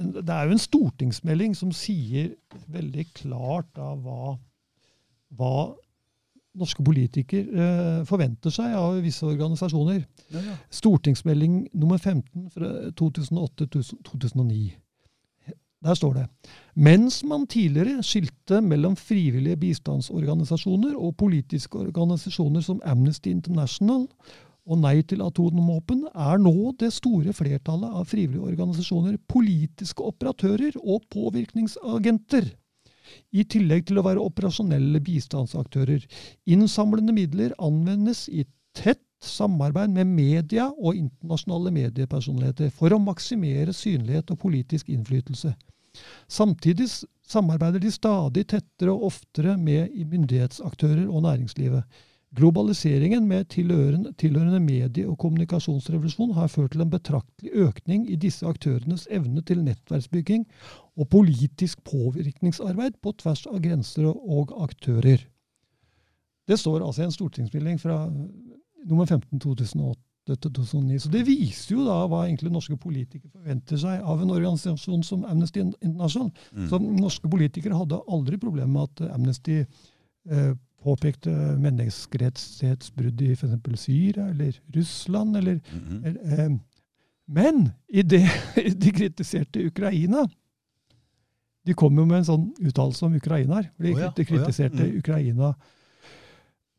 Det er jo en stortingsmelding som sier veldig klart da hva, hva norske politikere eh, forventer seg av visse organisasjoner. Stortingsmelding nummer 15 fra 2008-2009. Der står det mens man tidligere skilte mellom frivillige bistandsorganisasjoner og politiske organisasjoner som Amnesty International og Nei til atomvåpen, er nå det store flertallet av frivillige organisasjoner politiske operatører og påvirkningsagenter. I tillegg til å være operasjonelle bistandsaktører. Innsamlende midler anvendes i tett samarbeid med media og internasjonale mediepersonligheter for å maksimere synlighet og politisk innflytelse. Samtidig samarbeider de stadig tettere og oftere med myndighetsaktører og næringslivet. Globaliseringen med tilhørende, tilhørende medie- og kommunikasjonsrevolusjon har ført til en betraktelig økning i disse aktørenes evne til nettverksbygging og politisk påvirkningsarbeid på tvers av grenser og aktører. Det står altså i en stortingsmelding fra nummer 15 2008-2009. Så det viser jo da hva egentlig norske politikere forventer seg av en organisasjon som Amnesty International. Mm. Så norske politikere hadde aldri problemer med at Amnesty eh, påpekte menneskerettighetsbrudd i f.eks. Syria eller Russland. Eller, Mhm. eller, eh, men i det de kritiserte Ukraina De kom jo med en sånn uttalelse om for De Å ja, de å ja, kritiserte mm. Ukraina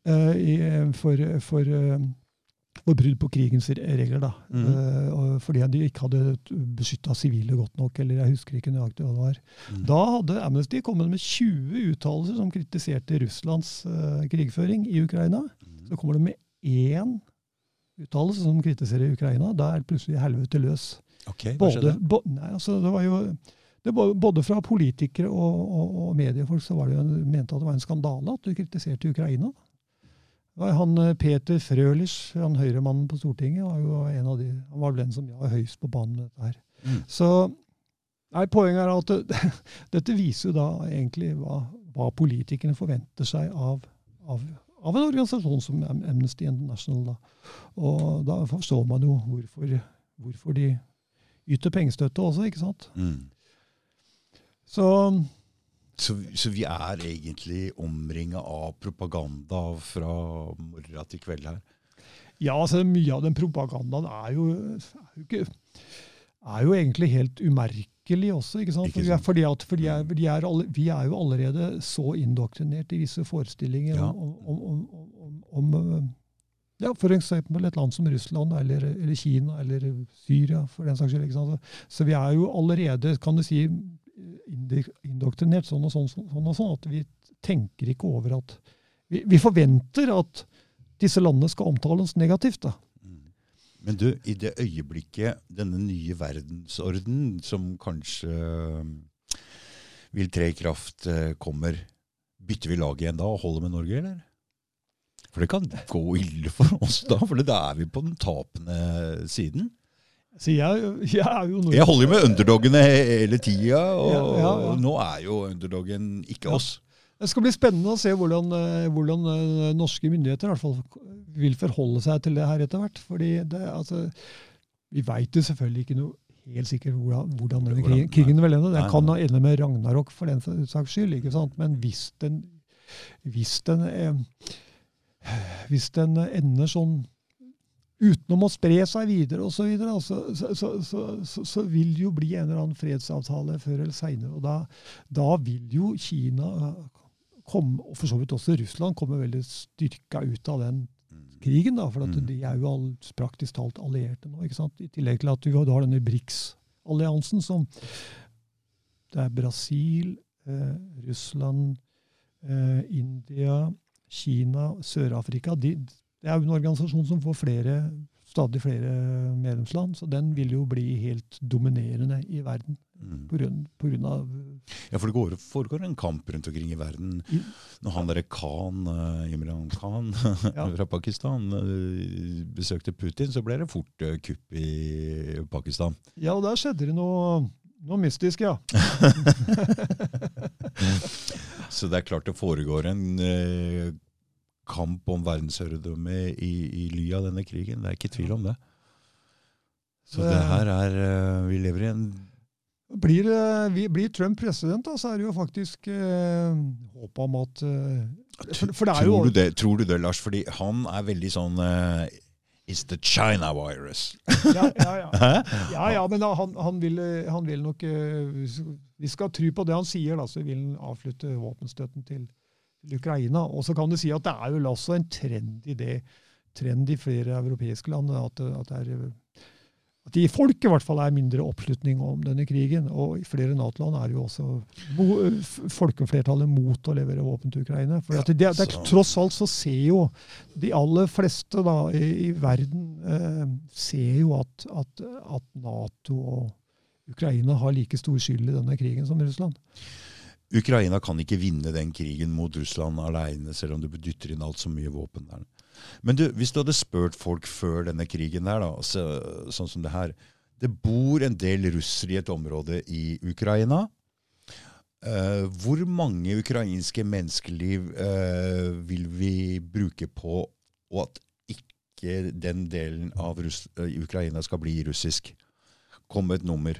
eh, i, for, for, eh, for brudd på krigens regler. da. Mm. Uh, fordi de ikke hadde beskytta sivile godt nok. eller jeg husker ikke nøyaktig hva det var. Mm. Da hadde Amnesty kommet med 20 uttalelser som kritiserte Russlands uh, krigføring i Ukraina. Mm. Så kommer det med én uttalelse som kritiserer Ukraina. Da er det plutselig helvete løs. Ok, hva Både, bo, nei, altså det var jo, det var, både fra politikere og, og, og mediefolk så var det jo en, mente at det var en skandale at du kritiserte Ukraina. Var han eh, Peter Frølich, han høyremannen på Stortinget, var jo en av de, han var vel den som var høyest på banen med dette her. Mm. Så nei, Poenget er at det, dette viser jo da egentlig hva, hva politikerne forventer seg av, av, av en organisasjon som Amnesty International. Da. Og da forstår man jo hvorfor, hvorfor de yter pengestøtte også, ikke sant. Mm. Så Så, så vi er egentlig omringa av propaganda fra morgen til kveld her? Ja, altså mye av den propagandaen er jo, er jo, ikke, er jo egentlig helt umerkelig også. ikke sant? Ikke sant. Fordi, at, fordi er, de er alle, vi er jo allerede så indoktrinert i visse forestillinger Ja. om, om, om, om, ja, f.eks. et land som Russland eller, eller Kina eller Syria. for den saks skyld. sant? Så vi er jo allerede kan du si, indoktrinert sånn og sånn, sånn og sånn at vi tenker ikke over at Vi, vi forventer at disse landene skal omtales negativt. da. Mm. Men du, i det øyeblikket denne nye verdensorden, som kanskje øh, vil tre i kraft, øh, kommer, bytter vi lag igjen da og holder med Norge, eller? For det kan gå ille for oss da, for da er vi på den tapende siden. Så jeg, jeg er jo Jeg holder jo med underdogene hele tida, og Ja, ja, ja. nå er jo underdogen ikke oss. Det skal bli spennende å se hvordan, eh, hvordan eh, norske myndigheter i hvert fall vil forholde seg til det her etter hvert. Fordi det, altså, Vi veit jo selvfølgelig ikke noe helt sikkert hvordan, hvordan denne krigen, krigen vil ende. Den kan ende med Ragnarok for den saks skyld. ikke sant? Men hvis den, hvis den, eh, hvis den ender sånn utenom å spre seg videre osv., så, videre, så, så, så, så, vil det jo bli en eller annen fredsavtale før eller seinere. Og da, da vil jo Kina eh, komme, og for så vidt også Russland, komme veldig styrka ut av den krigen. da, For Mm. de er jo all, praktisk talt allierte nå. ikke sant? I tillegg til at du har denne BRICS-alliansen som Det er Brasil, eh, Russland, eh, India, Kina, Sør-Afrika. De, det er jo en organisasjon som får flere, stadig flere medlemsland, så den vil jo bli helt dominerende i verden. Mm. På grunn, på grunn av Ja, for det går, foregår en kamp rundt omkring i verden. Mm. Når han derre Khan, eh, Imran Khan Ja. fra Pakistan eh, besøkte Putin, så ble det fort eh, kupp i Pakistan. Ja, og der skjedde det noe, noe mystisk, ja. Så det er klart det foregår en eh, kamp om verdensherredømme i, i ly av denne krigen. Det er ikke tvil om det. Så det her er eh, Vi lever i en Blir, eh, vi- blir Trump president, da, så er det jo faktisk eh, håp om at eh, for, for det er jo tror, du det, tror du det, Lars? Fordi han er veldig sånn eh, It's the China virus. ja, ja, ja. Ja, ja, men da, han, han, vil, eh, han vil nok eh, Vi skal tro på det han sier, da, så vil han avslutte våpenstøtten til, til Ukraina. Og så kan du si at det er vel også en trend i det, trend i flere europeiske land at, at det er at det i folk i hvert fall er mindre oppslutning om denne krigen. Og i flere Nato-land er jo også folkeflertallet mot å levere våpen til Ukraina. For at det, det, er- tross alt så ser jo de aller fleste da, i, i verden eh, ser jo at, at, at Nato og Ukraina har like stor skyld i denne krigen som Russland. Ukraina kan ikke vinne den krigen mot Russland alene, selv om du dytter inn alt så mye våpen der. Men du, hvis du hadde spurt folk før denne krigen her, da, så, sånn som det her Det bor en del russere i et område i Ukraina. Uh, hvor mange ukrainske menneskeliv uh, vil vi bruke på og at ikke den delen av Russ eh, Ukraina skal bli russisk? Kom med et nummer.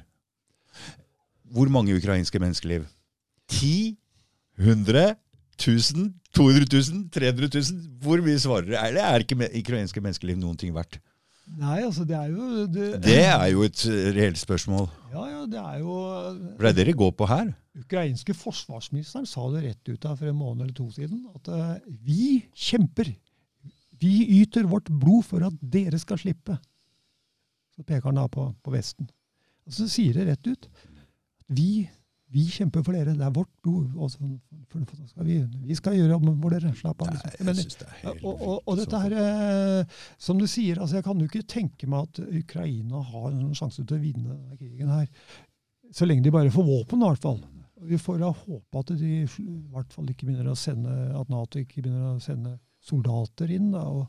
Hvor mange ukrainske menneskeliv? 10? 100? 1000? 200 000? 300 000? Hvor mye svarer dere? Eller er ikke ukrainske menneskeliv noen ting verdt? Nei, altså det er jo Det, Det er jo et eh, reelt spørsmål. Ja, ja, det er jo For det er det det går på her. ukrainske forsvarsministeren sa det rett ut her for en måned eller to siden. At uh, vi kjemper. Vi yter vårt blod for at dere skal slippe. Så peker han da på, på Vesten. Og så sier det rett ut. Vi, vi kjemper for dere. Det er vårt behov. Og så, for, for, skal vi, vi skal gjøre jobben vår, dere. Slapp av. Liksom. Jeg synes det er helt og, og, og dette her, eh, som du sier, altså jeg kan jo ikke tenke meg at Ukraina har en sjanse til å vinne denne krigen her. Så lenge de bare får våpen, i hvert fall. Vi får da håpe at de i hvert fall ikke begynner å sende, at Nato ikke begynner å sende soldater inn. Da. Og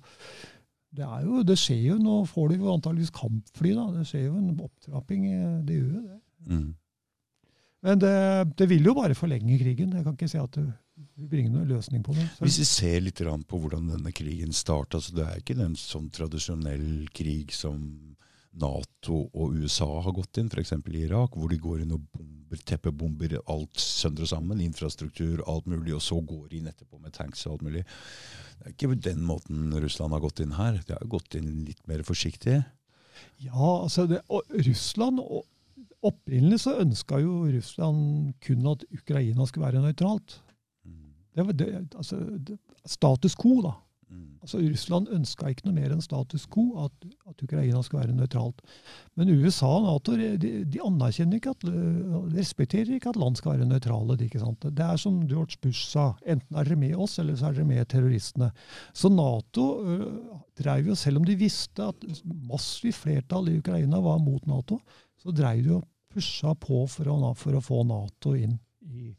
det, er jo, det skjer jo, nå får de jo antageligvis kampfly. da, Det skjer jo en opptrapping. Det gjør jo det. Mm. Men det, det vil jo bare forlenge krigen. Jeg kan ikke se at det vil bringe noen løsning på det. Så- Hvis vi ser litt på hvordan denne krigen starta, så det er ikke den sånn tradisjonell krig som Nato og USA har gått inn, f.eks. i Irak, hvor de går inn og bomber bomber, teppebomber alt sønder og sammen. Infrastruktur, alt mulig. Og så går de inn etterpå med tanks og alt mulig. Det er ikke den måten Russland har gått inn her. De har gått inn litt mer forsiktig. Ja, altså det, og Russland og Opprinnelig så ønska jo Russland kun at Ukraina skulle være nøytralt. Det var det, altså, det, status quo, da. Mm. Altså Russland ønska ikke noe mer enn status quo, at, at Ukraina skulle være nøytralt. Men USA og Nato de, de anerkjenner ikke at, de respekterer ikke at land skal være nøytrale. Det, det er som George Bush sa, enten er dere med oss, eller så er dere med terroristene. Så Nato øh, dreiv jo, selv om de visste at massivt flertall i Ukraina var mot Nato, så dreiv de og pusha på for å, for å få Nato inn i,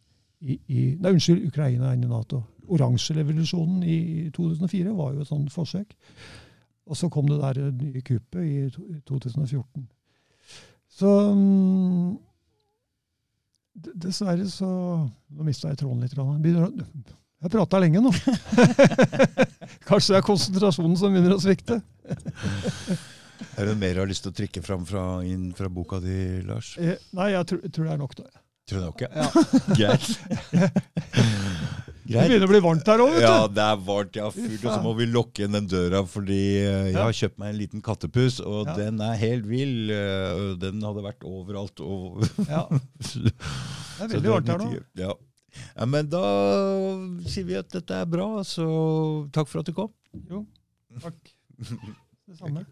i, i Nei, unnskyld, Ukraina inn i Nato. Oransjerevolusjonen i 2004 var jo et sånt forsøk. Og så kom det der nye kuppet i 2014. Så mm, Dessverre så Nå mista jeg tråden litt. Jeg prata lenge nå. Kanskje det er konsentrasjonen som begynner å svikte. Er det mer du har lyst til å trykke fram fra, inn fra boka di, Lars? Eh, nei, jeg tror, tror, det er nok. da. Tror du nok, ja. Greit. Det begynner å bli varmt her òg. Ja, det er varmt. Ja, fyrt, og så må vi lukke igjen den døra, fordi eh, jeg har kjøpt meg en liten kattepus, og ja. den er helt vill. Eh, den hadde vært overalt. Og ja. Det er veldig varmt her nå. Ja. ja. Men da sier vi at dette er bra, så takk for at du kom. Jo, takk. Det samme.